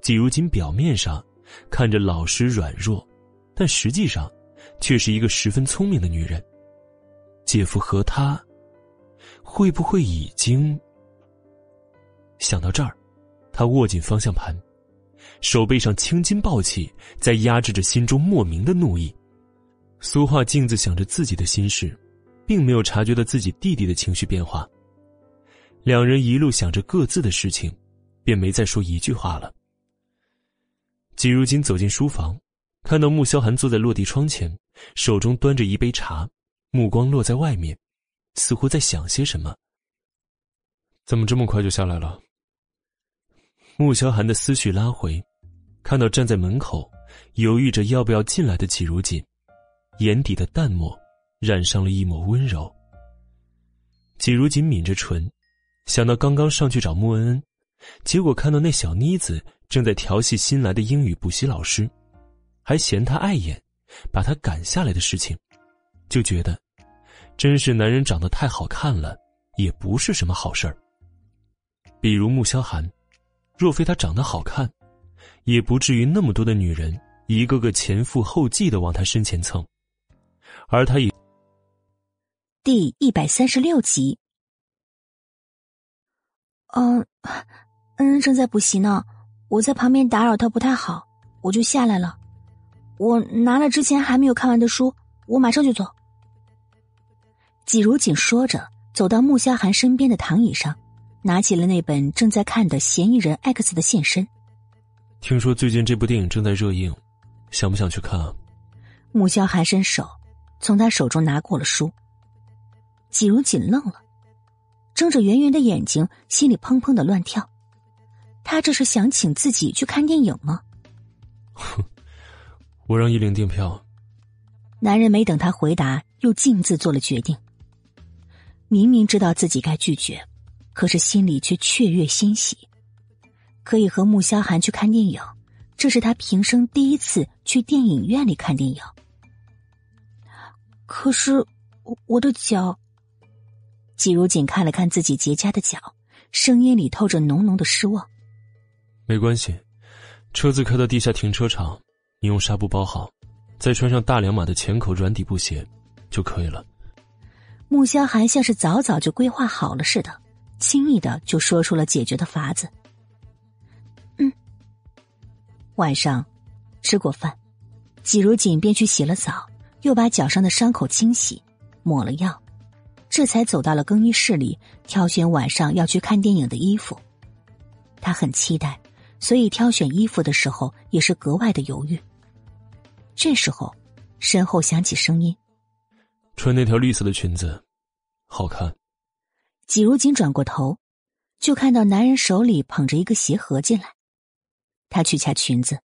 季如锦表面上看着老实软弱，但实际上却是一个十分聪明的女人。姐夫和她会不会已经……想到这儿，他握紧方向盘，手背上青筋暴起，在压制着心中莫名的怒意。苏画镜子想着自己的心事，并没有察觉到自己弟弟的情绪变化。两人一路想着各自的事情，便没再说一句话了。季如金走进书房，看到穆萧寒坐在落地窗前，手中端着一杯茶，目光落在外面，似乎在想些什么。怎么这么快就下来了？穆萧寒的思绪拉回，看到站在门口犹豫着要不要进来的季如锦，眼底的淡漠染上了一抹温柔。季如锦抿着唇，想到刚刚上去找穆恩恩，结果看到那小妮子。正在调戏新来的英语补习老师，还嫌他碍眼，把他赶下来的事情，就觉得，真是男人长得太好看了，也不是什么好事儿。比如穆萧寒，若非他长得好看，也不至于那么多的女人一个个前赴后继的往他身前蹭，而他也。第一百三十六集。嗯，恩恩正在补习呢。我在旁边打扰他不太好，我就下来了。我拿了之前还没有看完的书，我马上就走。季如锦说着，走到穆萧寒身边的躺椅上，拿起了那本正在看的《嫌疑人 X 的现身》。听说最近这部电影正在热映，想不想去看啊？穆萧寒伸手从他手中拿过了书。季如锦愣了，睁着圆圆的眼睛，心里砰砰的乱跳。他这是想请自己去看电影吗？哼，我让依玲订票。男人没等他回答，又径自做了决定。明明知道自己该拒绝，可是心里却雀跃欣喜，可以和穆萧寒去看电影，这是他平生第一次去电影院里看电影。可是我的脚，季如锦看了看自己结痂的脚，声音里透着浓浓的失望。没关系，车子开到地下停车场，你用纱布包好，再穿上大两码的浅口软底布鞋，就可以了。穆萧寒像是早早就规划好了似的，轻易的就说出了解决的法子。嗯。晚上，吃过饭，季如锦便去洗了澡，又把脚上的伤口清洗，抹了药，这才走到了更衣室里，挑选晚上要去看电影的衣服。他很期待，所以挑选衣服的时候也是格外的犹豫。这时候，身后响起声音。穿那条绿色的裙子，好看。季如锦转过头，就看到男人手里捧着一个鞋盒进来。他取下裙子，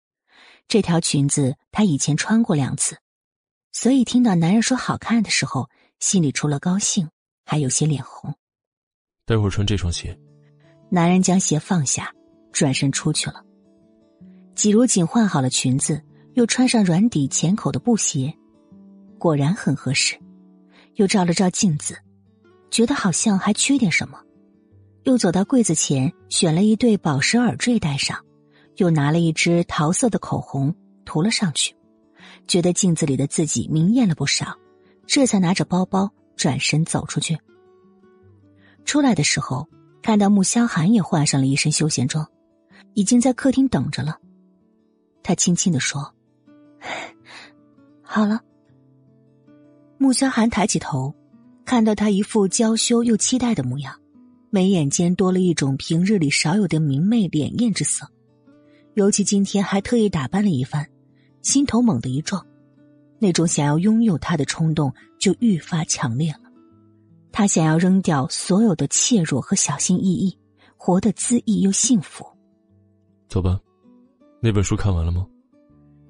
这条裙子她以前穿过两次，所以听到男人说好看的时候，心里除了高兴，还有些脸红。待会儿穿这双鞋。男人将鞋放下，转身出去了。季如锦换好了裙子，又穿上软底浅口的布鞋，果然很合适。又照了照镜子，觉得好像还缺点什么，又走到柜子前选了一对宝石耳坠戴上，又拿了一支桃色的口红涂了上去，觉得镜子里的自己明艳了不少，这才拿着包包转身走出去。出来的时候，看到穆萧寒也换上了一身休闲装，已经在客厅等着了。他轻轻的说：“好了。”穆萧寒抬起头，看到他一副娇羞又期待的模样，眉眼间多了一种平日里少有的明媚潋滟之色。尤其今天还特意打扮了一番，心头猛地一撞，那种想要拥有他的冲动就愈发强烈了。他想要扔掉所有的怯弱和小心翼翼，活得恣意又幸福。走吧，那本书看完了吗？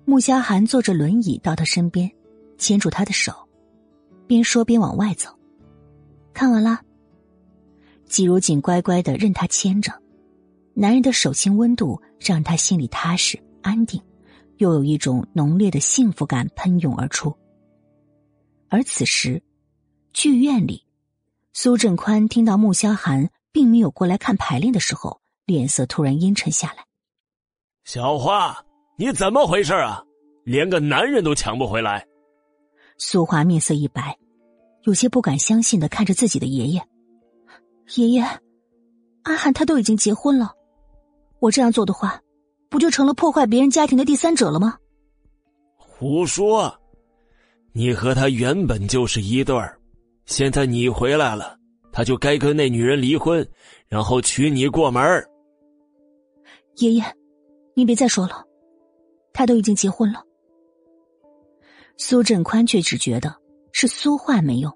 穆萧寒坐着轮椅到他身边，牵住他的手。边说边往外走，看完了。季如锦乖乖的任他牵着，男人的手心温度让他心里踏实安定，又有一种浓烈的幸福感喷涌而出。而此时，剧院里，苏振宽听到穆萧寒并没有过来看排练的时候，脸色突然阴沉下来。小花，你怎么回事啊？连个男人都抢不回来。苏华面色一白，有些不敢相信的看着自己的爷爷。爷爷，阿寒他都已经结婚了，我这样做的话，不就成了破坏别人家庭的第三者了吗？胡说！你和他原本就是一对儿，现在你回来了，他就该跟那女人离婚，然后娶你过门爷爷，你别再说了，他都已经结婚了。苏振宽却只觉得是苏话没用，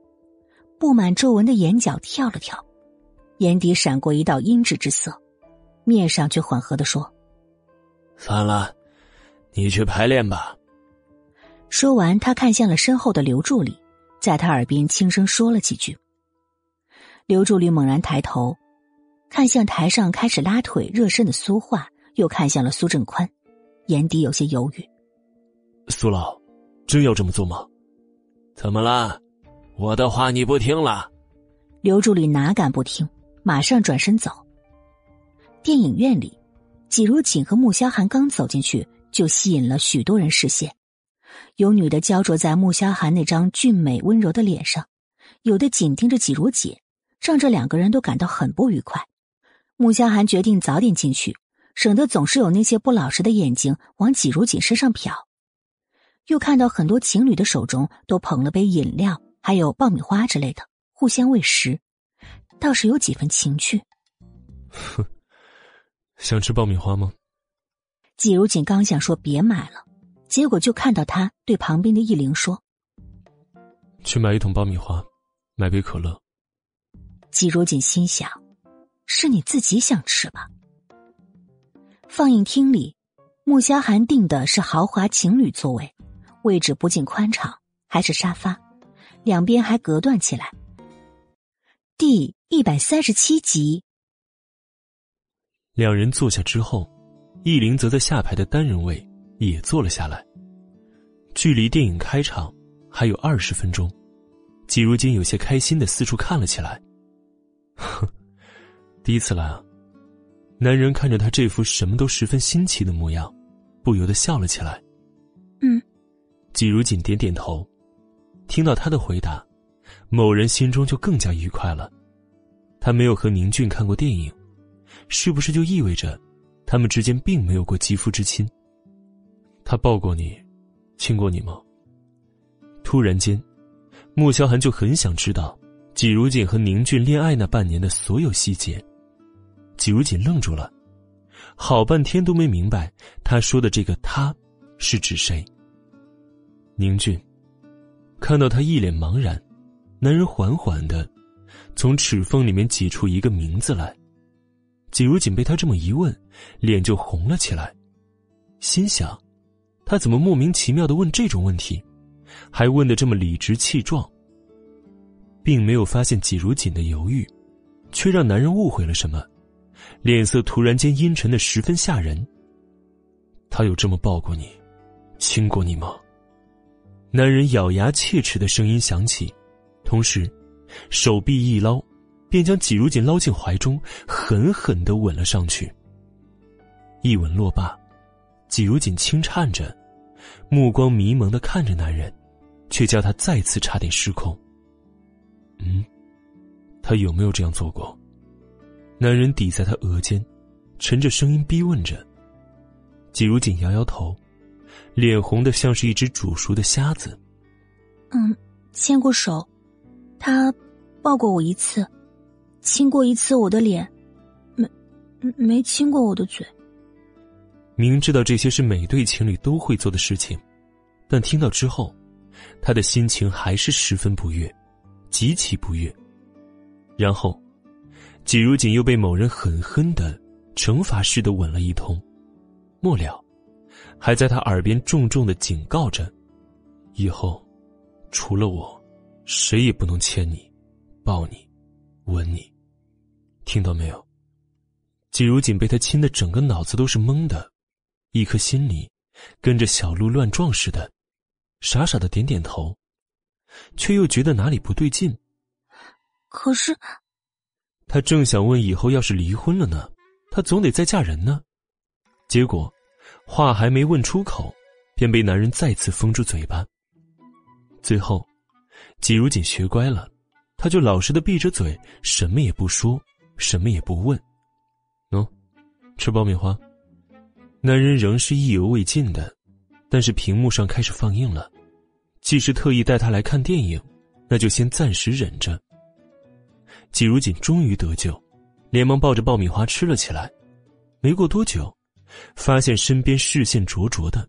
布满皱纹的眼角跳了跳，眼底闪过一道阴鸷之色，面上却缓和的说：“算了，你去排练吧。”说完，他看向了身后的刘助理，在他耳边轻声说了几句。刘助理猛然抬头，看向台上开始拉腿热身的苏画，又看向了苏振宽，眼底有些犹豫：“苏老。”真要这么做吗？怎么啦？我的话你不听了？刘助理哪敢不听，马上转身走。电影院里，季如锦和穆萧寒刚走进去，就吸引了许多人视线。有女的焦灼在穆萧寒那张俊美温柔的脸上，有的紧盯着季如锦，让这两个人都感到很不愉快。穆萧寒决定早点进去，省得总是有那些不老实的眼睛往季如锦身上瞟。又看到很多情侣的手中都捧了杯饮料，还有爆米花之类的，互相喂食，倒是有几分情趣。哼，想吃爆米花吗？季如锦刚想说别买了，结果就看到他对旁边的易玲说：“去买一桶爆米花，买杯可乐。”季如锦心想：“是你自己想吃吧？”放映厅里，穆萧寒订的是豪华情侣座位，位置不仅宽敞，还是沙发，两边还隔断起来。第一百三十七集，两人坐下之后。易林则在下排的单人位也坐了下来。距离电影开场还有二十分钟，季如金有些开心的四处看了起来。哼，第一次来啊！男人看着他这副什么都十分新奇的模样，不由得笑了起来。嗯，季如锦点点头。听到他的回答，某人心中就更加愉快了。他没有和宁俊看过电影，是不是就意味着？他们之间并没有过肌肤之亲。他抱过你，亲过你吗？突然间，穆萧寒就很想知道季如锦和宁俊恋爱那半年的所有细节。季如锦愣住了，好半天都没明白他说的这个“他”是指谁。宁俊看到他一脸茫然，男人缓缓的从齿缝里面挤出一个名字来。季如锦被他这么一问，脸就红了起来，心想：他怎么莫名其妙的问这种问题，还问的这么理直气壮？并没有发现季如锦的犹豫，却让男人误会了什么，脸色突然间阴沉的十分吓人。他有这么抱过你，亲过你吗？男人咬牙切齿的声音响起，同时，手臂一捞。便将季如锦捞进怀中，狠狠的吻了上去。一吻落罢，季如锦轻颤着，目光迷蒙的看着男人，却叫他再次差点失控。嗯，他有没有这样做过？男人抵在他额间，沉着声音逼问着。季如锦摇摇头，脸红的像是一只煮熟的虾子。嗯，牵过手，他抱过我一次。亲过一次我的脸，没，没亲过我的嘴。明知道这些是每对情侣都会做的事情，但听到之后，他的心情还是十分不悦，极其不悦。然后，季如锦又被某人狠狠的惩罚似的吻了一通，末了，还在他耳边重重的警告着：以后，除了我，谁也不能牵你、抱你、吻你。听到没有？季如锦被他亲的整个脑子都是懵的，一颗心里跟着小鹿乱撞似的，傻傻的点点头，却又觉得哪里不对劲。可是，他正想问以后要是离婚了呢，他总得再嫁人呢。结果，话还没问出口，便被男人再次封住嘴巴。最后，季如锦学乖了，他就老实的闭着嘴，什么也不说。什么也不问，喏，吃爆米花。男人仍是意犹未尽的，但是屏幕上开始放映了。既是特意带他来看电影，那就先暂时忍着。季如锦终于得救，连忙抱着爆米花吃了起来。没过多久，发现身边视线灼灼的，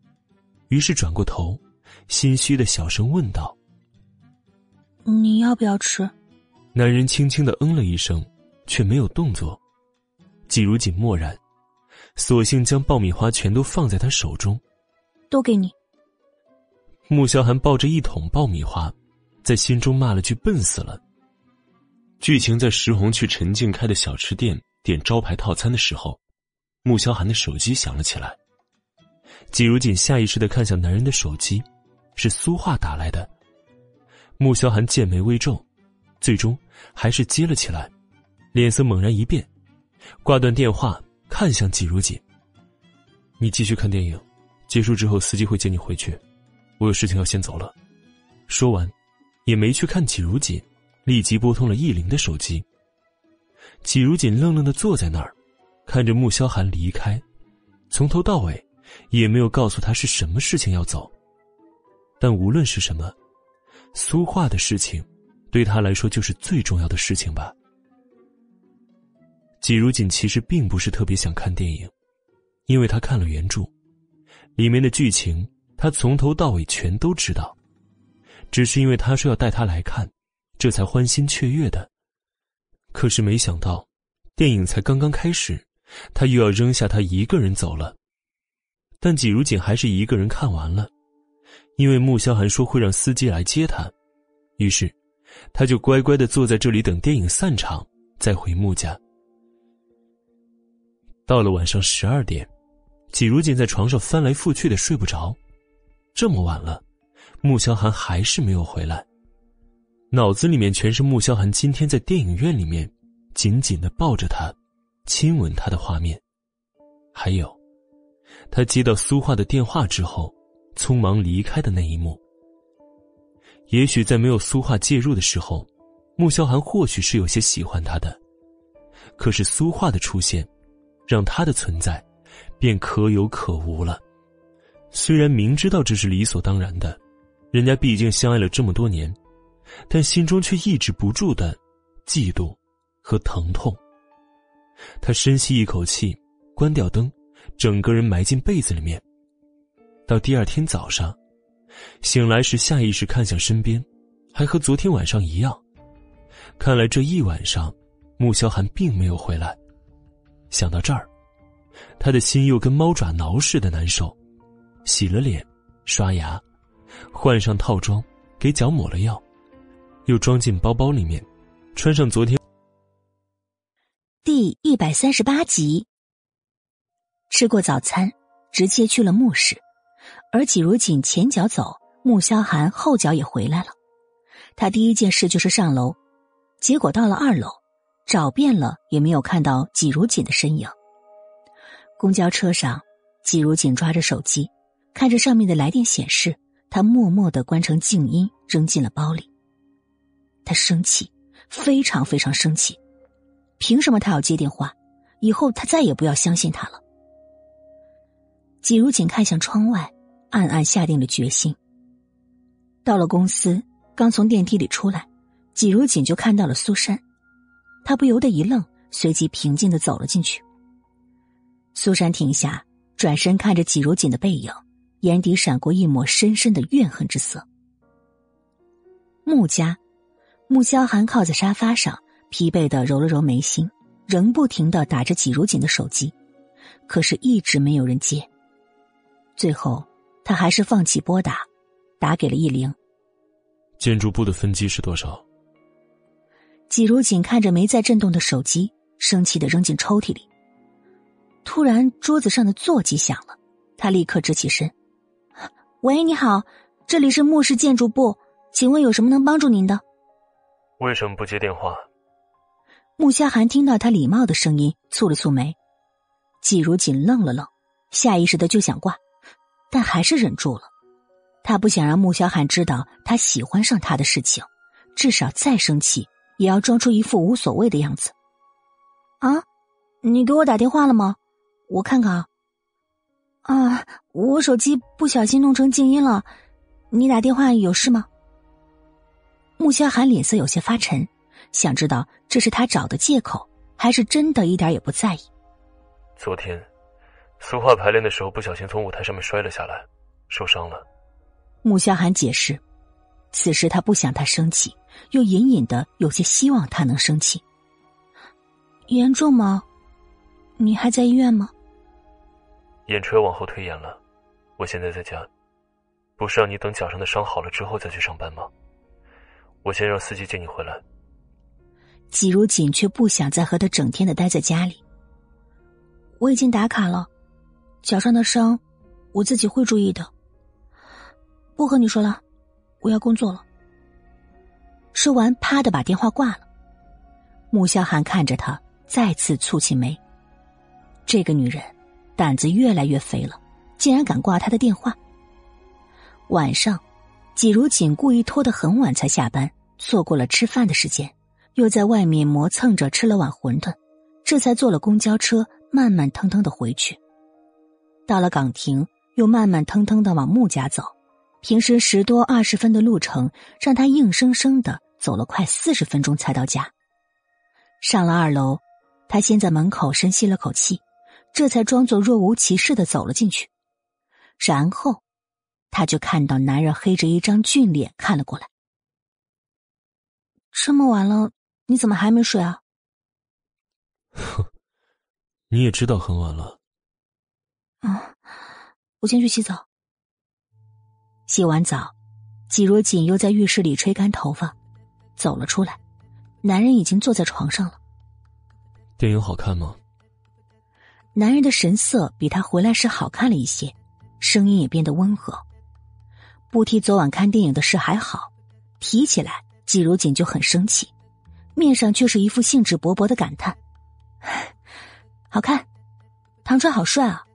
于是转过头，心虚的小声问道：“你要不要吃？”男人轻轻的嗯了一声。却没有动作，季如锦默然，索性将爆米花全都放在他手中，都给你。穆萧寒抱着一桶爆米花，在心中骂了句“笨死了”。剧情在石红去陈静开的小吃店点招牌套餐的时候，穆萧寒的手机响了起来。季如锦下意识的看向男人的手机，是苏画打来的。穆萧寒剑眉微皱，最终还是接了起来。脸色猛然一变，挂断电话，看向季如锦：“你继续看电影，结束之后司机会接你回去。我有事情要先走了。”说完，也没去看季如锦，立即拨通了易林的手机。季如锦愣愣的坐在那儿，看着穆萧寒离开，从头到尾也没有告诉他是什么事情要走。但无论是什么，苏画的事情。对他来说就是最重要的事情吧。季如锦其实并不是特别想看电影，因为他看了原著，里面的剧情他从头到尾全都知道，只是因为他说要带他来看，这才欢欣雀跃的。可是没想到，电影才刚刚开始，他又要扔下他一个人走了。但季如锦还是一个人看完了，因为穆萧寒说会让司机来接他，于是他就乖乖的坐在这里等电影散场再回穆家。到了晚上十二点，季如锦在床上翻来覆去的睡不着，这么晚了，穆萧寒还是没有回来，脑子里面全是穆萧寒今天在电影院里面紧紧的抱着他，亲吻他的画面，还有。他接到苏画的电话之后，匆忙离开的那一幕。也许在没有苏画介入的时候，穆萧寒或许是有些喜欢他的。可是苏画的出现，让他的存在便可有可无了。虽然明知道这是理所当然的，人家毕竟相爱了这么多年，但心中却抑制不住的嫉妒和疼痛。他深吸一口气，关掉灯。整个人埋进被子里面。到第二天早上，醒来时下意识看向身边，还和昨天晚上一样。看来这一晚上，穆萧寒并没有回来。想到这儿，他的心又跟猫爪挠似的难受。洗了脸，刷牙，换上套装，给脚抹了药，又装进包包里面，穿上昨天。第一百三十八集。吃过早餐，直接去了墓室，而季如锦前脚走，穆萧寒后脚也回来了。他第一件事就是上楼，结果到了二楼，找遍了也没有看到季如锦的身影。公交车上，季如锦抓着手机，看着上面的来电显示，他默默的关成静音，扔进了包里。他生气，非常非常生气，凭什么他要接电话？以后他再也不要相信他了。季如锦看向窗外，暗暗下定了决心。到了公司，刚从电梯里出来，季如锦就看到了苏珊，他不由得一愣，随即平静的走了进去。苏珊停下，转身看着季如锦的背影，眼底闪过一抹深深的怨恨之色。穆家，穆萧寒靠在沙发上，疲惫的揉了揉眉心，仍不停的打着季如锦的手机，可是一直没有人接。最后，他还是放弃拨打，打给了易灵。建筑部的分机是多少？季如锦看着没在震动的手机，生气的扔进抽屉里。突然，桌子上的座机响了，他立刻直起身：“喂，你好，这里是木氏建筑部，请问有什么能帮助您的？”为什么不接电话？穆萧寒听到他礼貌的声音，蹙了蹙眉。季如锦愣了愣，下意识的就想挂。但还是忍住了，他不想让穆萧寒知道他喜欢上他的事情，至少再生气也要装出一副无所谓的样子。啊，你给我打电话了吗？我看看啊。啊，我手机不小心弄成静音了，你打电话有事吗？穆萧寒脸色有些发沉，想知道这是他找的借口，还是真的一点也不在意。昨天。苏画排练的时候不小心从舞台上面摔了下来，受伤了。穆萧寒解释，此时他不想他生气，又隐隐的有些希望他能生气。严重吗？你还在医院吗？眼垂往后推延了，我现在在家。不是让你等脚上的伤好了之后再去上班吗？我先让司机接你回来。季如锦却不想再和他整天的待在家里。我已经打卡了。脚上的伤，我自己会注意的。不和你说了，我要工作了。说完，啪的把电话挂了。穆萧寒看着他，再次蹙起眉。这个女人胆子越来越肥了，竟然敢挂他的电话。晚上，季如锦故意拖得很晚才下班，错过了吃饭的时间，又在外面磨蹭着吃了碗馄饨，这才坐了公交车，慢慢腾腾的回去。到了岗亭，又慢慢腾腾的往穆家走。平时十多二十分的路程，让他硬生生的走了快四十分钟才到家。上了二楼，他先在门口深吸了口气，这才装作若无其事的走了进去。然后，他就看到男人黑着一张俊脸看了过来。这么晚了，你怎么还没睡啊？哼，你也知道很晚了。啊，我先去洗澡。洗完澡，季若锦又在浴室里吹干头发，走了出来。男人已经坐在床上了。电影好看吗？男人的神色比他回来时好看了一些，声音也变得温和。不提昨晚看电影的事还好，提起来。季如锦就很生气，面上却是一副兴致勃勃的感叹：“好看，唐川好帅啊！”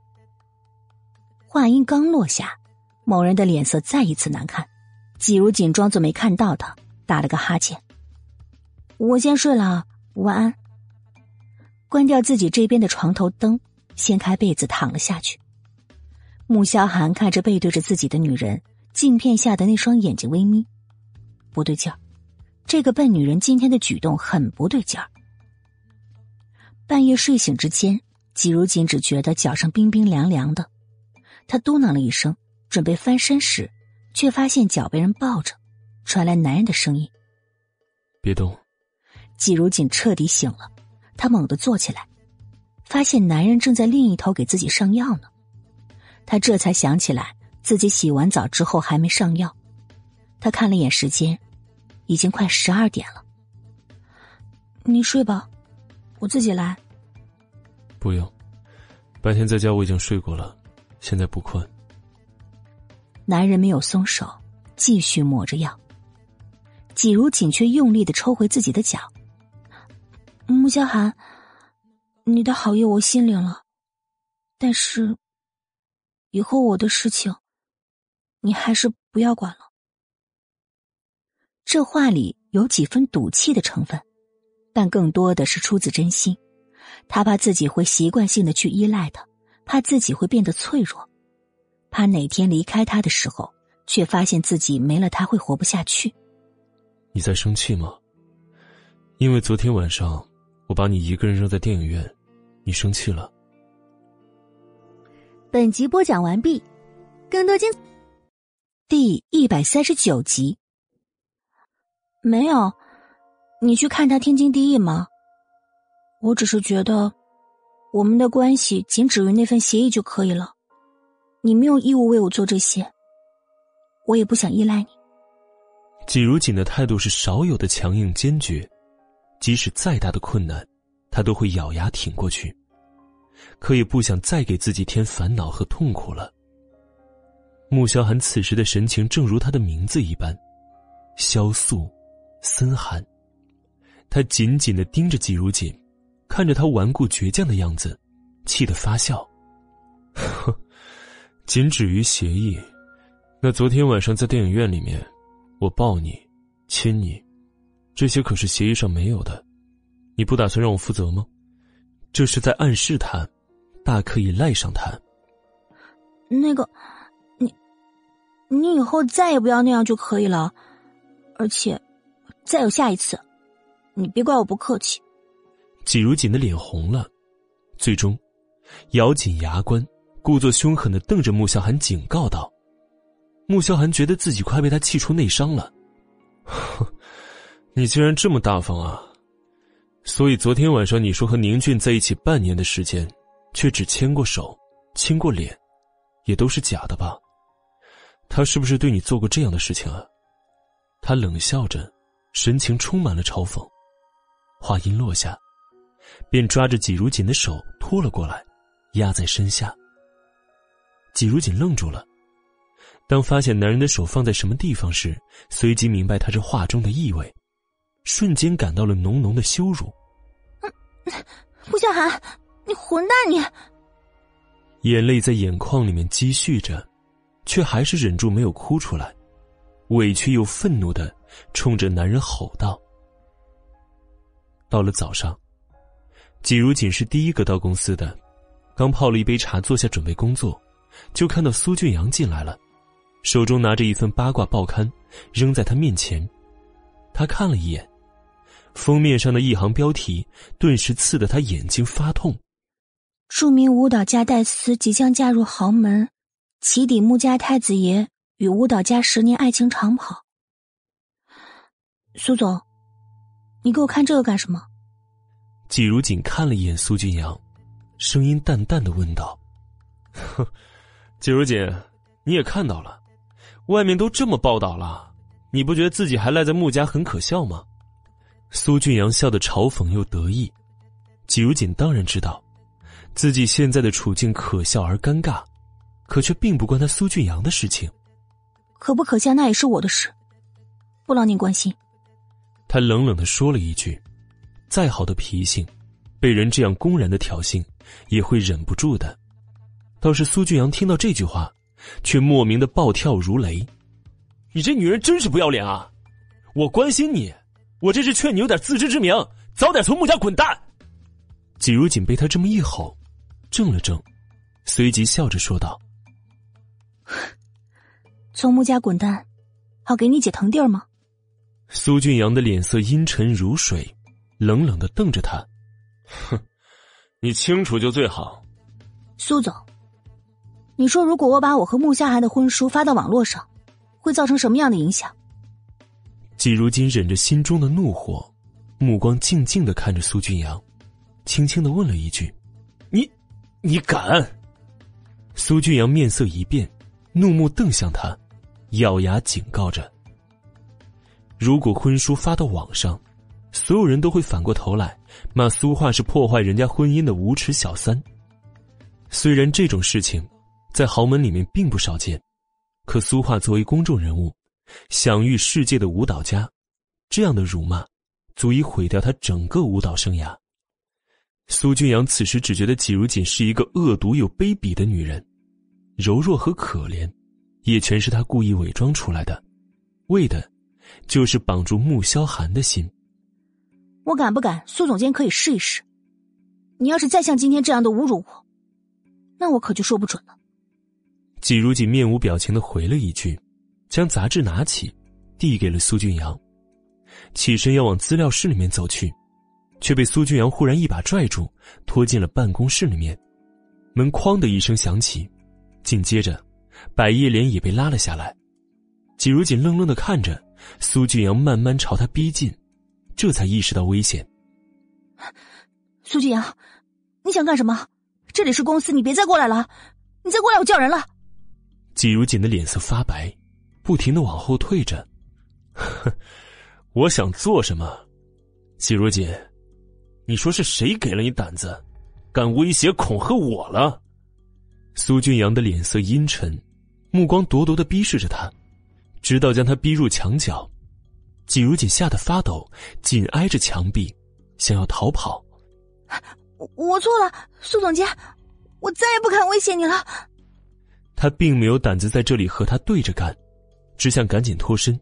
话音刚落下，某人的脸色再一次难看。季如锦装作没看到他，打了个哈欠：“我先睡了，晚安。”关掉自己这边的床头灯，掀开被子躺了下去。穆萧寒看着背对着自己的女人，镜片下的那双眼睛微眯，不对劲儿。这个笨女人今天的举动很不对劲儿。半夜睡醒之间，季如锦只觉得脚上冰冰凉凉的，他嘟囔了一声，准备翻身时，却发现脚被人抱着，传来男人的声音：“别动。”季如锦彻底醒了，他猛地坐起来，发现男人正在另一头给自己上药呢。他这才想起来自己洗完澡之后还没上药，他看了眼时间。已经快十二点了，你睡吧，我自己来。不用，白天在家我已经睡过了，现在不困。男人没有松手，继续抹着药。季如锦却用力的抽回自己的脚。穆萧寒，你的好意我心领了，但是以后我的事情，你还是不要管了。这话里有几分赌气的成分，但更多的是出自真心。他怕自己会习惯性的去依赖他，怕自己会变得脆弱，怕哪天离开他的时候，却发现自己没了他会活不下去。你在生气吗？因为昨天晚上我把你一个人扔在电影院，你生气了。本集播讲完毕，更多精第一百三十九集。没有，你去看他天经地义吗？我只是觉得，我们的关系仅止于那份协议就可以了。你没有义务为我做这些，我也不想依赖你。季如锦的态度是少有的强硬坚决，即使再大的困难，他都会咬牙挺过去，可也不想再给自己添烦恼和痛苦了。穆萧寒此时的神情正如他的名字一般，萧肃。森寒，他紧紧的盯着季如锦，看着他顽固倔强的样子，气得发笑。呵，仅止于协议。那昨天晚上在电影院里面，我抱你，亲你，这些可是协议上没有的。你不打算让我负责吗？这是在暗示他，大可以赖上他。那个，你，你以后再也不要那样就可以了，而且。再有下一次，你别怪我不客气。季如锦的脸红了，最终咬紧牙关，故作凶狠的瞪着穆萧寒，警告道：“穆萧寒觉得自己快被他气出内伤了。你竟然这么大方啊！所以昨天晚上你说和宁俊在一起半年的时间，却只牵过手、亲过脸，也都是假的吧？他是不是对你做过这样的事情啊？”他冷笑着。神情充满了嘲讽，话音落下，便抓着季如锦的手拖了过来，压在身下。季如锦愣住了，当发现男人的手放在什么地方时，随即明白他这话中的意味，瞬间感到了浓浓的羞辱。穆小寒，你混蛋！你眼泪在眼眶里面积蓄着，却还是忍住没有哭出来，委屈又愤怒的。冲着男人吼道：“到了早上，季如锦是第一个到公司的，刚泡了一杯茶，坐下准备工作，就看到苏俊阳进来了，手中拿着一份八卦报刊，扔在他面前。他看了一眼，封面上的一行标题顿时刺得他眼睛发痛。著名舞蹈家戴斯即将嫁入豪门，启底穆家太子爷与舞蹈家十年爱情长跑。苏总，你给我看这个干什么？季如锦看了一眼苏俊阳，声音淡淡的问道：“哼，季如锦，你也看到了，外面都这么报道了，你不觉得自己还赖在穆家很可笑吗？”苏俊阳笑得嘲讽又得意。季如锦当然知道。自己现在的处境可笑而尴尬，可却并不关他苏俊阳的事情。可不可笑，那也是我的事，不劳您关心。他冷冷的说了一句：“再好的脾性，被人这样公然的挑衅，也会忍不住的。”倒是苏俊阳听到这句话，却莫名的暴跳如雷：“你这女人真是不要脸啊！我关心你，我这是劝你有点自知之明，早点从穆家滚蛋。”季如锦被他这么一吼。怔了怔，随即笑着说道：“从穆家滚蛋，好给你姐腾地儿吗？”苏俊阳的脸色阴沉如水，冷冷的瞪着他：“哼，你清楚就最好。”苏总，你说如果我把我和穆夏寒的婚书发到网络上，会造成什么样的影响？季如今忍着心中的怒火，目光静静的看着苏俊阳，轻轻的问了一句：“你？”你敢！苏俊阳面色一变，怒目瞪向他，咬牙警告着：“如果婚书发到网上，所有人都会反过头来骂苏画是破坏人家婚姻的无耻小三。虽然这种事情在豪门里面并不少见，可苏画作为公众人物，享誉世界的舞蹈家，这样的辱骂，足以毁掉他整个舞蹈生涯。”苏俊阳此时只觉得季如锦是一个恶毒又卑鄙的女人，柔弱和可怜，也全是他故意伪装出来的，为的，就是绑住穆萧寒的心。我敢不敢？苏总监可以试一试。你要是再像今天这样的侮辱我，那我可就说不准了。季如锦面无表情的回了一句，将杂志拿起，递给了苏俊阳，起身要往资料室里面走去。却被苏俊阳忽然一把拽住，拖进了办公室里面。门“哐”的一声响起，紧接着，百叶帘也被拉了下来。季如锦愣愣的看着苏俊阳慢慢朝他逼近，这才意识到危险。苏俊阳，你想干什么？这里是公司，你别再过来了！你再过来，我叫人了。季如锦的脸色发白，不停的往后退着。我想做什么？季如锦。你说是谁给了你胆子，敢威胁恐吓我了？苏俊阳的脸色阴沉，目光咄咄的逼视着他，直到将他逼入墙角。季如锦吓得发抖，紧挨着墙壁，想要逃跑。我错了，苏总监，我再也不敢威胁你了。他并没有胆子在这里和他对着干，只想赶紧脱身。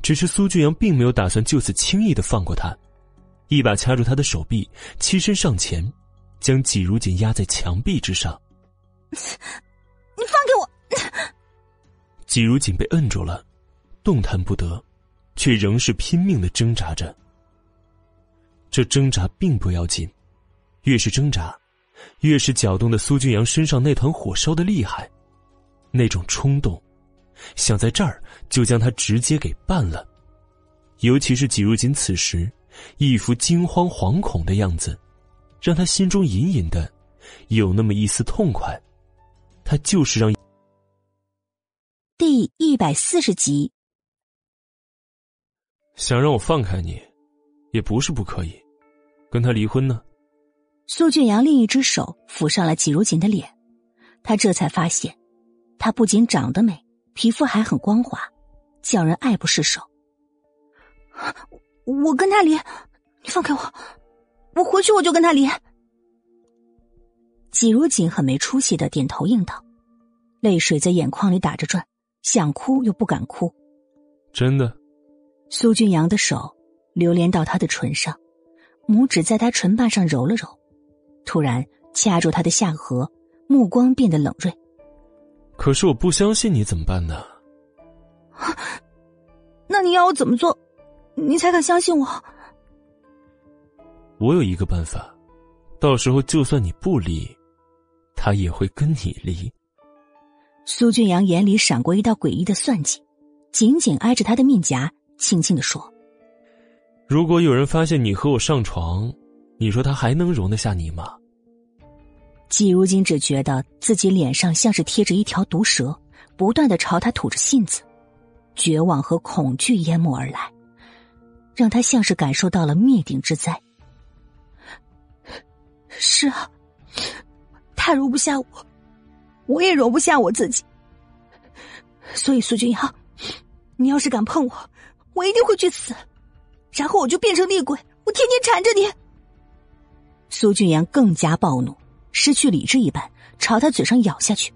只是苏俊阳并没有打算就此轻易的放过他。一把掐住他的手臂，欺身上前，将季如锦压在墙壁之上。你放给我！季如锦被摁住了，动弹不得，却仍是拼命的挣扎着。这挣扎并不要紧，越是挣扎，越是搅动的苏俊阳身上那团火烧的厉害，那种冲动，想在这儿就将他直接给办了。尤其是季如锦此时。一副惊慌惶恐的样子，让他心中隐隐的有那么一丝痛快。他就是让第一百四十集，想让我放开你，也不是不可以，跟他离婚呢。苏俊阳另一只手抚上了季如锦的脸，他这才发现，她不仅长得美，皮肤还很光滑，叫人爱不释手。我跟他离，你放开我，我回去我就跟他离。季如锦很没出息的点头应道，泪水在眼眶里打着转，想哭又不敢哭。真的。苏俊阳的手流连到他的唇上，拇指在他唇瓣上揉了揉，突然掐住他的下颌，目光变得冷锐。可是我不相信你怎么办呢？那你要我怎么做？你才肯相信我。我有一个办法，到时候就算你不离，他也会跟你离。苏俊阳眼里闪过一道诡异的算计，紧紧挨着他的面颊，轻轻的说：“如果有人发现你和我上床，你说他还能容得下你吗？”季如金只觉得自己脸上像是贴着一条毒蛇，不断的朝他吐着信子，绝望和恐惧淹没而来，让他像是感受到了灭顶之灾。是啊，他容不下我，我也容不下我自己。所以苏君阳，你要是敢碰我，我一定会去死，然后我就变成厉鬼，我天天缠着你。苏俊阳更加暴怒。失去理智一般，朝他嘴上咬下去。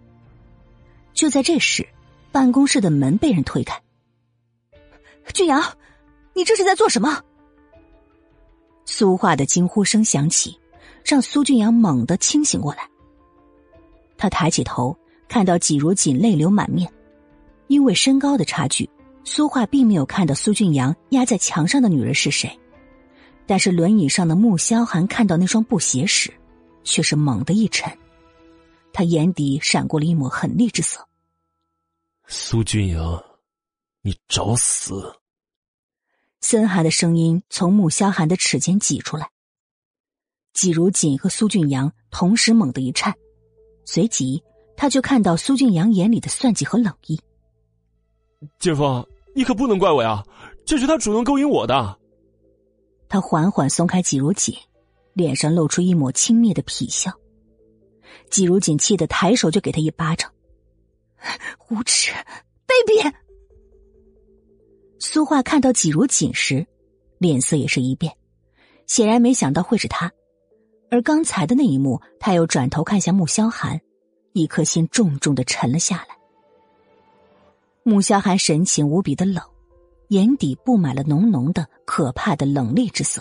就在这时，办公室的门被人推开。俊阳，你这是在做什么？苏化的惊呼声响起，让苏俊阳猛地清醒过来。他抬起头，看到季如锦泪流满面。因为身高的差距，苏化并没有看到苏俊阳压在墙上的女人是谁，但是轮椅上的穆萧寒看到那双布鞋时。却是猛地一沉，他眼底闪过了一抹狠厉之色。苏俊阳，你找死！森寒的声音从穆萧寒的齿间挤出来。季如锦和苏俊阳同时猛地一颤，随即他就看到苏俊阳眼里的算计和冷意。姐夫，你可不能怪我呀，这是他主动勾引我的。他缓缓松开季如锦。脸上露出一抹轻蔑的痞笑，季如锦气得抬手就给他一巴掌，无耻卑鄙！苏画看到季如锦时，脸色也是一变，显然没想到会是他。而刚才的那一幕，他又转头看向穆萧寒，一颗心重重的沉了下来。穆萧寒神情无比的冷，眼底布满了浓浓的、可怕的冷厉之色。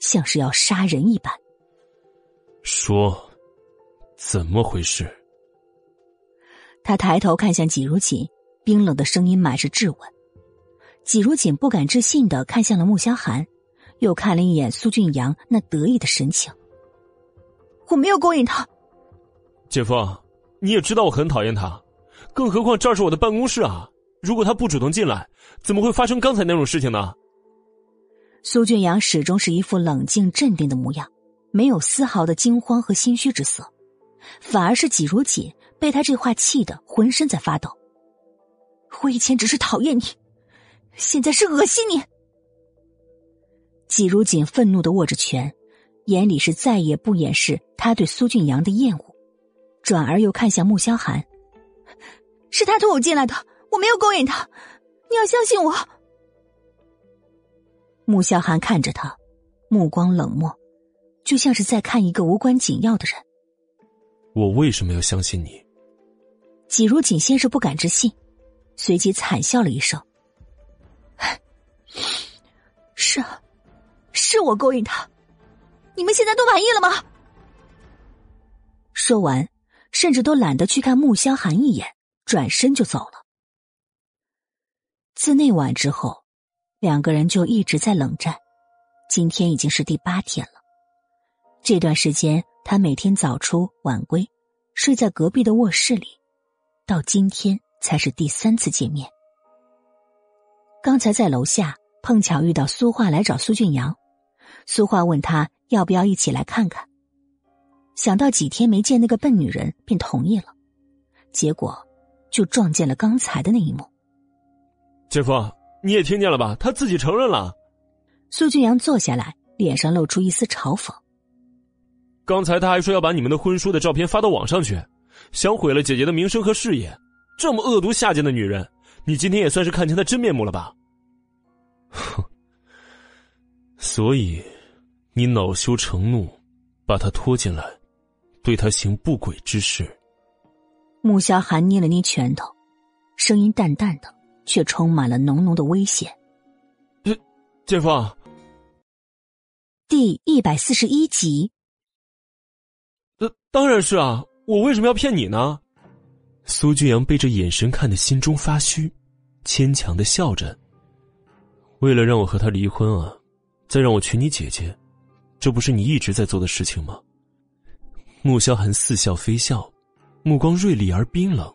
像是要杀人一般。说，怎么回事？他抬头看向季如锦，冰冷的声音满是质问。季如锦不敢置信的看向了穆萧寒，又看了一眼苏俊阳那得意的神情。我没有勾引他。姐夫，你也知道我很讨厌他，更何况这是我的办公室啊！如果他不主动进来，怎么会发生刚才那种事情呢？苏俊阳始终是一副冷静镇定的模样，没有丝毫的惊慌和心虚之色，反而是季如锦被他这话气得浑身在发抖。我以前只是讨厌你，现在是恶心你。季如锦愤怒的握着拳，眼里是再也不掩饰他对苏俊阳的厌恶，转而又看向穆萧寒：“是他拖我进来的，我没有勾引他，你要相信我。”穆萧寒看着他，目光冷漠，就像是在看一个无关紧要的人。我为什么要相信你？季如锦先是不敢置信，随即惨笑了一声：“是啊，是我勾引他，你们现在都满意了吗？”说完，甚至都懒得去看穆萧寒一眼，转身就走了。自那晚之后。两个人就一直在冷战，今天已经是第八天了。这段时间，他每天早出晚归，睡在隔壁的卧室里，到今天才是第三次见面。刚才在楼下碰巧遇到苏画来找苏俊阳，苏画问他要不要一起来看看，想到几天没见那个笨女人，便同意了。结果就撞见了刚才的那一幕。姐夫。你也听见了吧？他自己承认了。苏俊阳坐下来，脸上露出一丝嘲讽。刚才他还说要把你们的婚书的照片发到网上去，想毁了姐姐的名声和事业。这么恶毒下贱的女人，你今天也算是看清她真面目了吧？哼！所以，你恼羞成怒，把她拖进来，对她行不轨之事。穆萧寒捏了捏拳头，声音淡淡的。却充满了浓浓的危险。姐，姐夫。第一百四十一集。呃，当然是啊，我为什么要骗你呢？苏俊阳被这眼神看得心中发虚，牵强的笑着。为了让我和他离婚啊，再让我娶你姐姐，这不是你一直在做的事情吗？穆萧寒似笑非笑，目光锐利而冰冷，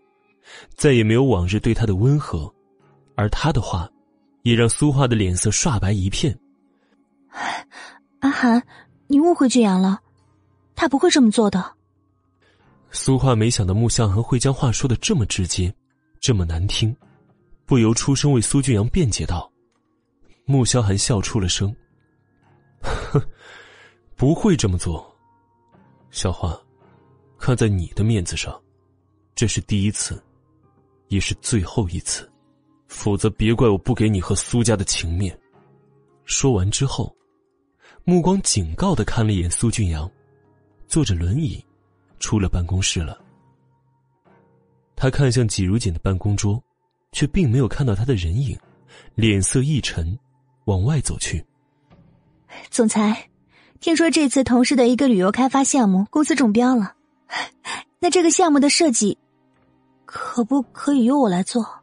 再也没有往日对他的温和，而他的话，也让苏画的脸色刷白一片。阿寒，你误会俊阳了，他不会这么做的。苏画没想到穆向寒会将话说的这么直接，这么难听，不由出声为苏俊阳辩解道。穆萧寒笑出了声，哼，不会这么做。小花，看在你的面子上，这是第一次，也是最后一次，否则别怪我不给你和苏家的情面。说完之后，目光警告的看了一眼苏俊阳，坐着轮椅。出了办公室了，他看向季如锦的办公桌，却并没有看到他的人影，脸色一沉，往外走去。总裁，听说这次同事的一个旅游开发项目公司中标了，那这个项目的设计，可不可以由我来做？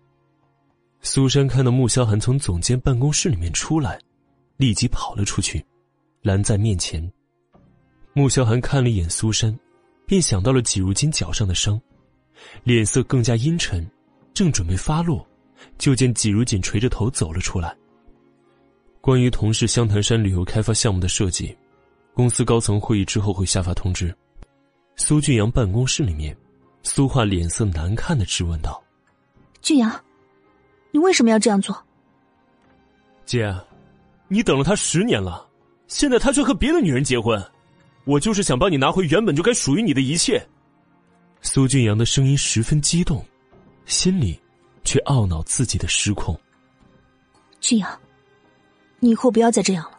苏珊看到穆萧寒从总监办公室里面出来，立即跑了出去，拦在面前。穆萧寒看了一眼苏珊。便想到了季如金脚上的伤，脸色更加阴沉，正准备发落，就见季如锦垂着头走了出来。关于同事湘潭山旅游开发项目的设计，公司高层会议之后会下发通知。苏俊阳办公室里面，苏画脸色难看的质问道：“俊阳，你为什么要这样做？”姐，你等了他十年了，现在他却和别的女人结婚。我就是想帮你拿回原本就该属于你的一切。苏俊阳的声音十分激动，心里却懊恼自己的失控。俊阳，你以后不要再这样了。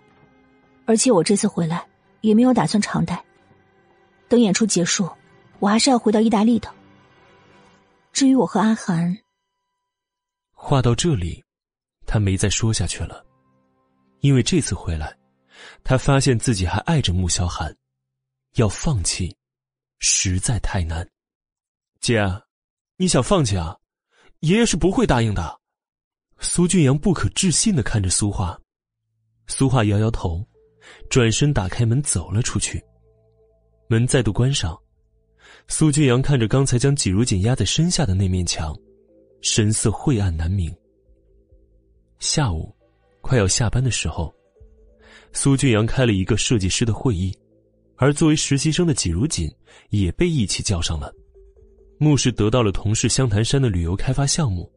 而且我这次回来也没有打算长待。等演出结束，我还是要回到意大利的。至于我和阿寒，话到这里，他没再说下去了，因为这次回来，他发现自己还爱着穆萧寒。要放弃，实在太难。姐，你想放弃啊？爷爷是不会答应的。苏俊阳不可置信的看着苏画，苏画摇摇头，转身打开门走了出去。门再度关上，苏俊阳看着刚才将季如锦压在身下的那面墙，神色晦暗难明。下午，快要下班的时候，苏俊阳开了一个设计师的会议。而作为实习生的季如锦也被一起叫上了。穆氏得到了同事湘潭山的旅游开发项目，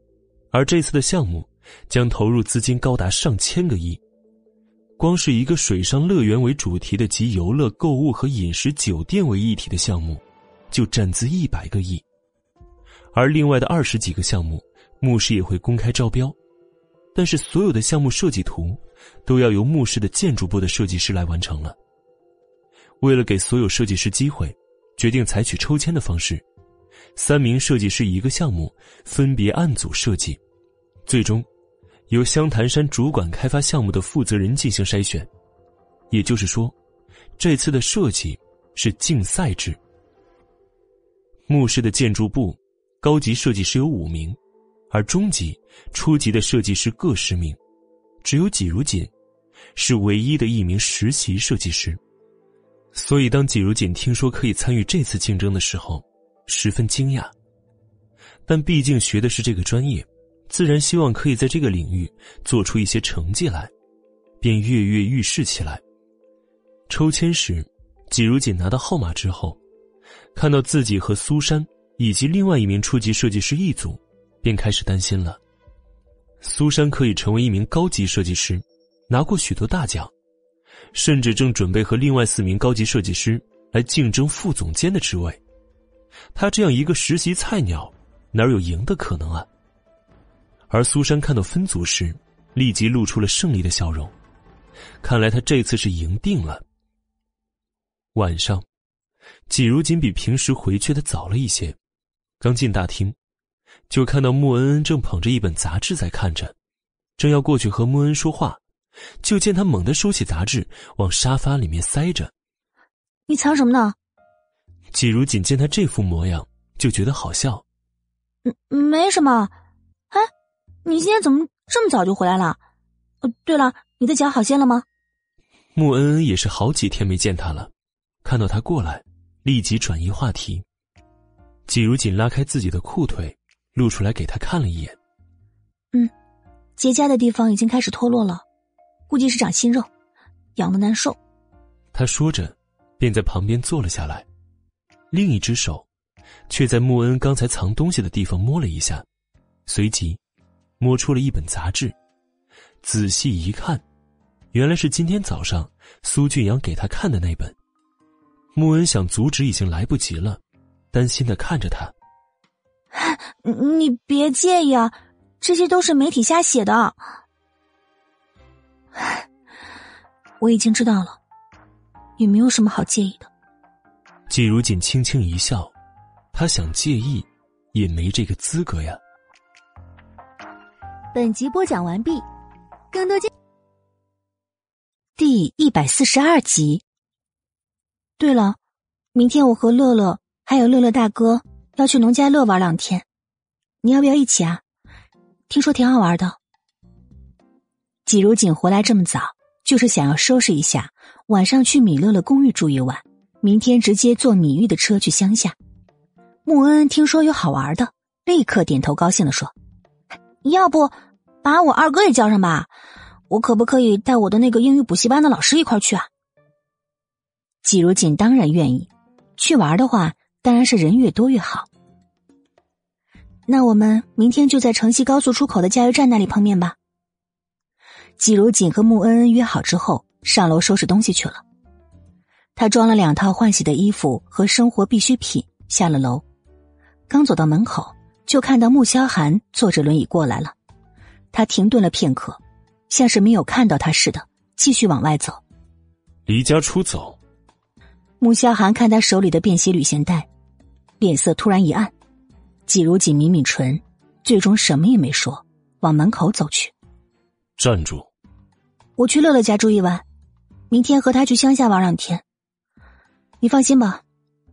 而这次的项目将投入资金高达上千个亿。光是一个水上乐园为主题的集游乐、购物和饮食酒店为一体的项目，就占资一百个亿。而另外的二十几个项目，牧师也会公开招标，但是所有的项目设计图都要由牧师的建筑部的设计师来完成了。为了给所有设计师机会，决定采取抽签的方式，三名设计师一个项目，分别按组设计，最终由湘潭山主管开发项目的负责人进行筛选。也就是说，这次的设计是竞赛制。牧师的建筑部高级设计师有五名，而中级、初级的设计师各十名，只有季如锦是唯一的一名实习设计师。所以，当季如锦听说可以参与这次竞争的时候，十分惊讶。但毕竟学的是这个专业，自然希望可以在这个领域做出一些成绩来，便跃跃欲试起来。抽签时，季如锦拿到号码之后，看到自己和苏珊以及另外一名初级设计师一组，便开始担心了。苏珊可以成为一名高级设计师，拿过许多大奖。甚至正准备和另外四名高级设计师来竞争副总监的职位，他这样一个实习菜鸟，哪有赢的可能啊？而苏珊看到分组时，立即露出了胜利的笑容，看来他这次是赢定了。晚上，季如锦比平时回去的早了一些，刚进大厅，就看到穆恩恩正捧着一本杂志在看着，正要过去和穆恩说话。就见他猛地收起杂志，往沙发里面塞着。你藏什么呢？季如锦见他这副模样，就觉得好笑。嗯，没什么。哎，你今天怎么这么早就回来了？呃，对了，你的脚好些了吗？穆恩恩也是好几天没见他了，看到他过来，立即转移话题。季如锦拉开自己的裤腿，露出来给他看了一眼。嗯，结痂的地方已经开始脱落了，估计是长新肉，痒的难受。他说着，便在旁边坐了下来，另一只手，却在穆恩刚才藏东西的地方摸了一下，随即，摸出了一本杂志，仔细一看。原来是今天早上苏俊阳给他看的那本。穆恩想阻止，已经来不及了，担心的看着他：“你别介意啊，这些都是媒体瞎写的。我已经知道了，也没有什么好介意的。”季如锦轻轻一笑，他想介意，也没这个资格呀。本集播讲完毕，更多精。第一百四十二集。对了，明天我和乐乐还有乐乐大哥要去农家乐玩两天，你要不要一起啊？听说挺好玩的。季如锦回来这么早，就是想要收拾一下，晚上去米乐乐公寓住一晚，明天直接坐米玉的车去乡下。穆恩听说有好玩的，立刻点头高兴的说：“要不把我二哥也叫上吧。”我可不可以带我的那个英语补习班的老师一块去啊？季如锦当然愿意，去玩的话当然是人越多越好。那我们明天就在城西高速出口的加油站那里碰面吧。季如锦和穆恩恩约好之后，上楼收拾东西去了。他装了两套换洗的衣服和生活必需品，下了楼，刚走到门口，就看到穆萧寒坐着轮椅过来了。他停顿了片刻。像是没有看到他似的，继续往外走。离家出走。穆萧寒看他手里的便携旅行袋，脸色突然一暗。季如锦抿抿唇，最终什么也没说，往门口走去。站住！我去乐乐家住一晚，明天和他去乡下玩两天。你放心吧，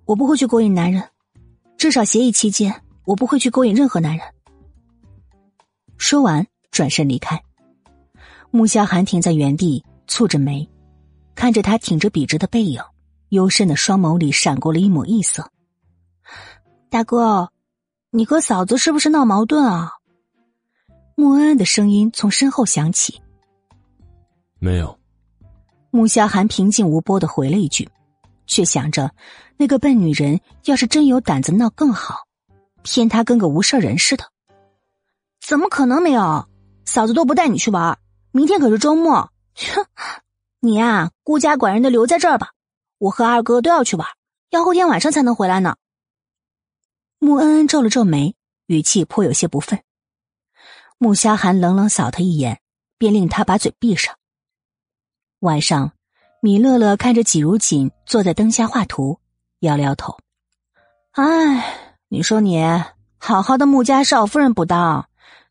我不会去勾引男人，至少协议期间我不会去勾引任何男人。说完，转身离开。穆萧寒停在原地，蹙着眉，看着他挺着笔直的背影，幽深的双眸里闪过了一抹异色。大哥，你和嫂子是不是闹矛盾啊？穆恩恩的声音从身后响起。没有。穆萧寒平静无波的回了一句，却想着那个笨女人要是真有胆子闹更好，骗她跟个无事人似的。怎么可能没有？嫂子都不带你去玩。明天可是周末，哼！你呀，孤家寡人的留在这儿吧。我和二哥都要去玩，要后天晚上才能回来呢。穆恩恩皱了皱眉，语气颇有些不忿。穆萧寒冷冷扫他一眼，便令他把嘴闭上。晚上，米乐乐看着季如锦坐在灯下画图，摇了摇头：“哎，你说你好好的穆家少夫人不当，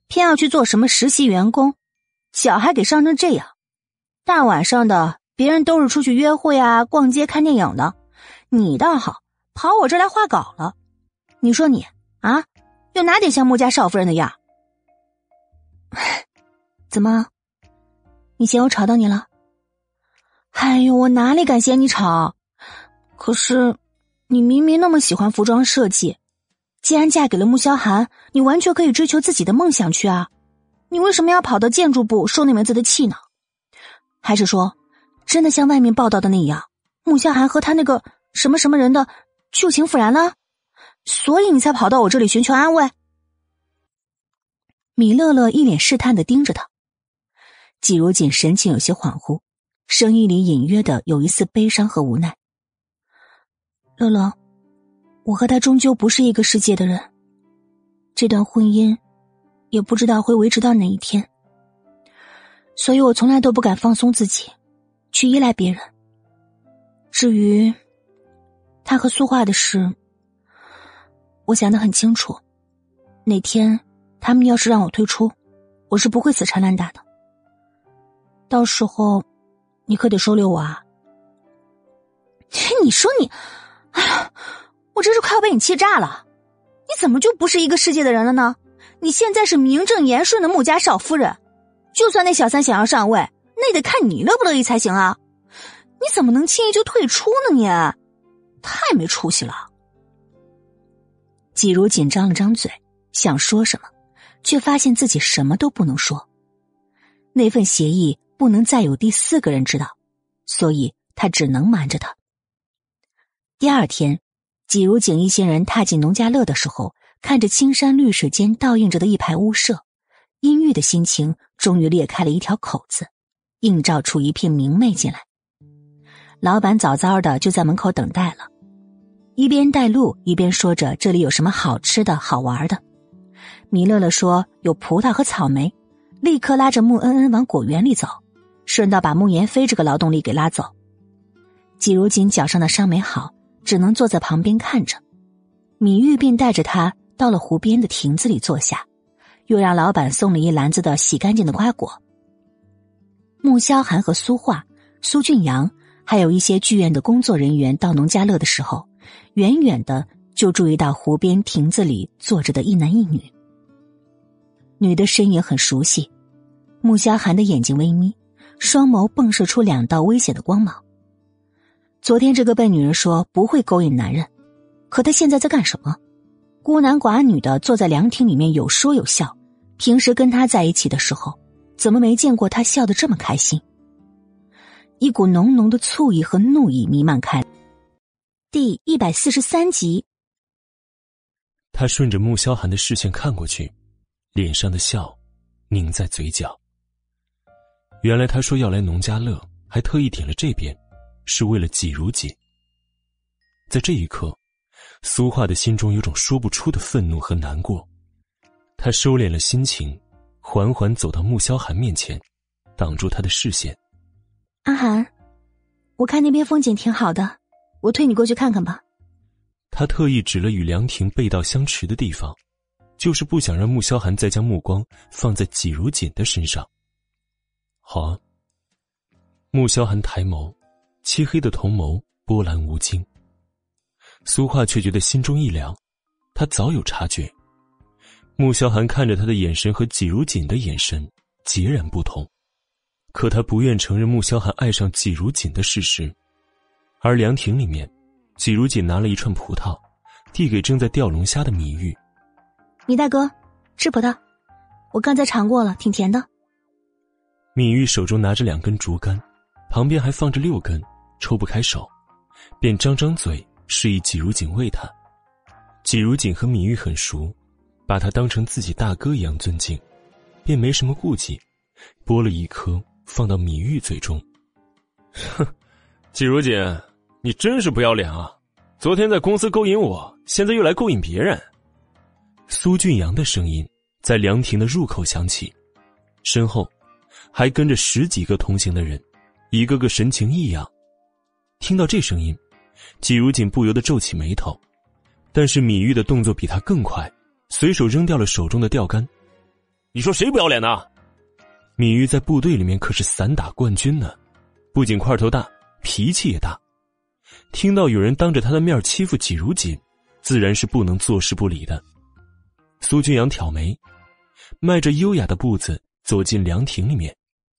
偏要去做什么实习员工？”脚还给伤成这样，大晚上的，别人都是出去约会啊、逛街、看电影的，你倒好，跑我这来画稿了。你说你啊，有哪点像穆家少夫人的样？怎么，你嫌我吵到你了？哎呦，我哪里敢嫌你吵？可是，你明明那么喜欢服装设计，既然嫁给了穆萧寒，你完全可以追求自己的梦想去啊。你为什么要跑到建筑部受那门子的气呢？还是说，真的像外面报道的那样，穆萧寒和他那个什么什么人的旧情复燃了，所以你才跑到我这里寻求安慰？米乐乐一脸试探的盯着他，季如锦神情有些恍惚，声音里隐约的有一丝悲伤和无奈。乐乐，我和他终究不是一个世界的人，这段婚姻。也不知道会维持到哪一天，所以我从来都不敢放松自己，去依赖别人。至于他和苏画的事，我想的很清楚。哪天他们要是让我退出，我是不会死缠烂打的。到时候你可得收留我啊！你说你，哎呀，我真是快要被你气炸了！你怎么就不是一个世界的人了呢？你现在是名正言顺的穆家少夫人，就算那小三想要上位，那也得看你乐不乐意才行啊！你怎么能轻易就退出呢？你太没出息了！季如锦张了张嘴，想说什么，却发现自己什么都不能说。那份协议不能再有第四个人知道，所以他只能瞒着他。第二天，季如锦一行人踏进农家乐的时候，看着青山绿水间倒映着的一排屋舍，阴郁的心情终于裂开了一条口子，映照出一片明媚进来。老板早早的就在门口等待了，一边带路一边说着这里有什么好吃的好玩的。米乐乐说有葡萄和草莓，立刻拉着穆恩恩往果园里走，顺道把穆言飞这个劳动力给拉走。季如锦脚上的伤没好，只能坐在旁边看着。米玉便带着他到了湖边的亭子里坐下，又让老板送了一篮子的洗干净的瓜果。穆萧寒和苏画、苏俊阳。还有一些剧院的工作人员到农家乐的时候，远远的就注意到湖边亭子里坐着的一男一女。女的身影很熟悉，穆萧寒的眼睛微眯，双眸迸射出两道危险的光芒。昨天这个笨女人说不会勾引男人，可她现在在干什么？孤男寡女的坐在凉亭里面有说有笑，平时跟他在一起的时候，怎么没见过他笑得这么开心？一股浓浓的醋意和怒意弥漫开。第一百四十三集，他顺着穆萧寒的视线看过去，脸上的笑凝在嘴角。原来他说要来农家乐，还特意点了这边，是为了挤如锦。在这一刻，苏画的心中有种说不出的愤怒和难过。他收敛了心情，缓缓走到穆萧寒面前，挡住他的视线。阿寒，我看那边风景挺好的，我推你过去看看吧。他特意指了与凉亭背道相持的地方，就是不想让穆萧寒再将目光放在季如锦的身上。好啊。穆萧寒抬眸，漆黑的瞳眸波澜无惊。苏画却觉得心中一凉，他早有察觉，穆萧寒看着他的眼神和季如锦的眼神截然不同。可他不愿承认穆萧寒爱上季如锦的事实，而凉亭里面，季如锦拿了一串葡萄，递给正在钓龙虾的米玉。米大哥，吃葡萄，我刚才尝过了，挺甜的。米玉手中拿着两根竹竿，旁边还放着六根，抽不开手，便张张嘴示意季如锦喂他。季如锦和米玉很熟，把他当成自己大哥一样尊敬，便没什么顾忌，剥了一颗。放到米玉嘴中，哼，季如锦，你真是不要脸啊！昨天在公司勾引我，现在又来勾引别人。苏俊阳的声音在凉亭的入口响起，身后还跟着十几个同行的人，一个个神情异样。听到这声音，季如锦不由得皱起眉头，但是米玉的动作比他更快，随手扔掉了手中的钓竿。你说谁不要脸呢？米玉在部队里面可是散打冠军呢，不仅块头大，脾气也大。听到有人当着他的面欺负季如锦，自然是不能坐视不理的。苏俊阳挑眉，迈着优雅的步子走进凉亭里面，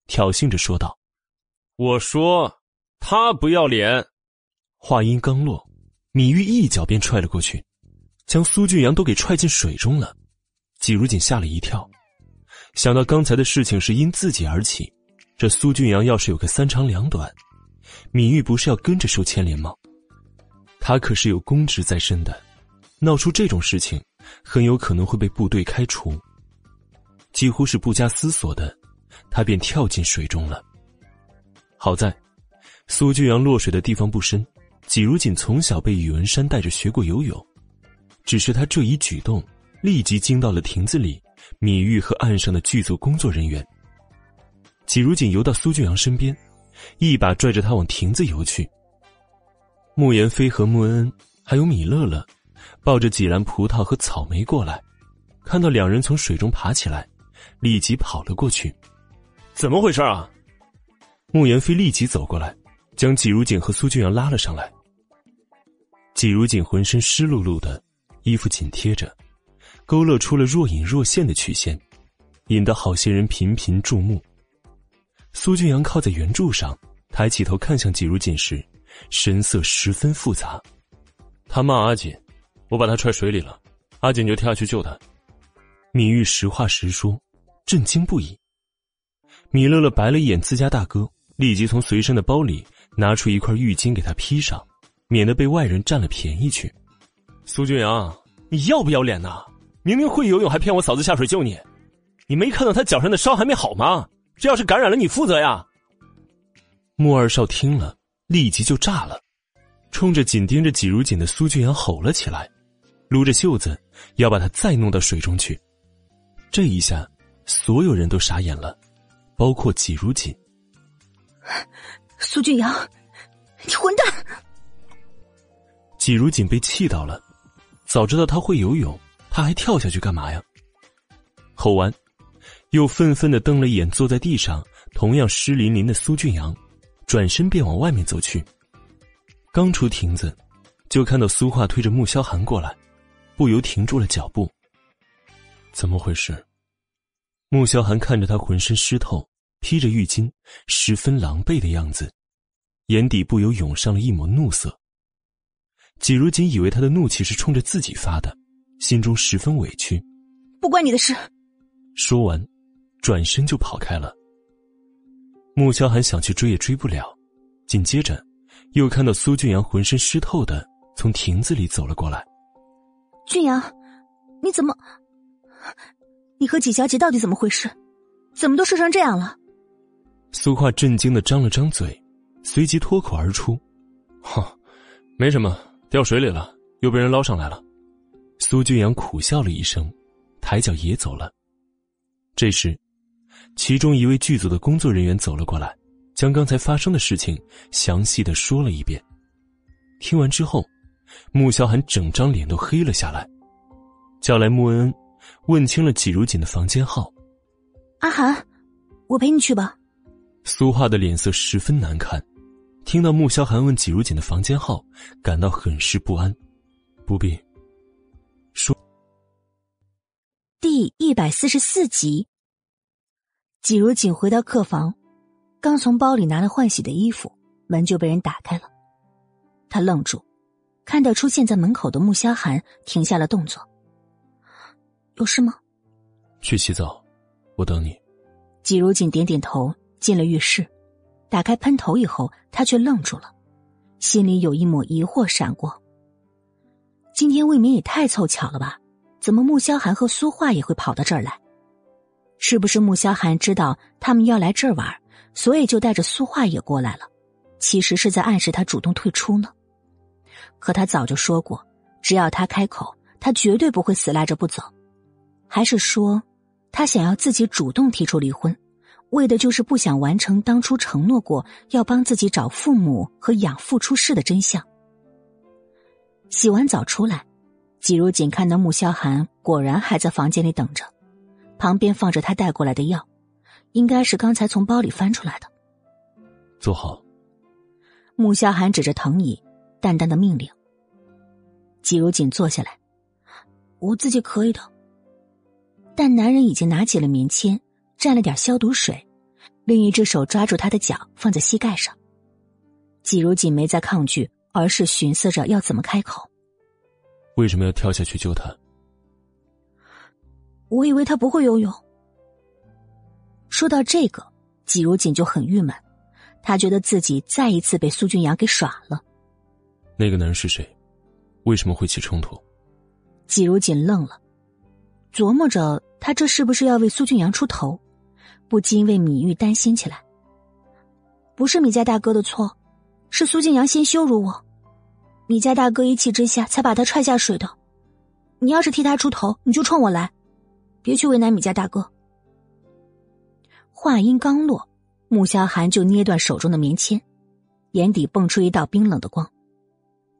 挑衅着说道：“我说他不要脸。”话音刚落，米玉一脚便踹了过去，将苏俊阳都给踹进水中了。季如锦吓了一跳。想到刚才的事情是因自己而起，这苏俊阳要是有个三长两短，米玉不是要跟着受牵连吗？他可是有公职在身的，闹出这种事情，很有可能会被部队开除。几乎是不加思索的，他便跳进水中了。好在，苏俊阳落水的地方不深，季如锦从小被宇文山带着学过游泳，只是他这一举动，立即惊到了亭子里。米玉和岸上的剧组工作人员，季如锦游到苏俊阳身边，一把拽着他往亭子游去。穆言飞和穆恩恩还有米乐乐，抱着几篮葡萄和草莓过来，看到两人从水中爬起来，立即跑了过去。怎么回事啊？穆言飞立即走过来，将季如锦和苏俊阳拉了上来。季如锦浑身湿漉漉的，衣服紧贴着。勾勒出了若隐若现的曲线，引得好些人频频注目。苏俊阳靠在圆柱上，抬起头看向季如锦时，神色十分复杂。他骂阿锦，我把他踹水里了，阿锦就跳下去救他。米玉实话实说，震惊不已。米乐乐白了一眼自家大哥，立即从随身的包里拿出一块浴巾给他披上，免得被外人占了便宜去。苏俊阳，你要不要脸呐？明明会游泳还骗我嫂子下水救你，你没看到他脚上的伤还没好吗？这要是感染了，你负责呀！穆二少听了，立即就炸了，冲着紧盯着季如锦的苏俊阳吼了起来，撸着袖子要把他再弄到水中去。这一下，所有人都傻眼了，包括季如锦。苏俊阳，你混蛋！季如锦被气到了，早知道他会游泳，他还跳下去干嘛呀？吼完，又愤愤的瞪了一眼坐在地上同样湿淋淋的苏俊阳，转身便往外面走去。刚出亭子，就看到苏画推着穆萧寒过来，不由停住了脚步。怎么回事？穆萧寒看着他浑身湿透、披着浴巾、十分狼狈的样子，眼底不由涌上了一抹怒色。季如锦以为他的怒气是冲着自己发的，心中十分委屈。不关你的事。说完，转身就跑开了。穆萧寒想去追也追不了，紧接着，又看到苏俊阳浑身湿透的从亭子里走了过来。俊阳，你怎么？你和纪小姐到底怎么回事？怎么都瘦成这样了？苏画震惊的张了张嘴，随即脱口而出：“哈，没什么，掉水里了，又被人捞上来了。”苏俊阳苦笑了一声，抬脚也走了。这时，其中一位剧组的工作人员走了过来，将刚才发生的事情详细的说了一遍。听完之后，穆萧寒整张脸都黑了下来，叫来穆恩恩。问清了季如锦的房间号，阿寒，我陪你去吧。苏画的脸色十分难看，听到穆萧寒问季如锦的房间号，感到很是不安。不必说。第一百四十四集，季如锦回到客房，刚从包里拿了换洗的衣服，门就被人打开了。他愣住，看到出现在门口的穆萧寒，停下了动作。有事吗？去洗澡，我等你。季如锦点点头，进了浴室，打开喷头以后，他却愣住了，心里有一抹疑惑闪过。今天未免也太凑巧了吧？怎么穆萧寒和苏画也会跑到这儿来？是不是穆萧寒知道他们要来这儿玩，所以就带着苏画也过来了？其实是在暗示他主动退出呢。可他早就说过，只要他开口，他绝对不会死赖着不走。还是说，他想要自己主动提出离婚，为的就是不想完成当初承诺过要帮自己找父母和养父出事的真相。洗完澡出来，季如锦看到穆萧寒果然还在房间里等着，旁边放着他带过来的药，应该是刚才从包里翻出来的。坐好。穆萧寒指着藤椅，淡淡的命令。季如锦坐下来，我自己可以的。但男人已经拿起了棉签，蘸了点消毒水，另一只手抓住他的脚，放在膝盖上。季如锦没再抗拒，而是寻思着要怎么开口。为什么要跳下去救他？我以为他不会游泳。说到这个，季如锦就很郁闷，他觉得自己再一次被苏俊阳给耍了。那个男人是谁？为什么会起冲突？季如锦愣了。琢磨着他这是不是要为苏俊阳出头，不禁为米玉担心起来。不是米家大哥的错，是苏俊阳先羞辱我，米家大哥一气之下才把他踹下水的。你要是替他出头，你就冲我来，别去为难米家大哥。话音刚落，穆萧寒就捏断手中的棉签，眼底蹦出一道冰冷的光。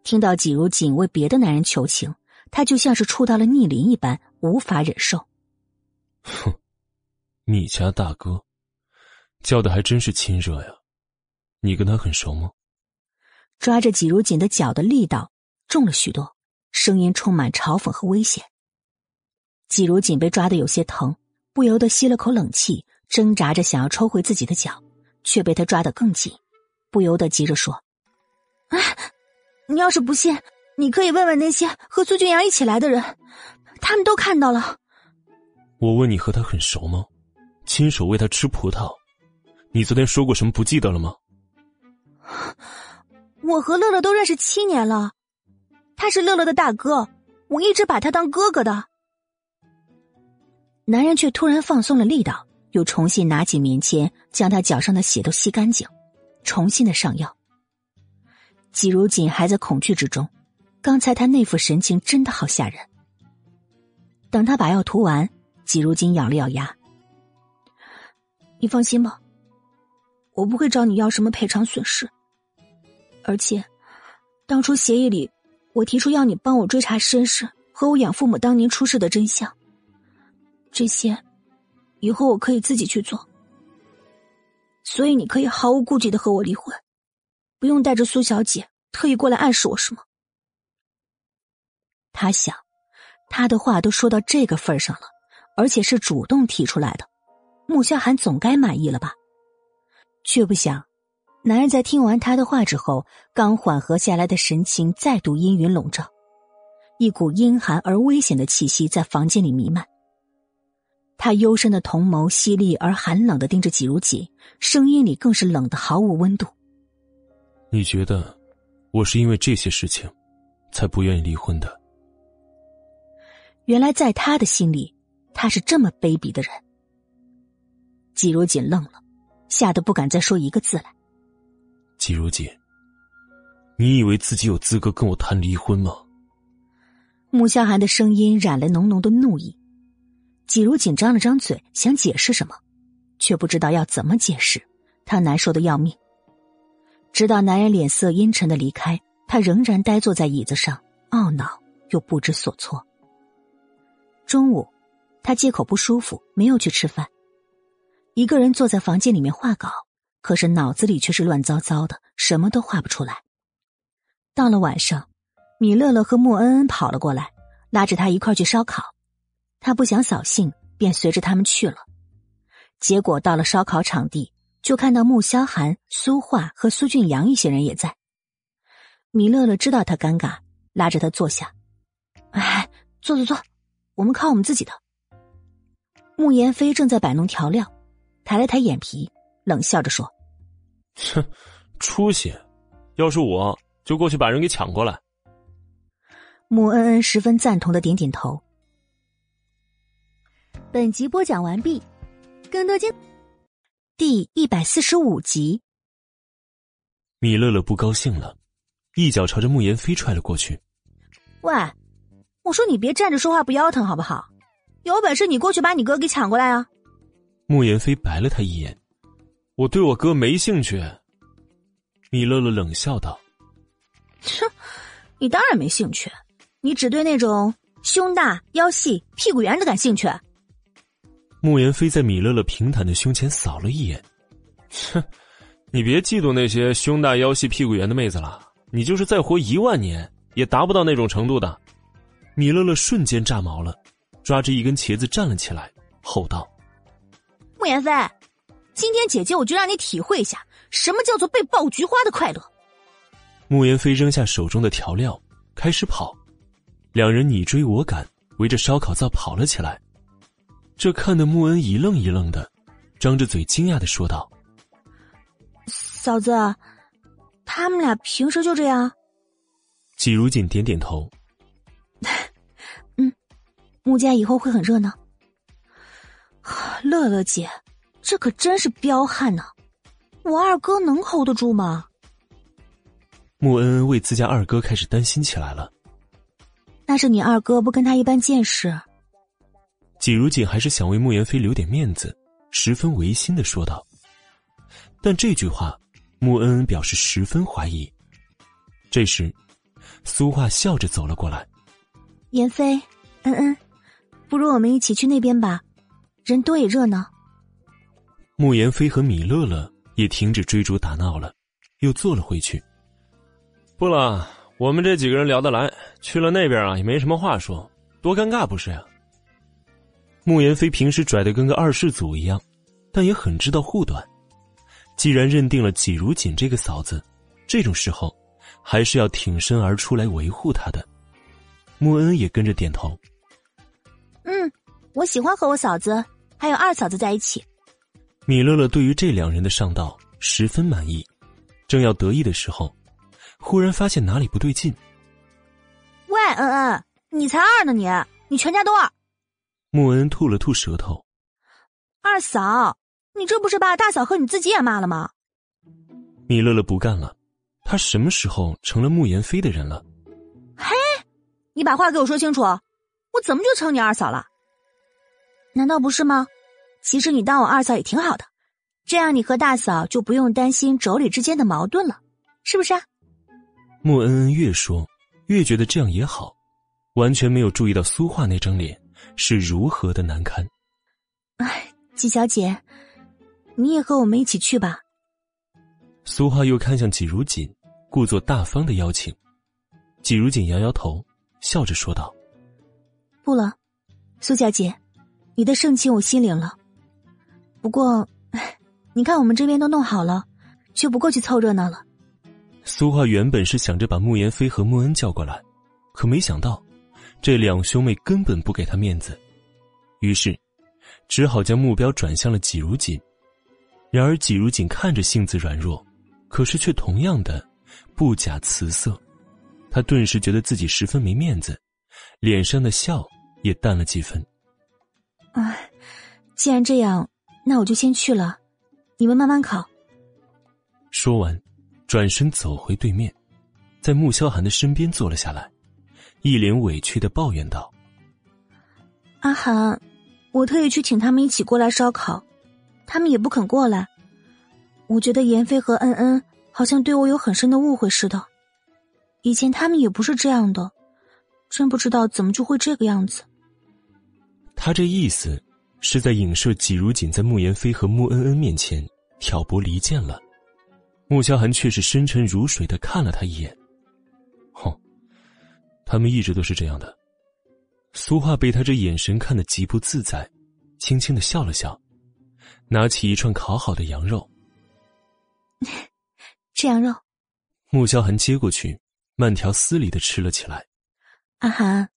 听到季如锦为别的男人求情。他就像是触到了逆鳞一般，无法忍受。哼，米家大哥，叫的还真是亲热呀！你跟他很熟吗？抓着季如锦的脚的力道重了许多，声音充满嘲讽和威胁。季如锦被抓的有些疼，不由得吸了口冷气，挣扎着想要抽回自己的脚，却被他抓得更紧，不由得急着说：“啊，你要是不信，你可以问问那些和苏俊阳一起来的人，他们都看到了。”我问你和他很熟吗？亲手喂他吃葡萄，你昨天说过什么？不记得了吗？我和乐乐都认识七年了，他是乐乐的大哥，我一直把他当哥哥的。男人却突然放松了力道，又重新拿起棉签，将他脚上的血都吸干净，重新的上药。季如锦还在恐惧之中，刚才他那副神情真的好吓人。等他把药涂完，季如锦咬了咬牙：“你放心吧，我不会找你要什么赔偿损失。而且，当初协议里，我提出要你帮我追查身世和我养父母当年出事的真相。”这些，以后我可以自己去做，所以你可以毫无顾忌的和我离婚，不用带着苏小姐特意过来暗示我什么。他想，他的话都说到这个份上了，而且是主动提出来的，穆萧寒总该满意了吧？却不想，男人在听完他的话之后，刚缓和下来的神情再度阴云笼罩，一股阴寒而危险的气息在房间里弥漫。他幽深的瞳眸犀利而寒冷的盯着季如锦，声音里更是冷的毫无温度。你觉得，我是因为这些事情，才不愿意离婚的？原来在他的心里，他是这么卑鄙的人。季如锦愣了，吓得不敢再说一个字来。季如锦，你以为自己有资格跟我谈离婚吗？穆萧寒的声音染了浓浓的怒意。季如锦张了张嘴，想解释什么，却不知道要怎么解释。他难受的要命。直到男人脸色阴沉的离开，他仍然呆坐在椅子上，懊恼又不知所措。中午，他借口不舒服，没有去吃饭，一个人坐在房间里面画稿，可是脑子里却是乱糟糟的，什么都画不出来。到了晚上，米乐乐和莫恩恩跑了过来，拉着他一块去烧烤。他不想扫兴，便随着他们去了。结果到了烧烤场地，就看到穆萧寒、苏画和苏俊阳一些人也在。米乐乐知道他尴尬，拉着他坐下：“哎，坐坐坐，我们靠我们自己的。”穆言飞正在摆弄调料，抬了抬眼皮，冷笑着说：“哼，出息！要是我就过去把人给抢过来。”穆恩恩十分赞同的点点头。本集播讲完毕，更多精第一百四十五集。米乐乐不高兴了，一脚朝着慕言飞踹了过去。喂，我说你别站着说话不腰疼好不好？有本事你过去把你哥给抢过来啊！慕言飞白了他一眼，我对我哥没兴趣。米乐乐冷笑道：“哼，你当然没兴趣，你只对那种胸大腰细屁股圆的感兴趣。”穆言飞在米乐乐平坦的胸前扫了一眼，哼，你别嫉妒那些胸大腰细屁股圆的妹子了，你就是再活一万年也达不到那种程度的。米乐乐瞬间炸毛了，抓着一根茄子站了起来，吼道：“穆言飞，今天姐姐我就让你体会一下什么叫做被爆菊花的快乐。”慕言飞扔下手中的调料，开始跑，两人你追我赶，围着烧烤灶跑了起来。这看得穆恩一愣一愣的，张着嘴惊讶的说道：“嫂子，他们俩平时就这样？”季如锦点点头：“嗯，穆家以后会很热闹。”乐乐姐，这可真是彪悍呢，我二哥能 hold 得住吗？穆恩恩为自家二哥开始担心起来了。那是你二哥不跟他一般见识。季如锦还是想为穆言飞留点面子，十分违心的说道。但这句话，穆恩恩表示十分怀疑。这时，苏画笑着走了过来：“言飞，恩恩，不如我们一起去那边吧，人多也热闹。”穆言飞和米乐乐也停止追逐打闹了，又坐了回去。不了，我们这几个人聊得来，去了那边啊，也没什么话说，多尴尬不是呀？穆言飞平时拽的跟个二世祖一样，但也很知道护短。既然认定了季如锦这个嫂子，这种时候还是要挺身而出来维护她的。穆恩也跟着点头。嗯，我喜欢和我嫂子还有二嫂子在一起。米乐乐对于这两人的上道十分满意，正要得意的时候，忽然发现哪里不对劲。喂，恩恩，你才二呢，你你全家都二。穆恩吐了吐舌头。二嫂，你这不是把大嫂和你自己也骂了吗？米乐乐不干了，他什么时候成了穆言飞的人了？嘿，你把话给我说清楚，我怎么就成你二嫂了？难道不是吗？其实你当我二嫂也挺好的，这样你和大嫂就不用担心妯娌之间的矛盾了，是不是啊？穆恩恩越说越觉得这样也好，完全没有注意到苏画那张脸。是如何的难堪？哎，季小姐，你也和我们一起去吧。苏画又看向季如锦，故作大方的邀请。季如锦摇摇头，笑着说道：“不了，苏小姐，你的盛情我心领了。不过，你看我们这边都弄好了，就不过去凑热闹了。”苏画原本是想着把穆言飞和穆恩叫过来，可没想到。这两兄妹根本不给他面子，于是只好将目标转向了季如锦。然而季如锦看着性子软弱，可是却同样的不假辞色。他顿时觉得自己十分没面子，脸上的笑也淡了几分。啊，既然这样，那我就先去了，你们慢慢考。说完，转身走回对面，在穆萧寒的身边坐了下来。一脸委屈的抱怨道：“阿寒，我特意去请他们一起过来烧烤，他们也不肯过来。我觉得妍飞和恩恩好像对我有很深的误会似的。以前他们也不是这样的，真不知道怎么就会这个样子。”他这意思是在影射季如锦在穆言飞和穆恩恩面前挑拨离间了。穆萧寒却是深沉如水的看了他一眼。他们一直都是这样的。苏画被他这眼神看得极不自在，轻轻的笑了笑，拿起一串烤好的羊肉。吃羊肉。穆萧寒接过去，慢条斯理的吃了起来。阿寒，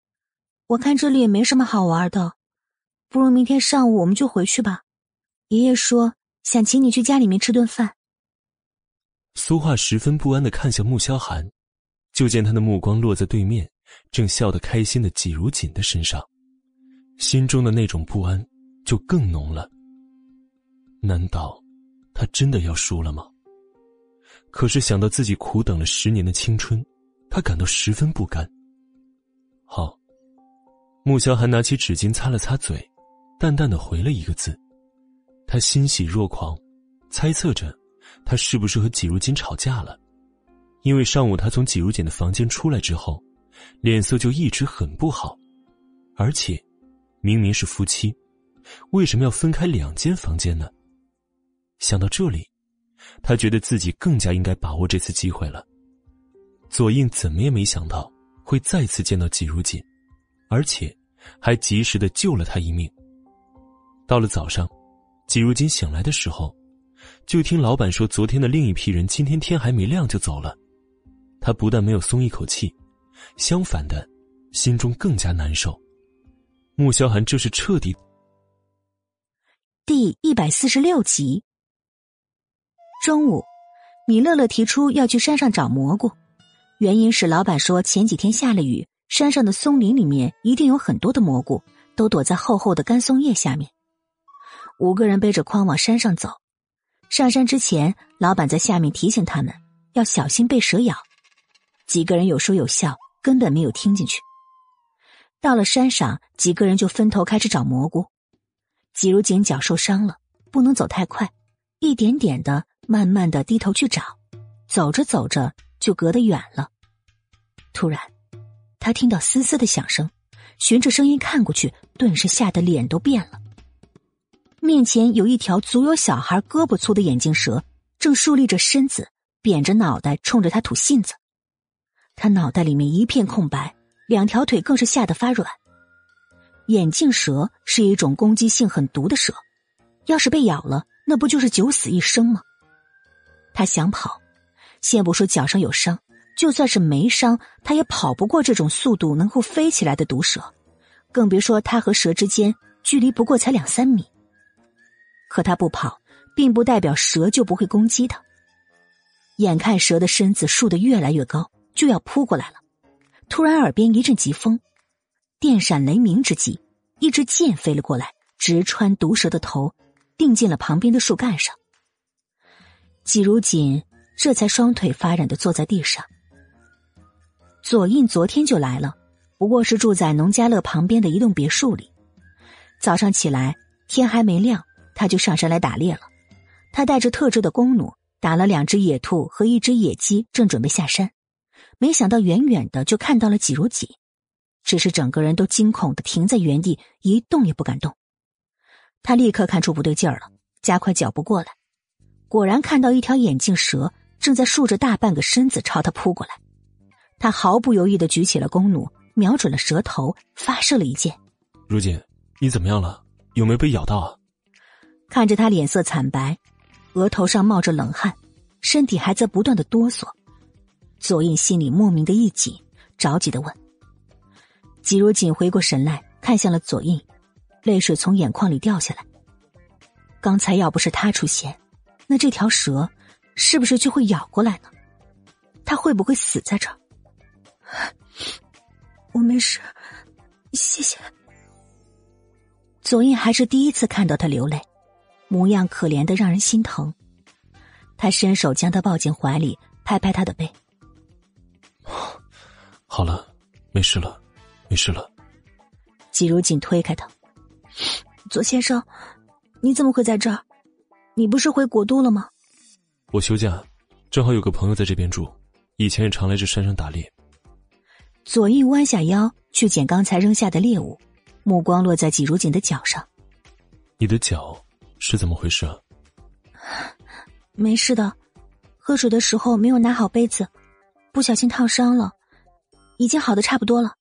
我看这里也没什么好玩的，不如明天上午我们就回去吧。爷爷说想请你去家里面吃顿饭。苏画十分不安的看向穆萧寒，就见他的目光落在对面。正笑得开心的季如锦的身上，心中的那种不安就更浓了。难道他真的要输了吗？可是想到自己苦等了十年的青春，他感到十分不甘。好，穆萧寒拿起纸巾擦了擦嘴，淡淡的回了一个字。他欣喜若狂，猜测着他是不是和季如锦吵架了，因为上午他从季如锦的房间出来之后。脸色就一直很不好，而且，明明是夫妻，为什么要分开两间房间呢？想到这里，他觉得自己更加应该把握这次机会了。左印怎么也没想到会再次见到季如锦，而且还及时的救了他一命。到了早上，季如锦醒来的时候，就听老板说昨天的另一批人今天天还没亮就走了，他不但没有松一口气。相反的，心中更加难受。穆萧寒这是彻底。第一百四十六集。中午，米乐乐提出要去山上找蘑菇，原因是老板说前几天下了雨，山上的松林里面一定有很多的蘑菇，都躲在厚厚的干松叶下面。五个人背着筐往山上走，上山之前，老板在下面提醒他们要小心被蛇咬。几个人有说有笑。根本没有听进去。到了山上，几个人就分头开始找蘑菇。季如锦脚受伤了，不能走太快，一点点的、慢慢的低头去找。走着走着，就隔得远了。突然，他听到嘶嘶的响声，循着声音看过去，顿时吓得脸都变了。面前有一条足有小孩胳膊粗的眼镜蛇，正竖立着身子，扁着脑袋，冲着他吐信子。他脑袋里面一片空白，两条腿更是吓得发软。眼镜蛇是一种攻击性很毒的蛇，要是被咬了，那不就是九死一生吗？他想跑，先不说脚上有伤，就算是没伤，他也跑不过这种速度能够飞起来的毒蛇，更别说他和蛇之间距离不过才两三米。可他不跑，并不代表蛇就不会攻击他。眼看蛇的身子竖得越来越高，就要扑过来了，突然耳边一阵疾风。电闪雷鸣之际，一支箭飞了过来，直穿毒蛇的头，钉进了旁边的树干上。季如锦这才双腿发软的坐在地上。左印昨天就来了，不过是住在农家乐旁边的一栋别墅里。早上起来，天还没亮，他就上山来打猎了。他带着特制的弓弩，打了两只野兔和一只野鸡，正准备下山，没想到远远的就看到了季如锦。只是整个人都惊恐的停在原地，一动也不敢动。他立刻看出不对劲儿了，加快脚步过来，果然看到一条眼镜蛇正在竖着大半个身子朝他扑过来。他毫不犹豫的举起了弓弩，瞄准了蛇头，发射了一箭。如锦，你怎么样了？有没有被咬到啊？看着他脸色惨白，额头上冒着冷汗，身体还在不断的哆嗦，左印心里莫名的一紧，着急的问。季如锦回过神来，看向了左印，泪水从眼眶里掉下来。刚才要不是他出现，那这条蛇是不是就会咬过来呢？他会不会死在这儿？我没事，谢谢。左印还是第一次看到他流泪，模样可怜的让人心疼。他伸手将他抱进怀里，拍拍他的背。好了，没事了。没事了，季如锦推开他。左先生，你怎么会在这儿？你不是回国都了吗？我休假，正好有个朋友在这边住，以前也常来这山上打猎。左翼弯下腰去捡刚才扔下的猎物，目光落在季如锦的脚上。你的脚是怎么回事？啊没事的，喝水的时候没有拿好杯子，不小心烫伤了，已经好的差不多了。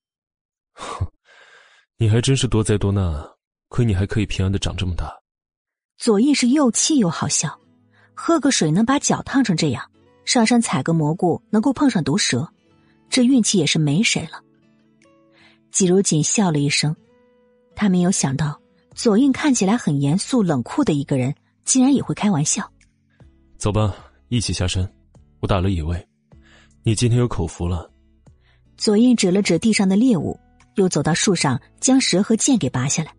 哼，你还真是多灾多难啊！亏你还可以平安的长这么大。左印是又气又好笑，喝个水能把脚烫成这样，上山采个蘑菇能够碰上毒蛇，这运气也是没谁了。季如锦笑了一声，他没有想到左印看起来很严肃冷酷的一个人，竟然也会开玩笑。走吧，一起下山。我打了野味，你今天有口福了。左印指了指地上的猎物。又走到树上，将蛇和剑给拔下来。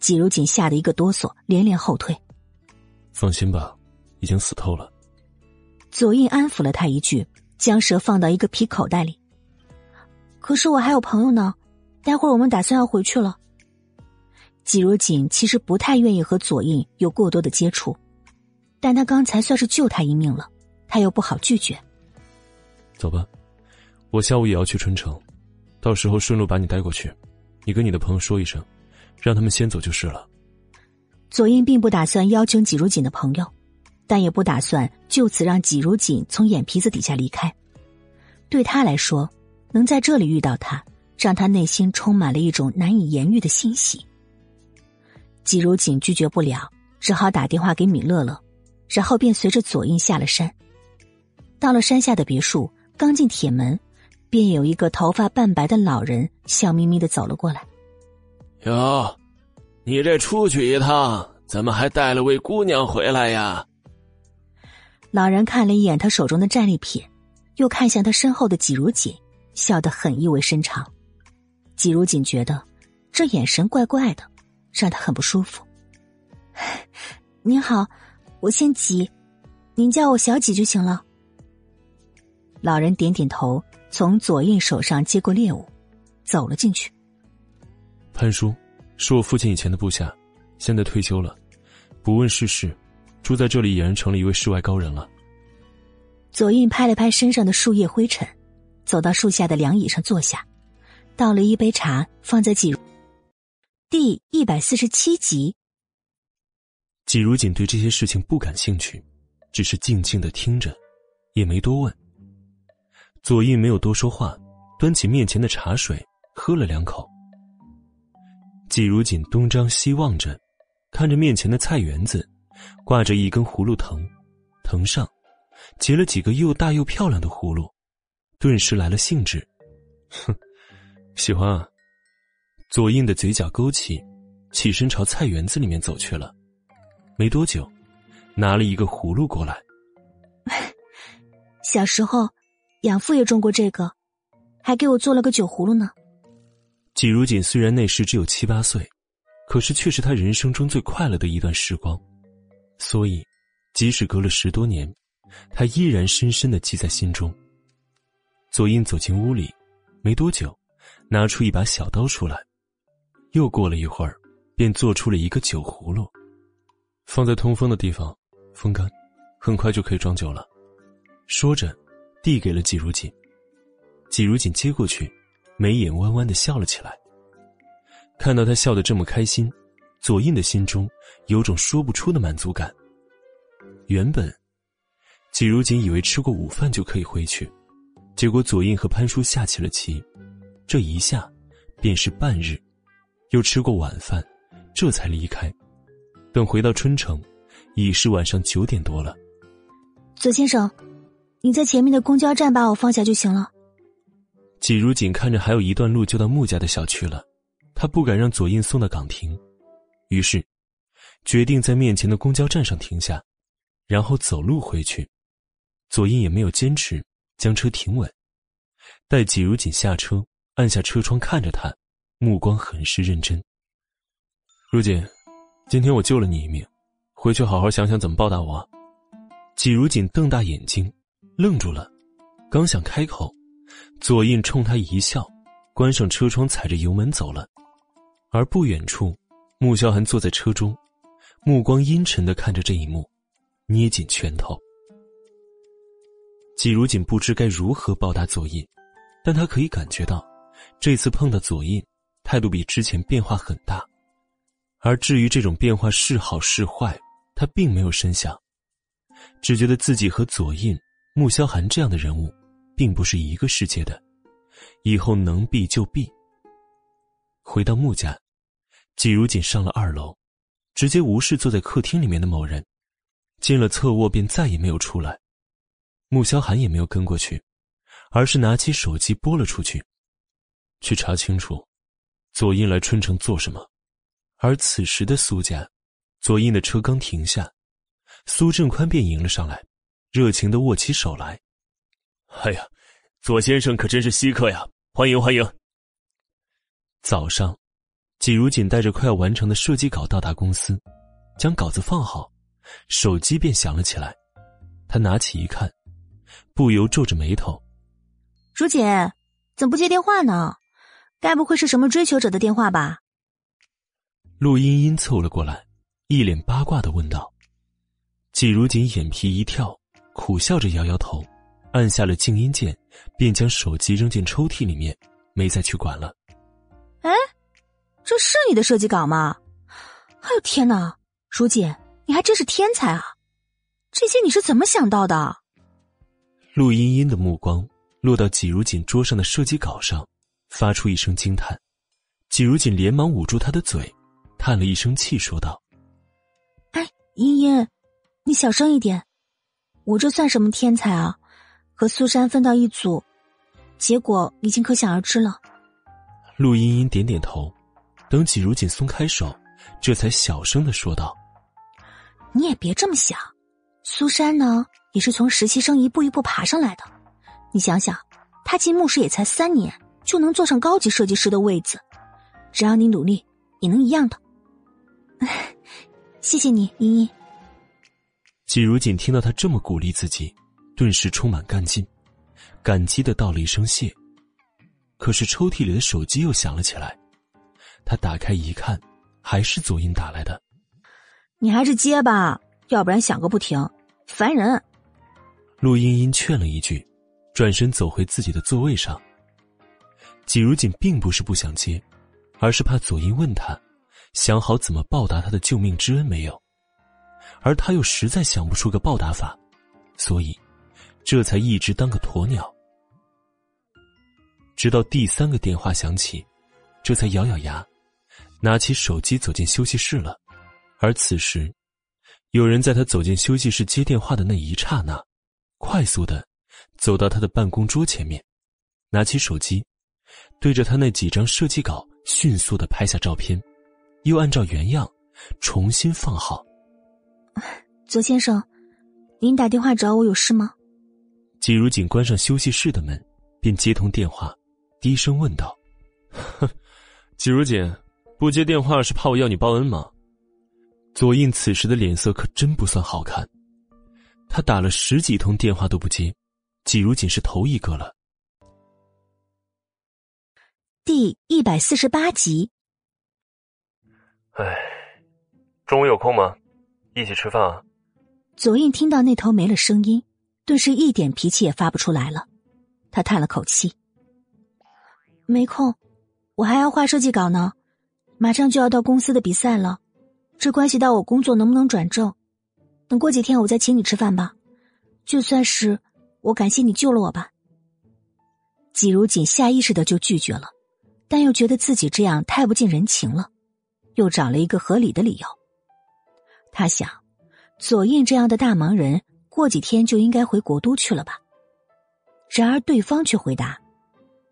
季如锦吓得一个哆嗦，连连后退。放心吧，已经死透了。左印安抚了他一句，将蛇放到一个皮口袋里。可是我还有朋友呢，待会儿我们打算要回去了。季如锦其实不太愿意和左印有过多的接触，但他刚才算是救他一命了，他又不好拒绝。走吧，我下午也要去春城。到时候顺路把你带过去，你跟你的朋友说一声，让他们先走就是了。左印并不打算邀请季如锦的朋友，但也不打算就此让季如锦从眼皮子底下离开。对他来说，能在这里遇到他，让他内心充满了一种难以言喻的欣喜。季如锦拒绝不了，只好打电话给米乐乐，然后便随着左印下了山。到了山下的别墅，刚进铁门。便有一个头发半白的老人笑眯眯的走了过来。哟，你这出去一趟，怎么还带了位姑娘回来呀？老人看了一眼他手中的战利品，又看向他身后的季如锦，笑得很意味深长。季如锦觉得这眼神怪怪的，让他很不舒服。您好，我姓季，您叫我小几就行了。老人点点头。从左印手上接过猎物，走了进去。潘叔是我父亲以前的部下，现在退休了，不问世事，住在这里俨然成了一位世外高人了。左印拍了拍身上的树叶灰尘，走到树下的凉椅上坐下，倒了一杯茶放在季如。第一百四十七集。季如锦对这些事情不感兴趣，只是静静的听着，也没多问。左印没有多说话，端起面前的茶水喝了两口。季如锦东张西望着，看着面前的菜园子，挂着一根葫芦藤，藤上结了几个又大又漂亮的葫芦，顿时来了兴致。哼，喜欢啊！左印的嘴角勾起，起身朝菜园子里面走去了。没多久，拿了一个葫芦过来。小时候，养父也种过这个，还给我做了个酒葫芦呢。季如锦虽然那时只有七八岁，可是却是他人生中最快乐的一段时光，所以，即使隔了十多年，他依然深深的记在心中。左印走进屋里，没多久，拿出一把小刀出来。又过了一会儿，便做出了一个酒葫芦，放在通风的地方，风干，很快就可以装酒了。说着，递给了季如锦。季如锦接过去，眉眼弯弯的笑了起来。看到他笑得这么开心，左印的心中有种说不出的满足感。原本，季如锦以为吃过午饭就可以回去，结果左印和潘叔下起了棋，这一下便是半日。又吃过晚饭，这才离开。等回到春城，已是晚上九点多了。左先生，你在前面的公交站把我放下就行了。季如锦看着还有一段路就到穆家的小区了，他不敢让左印送到岗亭，于是决定在面前的公交站上停下，然后走路回去。左印也没有坚持，将车停稳，待季如锦下车，按下车窗看着他。目光很是认真。如锦，今天我救了你一命，回去好好想想怎么报答我。季如锦瞪大眼睛，愣住了，刚想开口，左印冲他一笑，关上车窗，踩着油门走了。而不远处，穆萧寒坐在车中，目光阴沉的看着这一幕，捏紧拳头。季如锦不知该如何报答左印，但他可以感觉到，这次碰到左印。态度比之前变化很大，而至于这种变化是好是坏，他并没有深想，只觉得自己和左印、穆萧寒这样的人物，并不是一个世界的，以后能避就避。回到穆家，季如锦上了二楼，直接无视坐在客厅里面的某人，进了侧卧便再也没有出来。穆萧寒也没有跟过去，而是拿起手机拨了出去，去查清楚。左印来春城做什么？而此时的苏家，左印的车刚停下，苏振宽便迎了上来，热情的握起手来。哎呀，左先生可真是稀客呀！欢迎欢迎。早上，季如锦带着快要完成的设计稿到达公司，将稿子放好，手机便响了起来。他拿起一看，不由皱着眉头：“如锦，怎么不接电话呢？”该不会是什么追求者的电话吧？陆茵茵凑了过来，一脸八卦的问道。季如锦眼皮一跳，苦笑着摇摇头，按下了静音键，便将手机扔进抽屉里面，没再去管了。哎，这是你的设计稿吗？哎呦天哪，如锦，你还真是天才啊！这些你是怎么想到的？陆茵茵的目光落到季如锦桌上的设计稿上。发出一声惊叹，季如锦连忙捂住她的嘴，叹了一声气，说道：“哎，茵茵，你小声一点。我这算什么天才啊？和苏珊分到一组，结果已经可想而知了。”陆茵茵点点头，等季如锦松开手，这才小声的说道：“你也别这么想，苏珊呢，也是从实习生一步一步爬上来的。你想想，她进牧师也才三年。”就能坐上高级设计师的位子，只要你努力，也能一样的。谢谢你，茵茵。季如锦听到他这么鼓励自己，顿时充满干劲，感激的道了一声谢。可是抽屉里的手机又响了起来，他打开一看，还是左英打来的。你还是接吧，要不然响个不停，烦人。陆茵茵劝了一句，转身走回自己的座位上。季如锦并不是不想接，而是怕左英问他，想好怎么报答他的救命之恩没有，而他又实在想不出个报答法，所以，这才一直当个鸵鸟。直到第三个电话响起，这才咬咬牙，拿起手机走进休息室了。而此时，有人在他走进休息室接电话的那一刹那，快速的走到他的办公桌前面，拿起手机，对着他那几张设计稿迅速的拍下照片，又按照原样重新放好。左先生，您打电话找我有事吗？季如锦关上休息室的门，便接通电话，低声问道：“哼，季如锦，不接电话是怕我要你报恩吗？”左印此时的脸色可真不算好看，他打了十几通电话都不接，季如锦是头一个了。第一百四十八集。哎，中午有空吗？一起吃饭啊！左印听到那头没了声音，顿时一点脾气也发不出来了。他叹了口气：“没空，我还要画设计稿呢，马上就要到公司的比赛了。”这关系到我工作能不能转正，等过几天我再请你吃饭吧，就算是我感谢你救了我吧。季如锦下意识的就拒绝了，但又觉得自己这样太不近人情了，又找了一个合理的理由。他想，左印这样的大忙人，过几天就应该回国都去了吧。然而对方却回答：“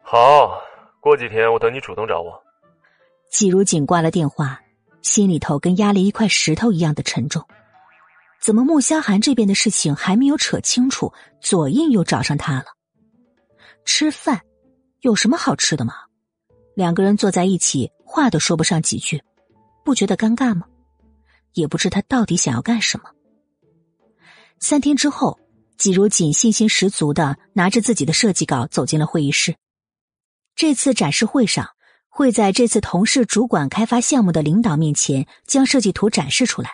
好，过几天我等你主动找我。”季如锦挂了电话。心里头跟压了一块石头一样的沉重，怎么穆萧寒这边的事情还没有扯清楚，左印又找上他了？吃饭有什么好吃的吗？两个人坐在一起，话都说不上几句，不觉得尴尬吗？也不知他到底想要干什么。三天之后，季如锦信心十足的拿着自己的设计稿走进了会议室。这次展示会上。会在这次同事主管开发项目的领导面前将设计图展示出来，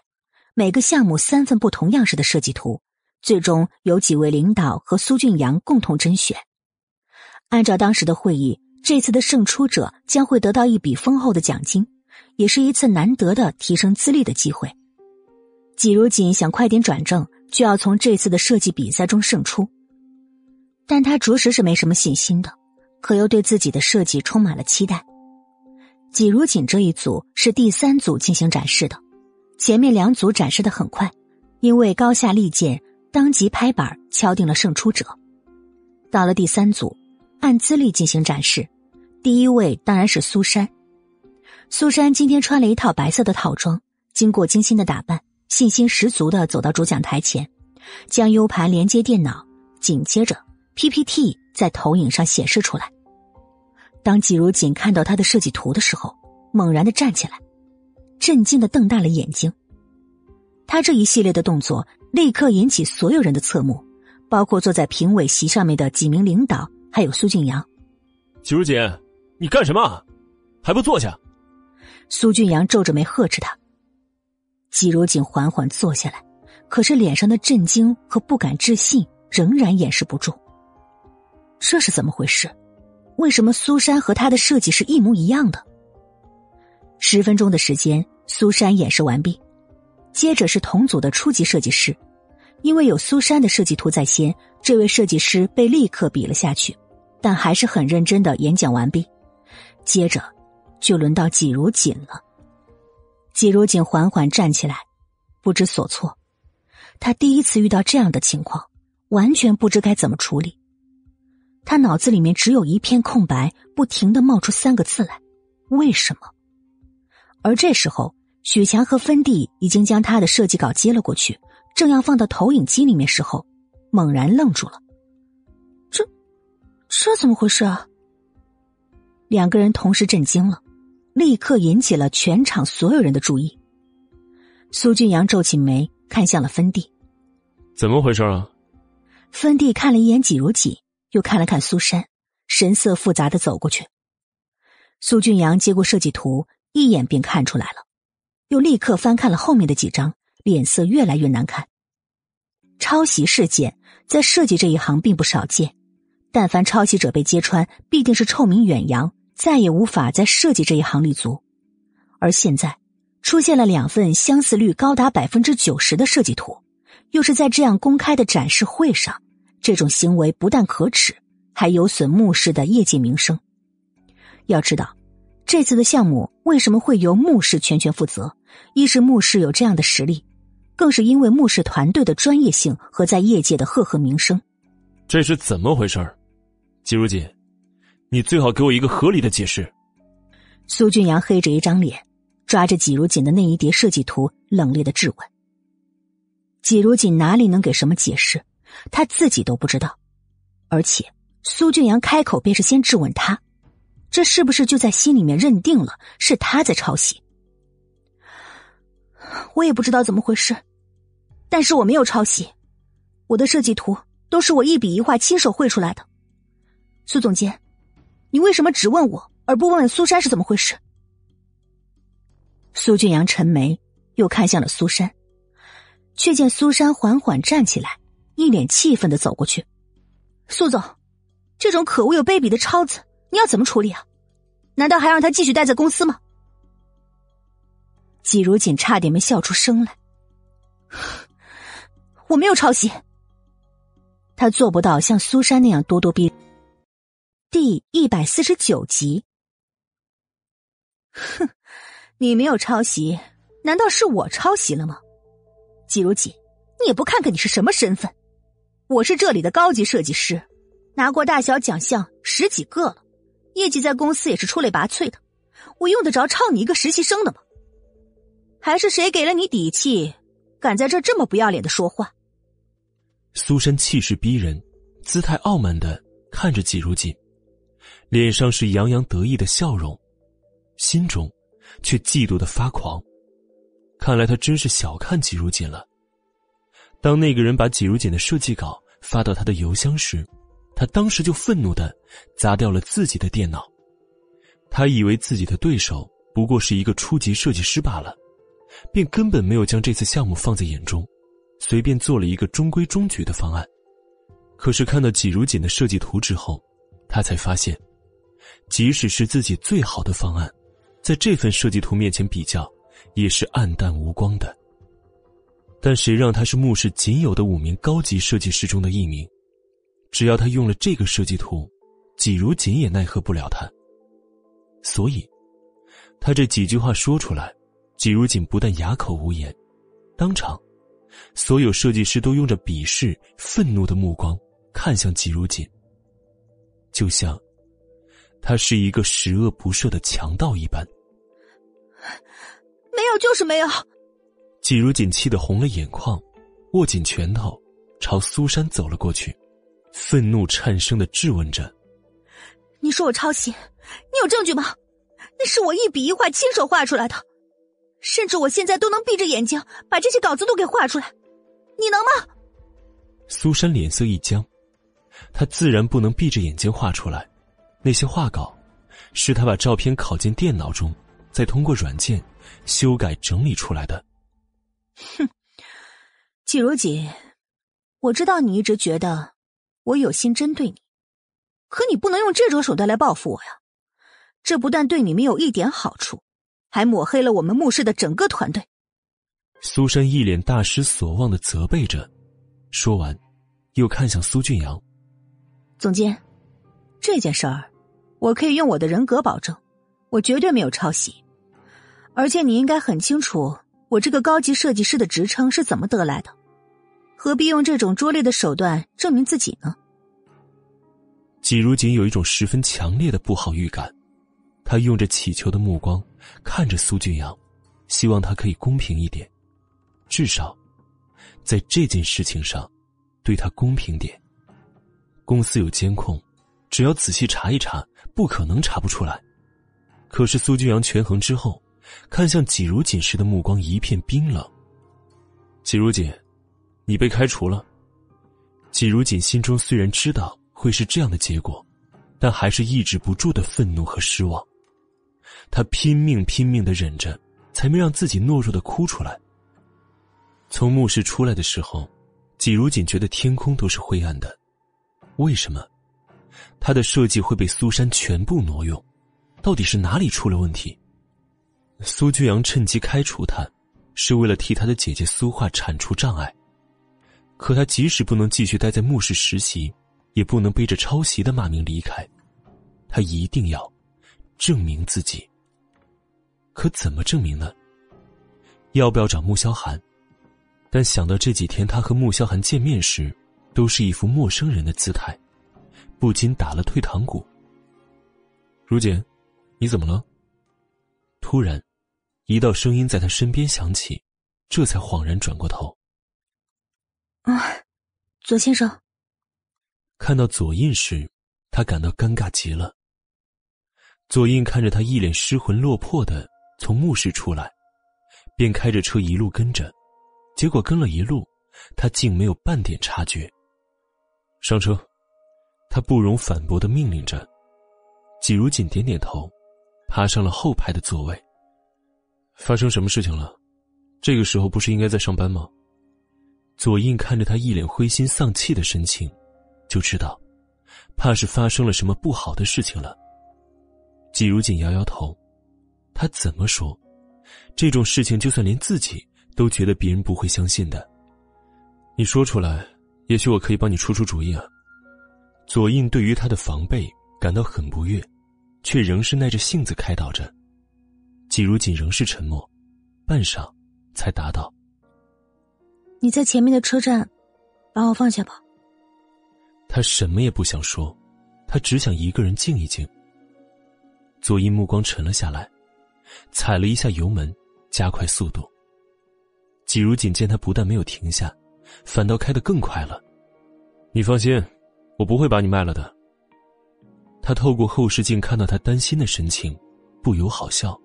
每个项目三份不同样式的设计图，最终由几位领导和苏俊阳共同甄选。按照当时的会议，这次的胜出者将会得到一笔丰厚的奖金，也是一次难得的提升资历的机会。季如锦想快点转正，就要从这次的设计比赛中胜出，但他着实是没什么信心的，可又对自己的设计充满了期待。季如锦这一组是第三组进行展示的，前面两组展示的很快，因为高下立见，当即拍板敲定了胜出者。到了第三组，按资历进行展示，第一位当然是苏珊。苏珊今天穿了一套白色的套装，经过精心的打扮，信心十足的走到主讲台前，将 U 盘连接电脑，紧接着 PPT 在投影上显示出来。当季如锦看到他的设计图的时候，猛然的站起来，震惊的瞪大了眼睛。他这一系列的动作立刻引起所有人的侧目，包括坐在评委席上面的几名领导，还有苏俊阳。季如锦，你干什么？还不坐下！苏俊阳皱着眉呵斥他。季如锦缓缓坐下来，可是脸上的震惊和不敢置信仍然掩饰不住。这是怎么回事？为什么苏珊和他的设计是一模一样的？十分钟的时间，苏珊演示完毕，接着是同组的初级设计师，因为有苏珊的设计图在先，这位设计师被立刻比了下去，但还是很认真的演讲完毕。接着，就轮到季如锦了。季如锦缓缓站起来，不知所措，他第一次遇到这样的情况，完全不知该怎么处理。他脑子里面只有一片空白，不停的冒出三个字来：“为什么？”而这时候，许强和芬蒂已经将他的设计稿接了过去，正要放到投影机里面时候，猛然愣住了。这，这怎么回事啊？两个人同时震惊了，立刻引起了全场所有人的注意。苏俊阳皱起眉，看向了芬蒂：“怎么回事啊？”芬蒂看了一眼季如锦。又看了看苏珊，神色复杂的走过去。苏俊阳接过设计图，一眼便看出来了，又立刻翻看了后面的几张，脸色越来越难看。抄袭事件在设计这一行并不少见，但凡抄袭者被揭穿，必定是臭名远扬，再也无法在设计这一行立足。而现在出现了两份相似率高达百分之九十的设计图，又是在这样公开的展示会上。这种行为不但可耻，还有损慕氏的业界名声。要知道，这次的项目为什么会由慕氏全权负责？一是慕氏有这样的实力，更是因为慕氏团队的专业性和在业界的赫赫名声。这是怎么回事儿？季如锦，你最好给我一个合理的解释。苏俊阳黑着一张脸，抓着季如锦的那一叠设计图，冷冽的质问。季如锦哪里能给什么解释？他自己都不知道。而且苏俊阳开口便是先质问他。这是不是就在心里面认定了是他在抄袭？我也不知道怎么回事，但是我没有抄袭，我的设计图都是我一笔一画亲手绘出来的。苏总监，你为什么只问我而不问问苏珊是怎么回事？苏俊阳沉眉，又看向了苏珊，却见苏珊缓缓站起来，一脸气愤的走过去。苏总，这种可恶又卑鄙的抄子！你要怎么处理啊？难道还让他继续待在公司吗？季如锦差点没笑出声来。我没有抄袭，他做不到像苏珊那样咄咄逼。第一百四十九集。哼，你没有抄袭，难道是我抄袭了吗？季如锦，你也不看看你是什么身份？我是这里的高级设计师，拿过大小奖项十几个了。业绩在公司也是出类拔萃的，我用得着抄你一个实习生的吗？还是谁给了你底气，敢在这这么不要脸的说话？苏珊气势逼人，姿态傲慢的看着季如锦，脸上是洋洋得意的笑容，心中却嫉妒的发狂。看来他真是小看季如锦了。当那个人把季如锦的设计稿发到他的邮箱时。他当时就愤怒的砸掉了自己的电脑，他以为自己的对手不过是一个初级设计师罢了，便根本没有将这次项目放在眼中，随便做了一个中规中矩的方案。可是看到季如锦的设计图之后，他才发现，即使是自己最好的方案，在这份设计图面前比较，也是暗淡无光的。但谁让他是穆氏仅有的五名高级设计师中的一名？只要他用了这个设计图，季如锦也奈何不了他。所以，他这几句话说出来，季如锦不但哑口无言，当场，所有设计师都用着鄙视、愤怒的目光看向季如锦，就像他是一个十恶不赦的强盗一般。没有，就是没有。季如锦气得红了眼眶，握紧拳头，朝苏珊走了过去。愤怒颤声的质问着：“你说我抄袭，你有证据吗？那是我一笔一画亲手画出来的，甚至我现在都能闭着眼睛把这些稿子都给画出来，你能吗？”苏珊脸色一僵，她自然不能闭着眼睛画出来，那些画稿是他把照片拷进电脑中，再通过软件修改整理出来的。哼，季如锦，我知道你一直觉得。我有心针对你，可你不能用这种手段来报复我呀！这不但对你没有一点好处，还抹黑了我们穆氏的整个团队。苏珊一脸大失所望的责备着，说完，又看向苏俊阳：“总监，这件事儿，我可以用我的人格保证，我绝对没有抄袭。而且你应该很清楚，我这个高级设计师的职称是怎么得来的。”何必用这种拙劣的手段证明自己呢？季如锦有一种十分强烈的不好预感，他用着乞求的目光看着苏俊阳，希望他可以公平一点，至少在这件事情上对他公平点。公司有监控，只要仔细查一查，不可能查不出来。可是苏俊阳权衡之后，看向季如锦时的目光一片冰冷。季如锦。你被开除了。季如锦心中虽然知道会是这样的结果，但还是抑制不住的愤怒和失望。他拼命拼命的忍着，才没让自己懦弱的哭出来。从墓室出来的时候，季如锦觉得天空都是灰暗的。为什么？他的设计会被苏珊全部挪用？到底是哪里出了问题？苏居阳趁机开除他，是为了替他的姐姐苏画铲除障碍。可他即使不能继续待在墓室实习，也不能背着抄袭的骂名离开。他一定要证明自己。可怎么证明呢？要不要找穆萧寒？但想到这几天他和穆萧寒见面时，都是一副陌生人的姿态，不禁打了退堂鼓。如姐，你怎么了？突然，一道声音在他身边响起，这才恍然转过头。啊，左先生。看到左印时，他感到尴尬极了。左印看着他一脸失魂落魄的从墓室出来，便开着车一路跟着，结果跟了一路，他竟没有半点察觉。上车，他不容反驳的命令着。季如锦点点头，爬上了后排的座位。发生什么事情了？这个时候不是应该在上班吗？左印看着他一脸灰心丧气的神情，就知道，怕是发生了什么不好的事情了。季如锦摇摇头，他怎么说，这种事情就算连自己都觉得别人不会相信的。你说出来，也许我可以帮你出出主意啊。左印对于他的防备感到很不悦，却仍是耐着性子开导着。季如锦仍是沉默，半晌，才答道：“你在前面的车站，把我放下吧。”他什么也不想说，他只想一个人静一静。左印目光沉了下来，踩了一下油门，加快速度。季如锦见他不但没有停下，反倒开得更快了。你放心，我不会把你卖了的。他透过后视镜看到他担心的神情，不由好笑。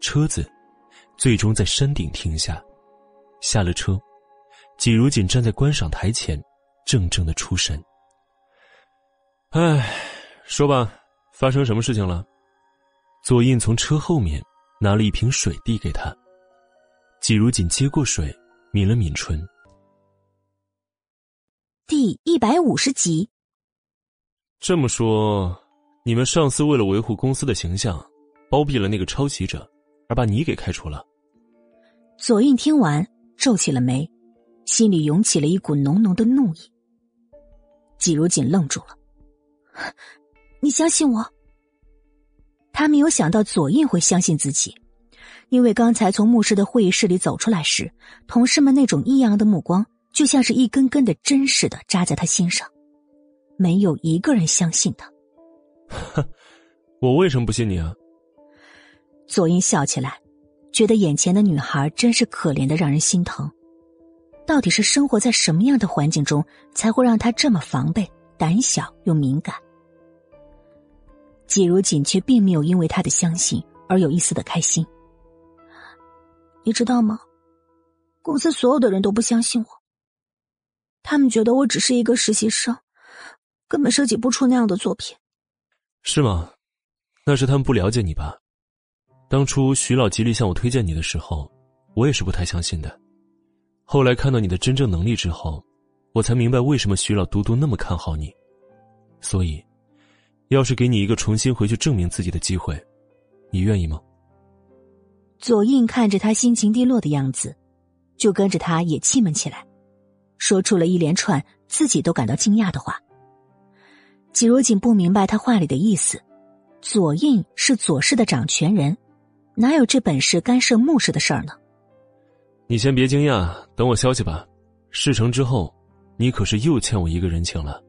车子最终在山顶停下，下了车，季如锦站在观赏台前，怔怔的出神。唉，说吧。发生什么事情了？左印从车后面拿了一瓶水递给他。季如锦接过水，抿了抿唇。第一百五十集。这么说，你们上司为了维护公司的形象，包庇了那个抄袭者，而把你给开除了？左印听完，皱起了眉，心里涌起了一股浓浓的怒意。季如锦愣住了。你相信我？他没有想到左印会相信自己，因为刚才从牧师的会议室里走出来时，同事们那种异样的目光，就像是一根根的针似的扎在他心上，没有一个人相信他。哼，我为什么不信你啊？左英笑起来，觉得眼前的女孩真是可怜的，让人心疼。到底是生活在什么样的环境中，才会让他这么防备、胆小又敏感？季如锦却并没有因为他的相信而有一丝的开心。你知道吗？公司所有的人都不相信我，他们觉得我只是一个实习生，根本设计不出那样的作品。是吗？那是他们不了解你吧？当初徐老极力向我推荐你的时候，我也是不太相信的。后来看到你的真正能力之后，我才明白为什么徐老独独那么看好你。所以。要是给你一个重新回去证明自己的机会，你愿意吗？左印看着他心情低落的样子，就跟着他也气闷起来，说出了一连串自己都感到惊讶的话。季如锦不明白他话里的意思，左印是左氏的掌权人，哪有这本事干涉穆氏的事儿呢？你先别惊讶，等我消息吧。事成之后，你可是又欠我一个人情了。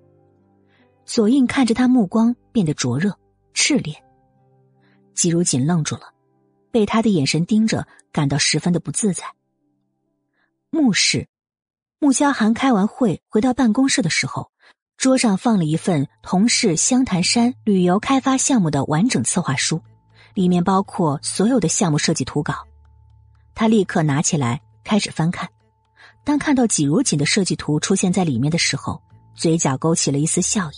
左印看着他，目光变得灼热、炽烈。季如锦愣住了，被他的眼神盯着，感到十分的不自在。穆氏，穆萧寒开完会回到办公室的时候，桌上放了一份同事湘潭山旅游开发项目的完整策划书，里面包括所有的项目设计图稿。他立刻拿起来开始翻看，当看到季如锦的设计图出现在里面的时候，嘴角勾起了一丝笑意。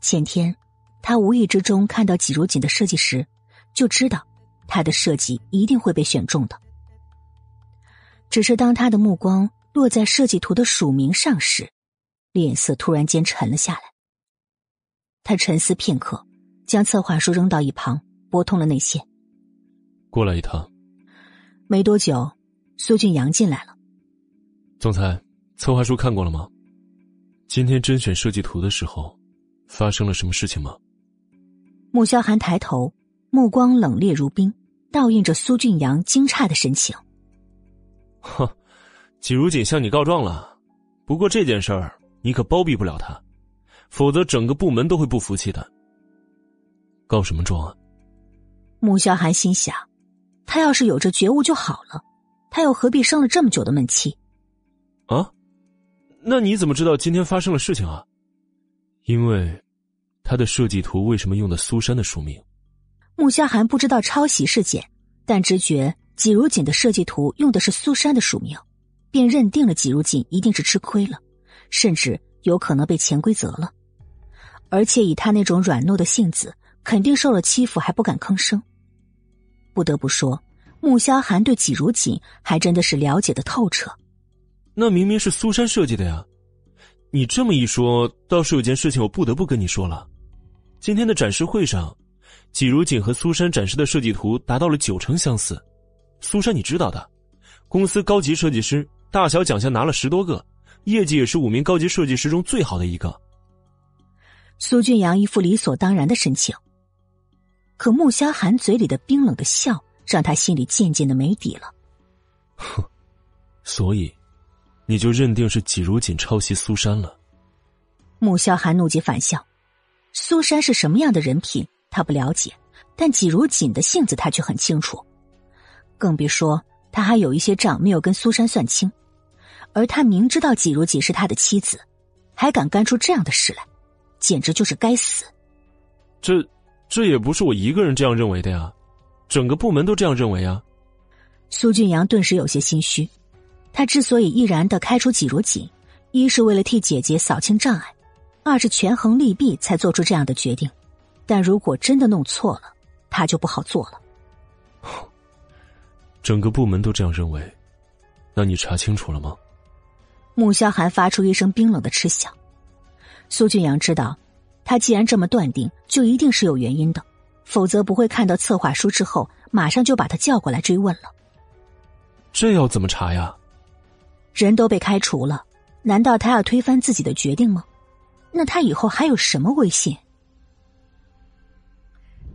前天，他无意之中看到季如锦的设计时，就知道他的设计一定会被选中的。只是当他的目光落在设计图的署名上时，脸色突然间沉了下来。他沉思片刻，将策划书扔到一旁，拨通了内线。过来一趟。没多久，苏俊阳进来了。总裁，策划书看过了吗？今天甄选设计图的时候。发生了什么事情吗？穆萧寒抬头，目光冷冽如冰，倒映着苏俊阳惊诧的神情。哼，季如锦向你告状了，不过这件事儿你可包庇不了他，否则整个部门都会不服气的。告什么状啊？穆萧寒心想，他要是有这觉悟就好了，他又何必生了这么久的闷气？啊？那你怎么知道今天发生了事情啊？因为，他的设计图为什么用的苏珊的署名？穆萧寒不知道抄袭事件，但直觉季如锦的设计图用的是苏珊的署名，便认定了季如锦一定是吃亏了，甚至有可能被潜规则了。而且以他那种软糯的性子，肯定受了欺负还不敢吭声。不得不说，穆萧寒对季如锦还真的是了解的透彻。那明明是苏珊设计的呀！你这么一说，倒是有件事情我不得不跟你说了。今天的展示会上，季如锦和苏珊展示的设计图达到了九成相似。苏珊，你知道的，公司高级设计师，大小奖项拿了十多个，业绩也是五名高级设计师中最好的一个。苏俊阳一副理所当然的神情，可穆萧寒嘴里的冰冷的笑，让他心里渐渐的没底了。哼，所以。你就认定是季如锦抄袭苏珊了？穆萧寒怒极反笑。苏珊是什么样的人品，他不了解，但季如锦的性子他却很清楚。更别说他还有一些账没有跟苏珊算清，而他明知道季如锦是他的妻子，还敢干出这样的事来，简直就是该死。这，这也不是我一个人这样认为的呀，整个部门都这样认为呀。苏俊阳顿时有些心虚。他之所以毅然的开除季如锦，一是为了替姐姐扫清障碍，二是权衡利弊才做出这样的决定。但如果真的弄错了，他就不好做了。整个部门都这样认为，那你查清楚了吗？穆萧寒发出一声冰冷的嗤笑。苏俊阳知道，他既然这么断定，就一定是有原因的，否则不会看到策划书之后马上就把他叫过来追问了。这要怎么查呀？人都被开除了，难道他要推翻自己的决定吗？那他以后还有什么威信？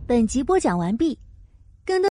本集播讲完毕。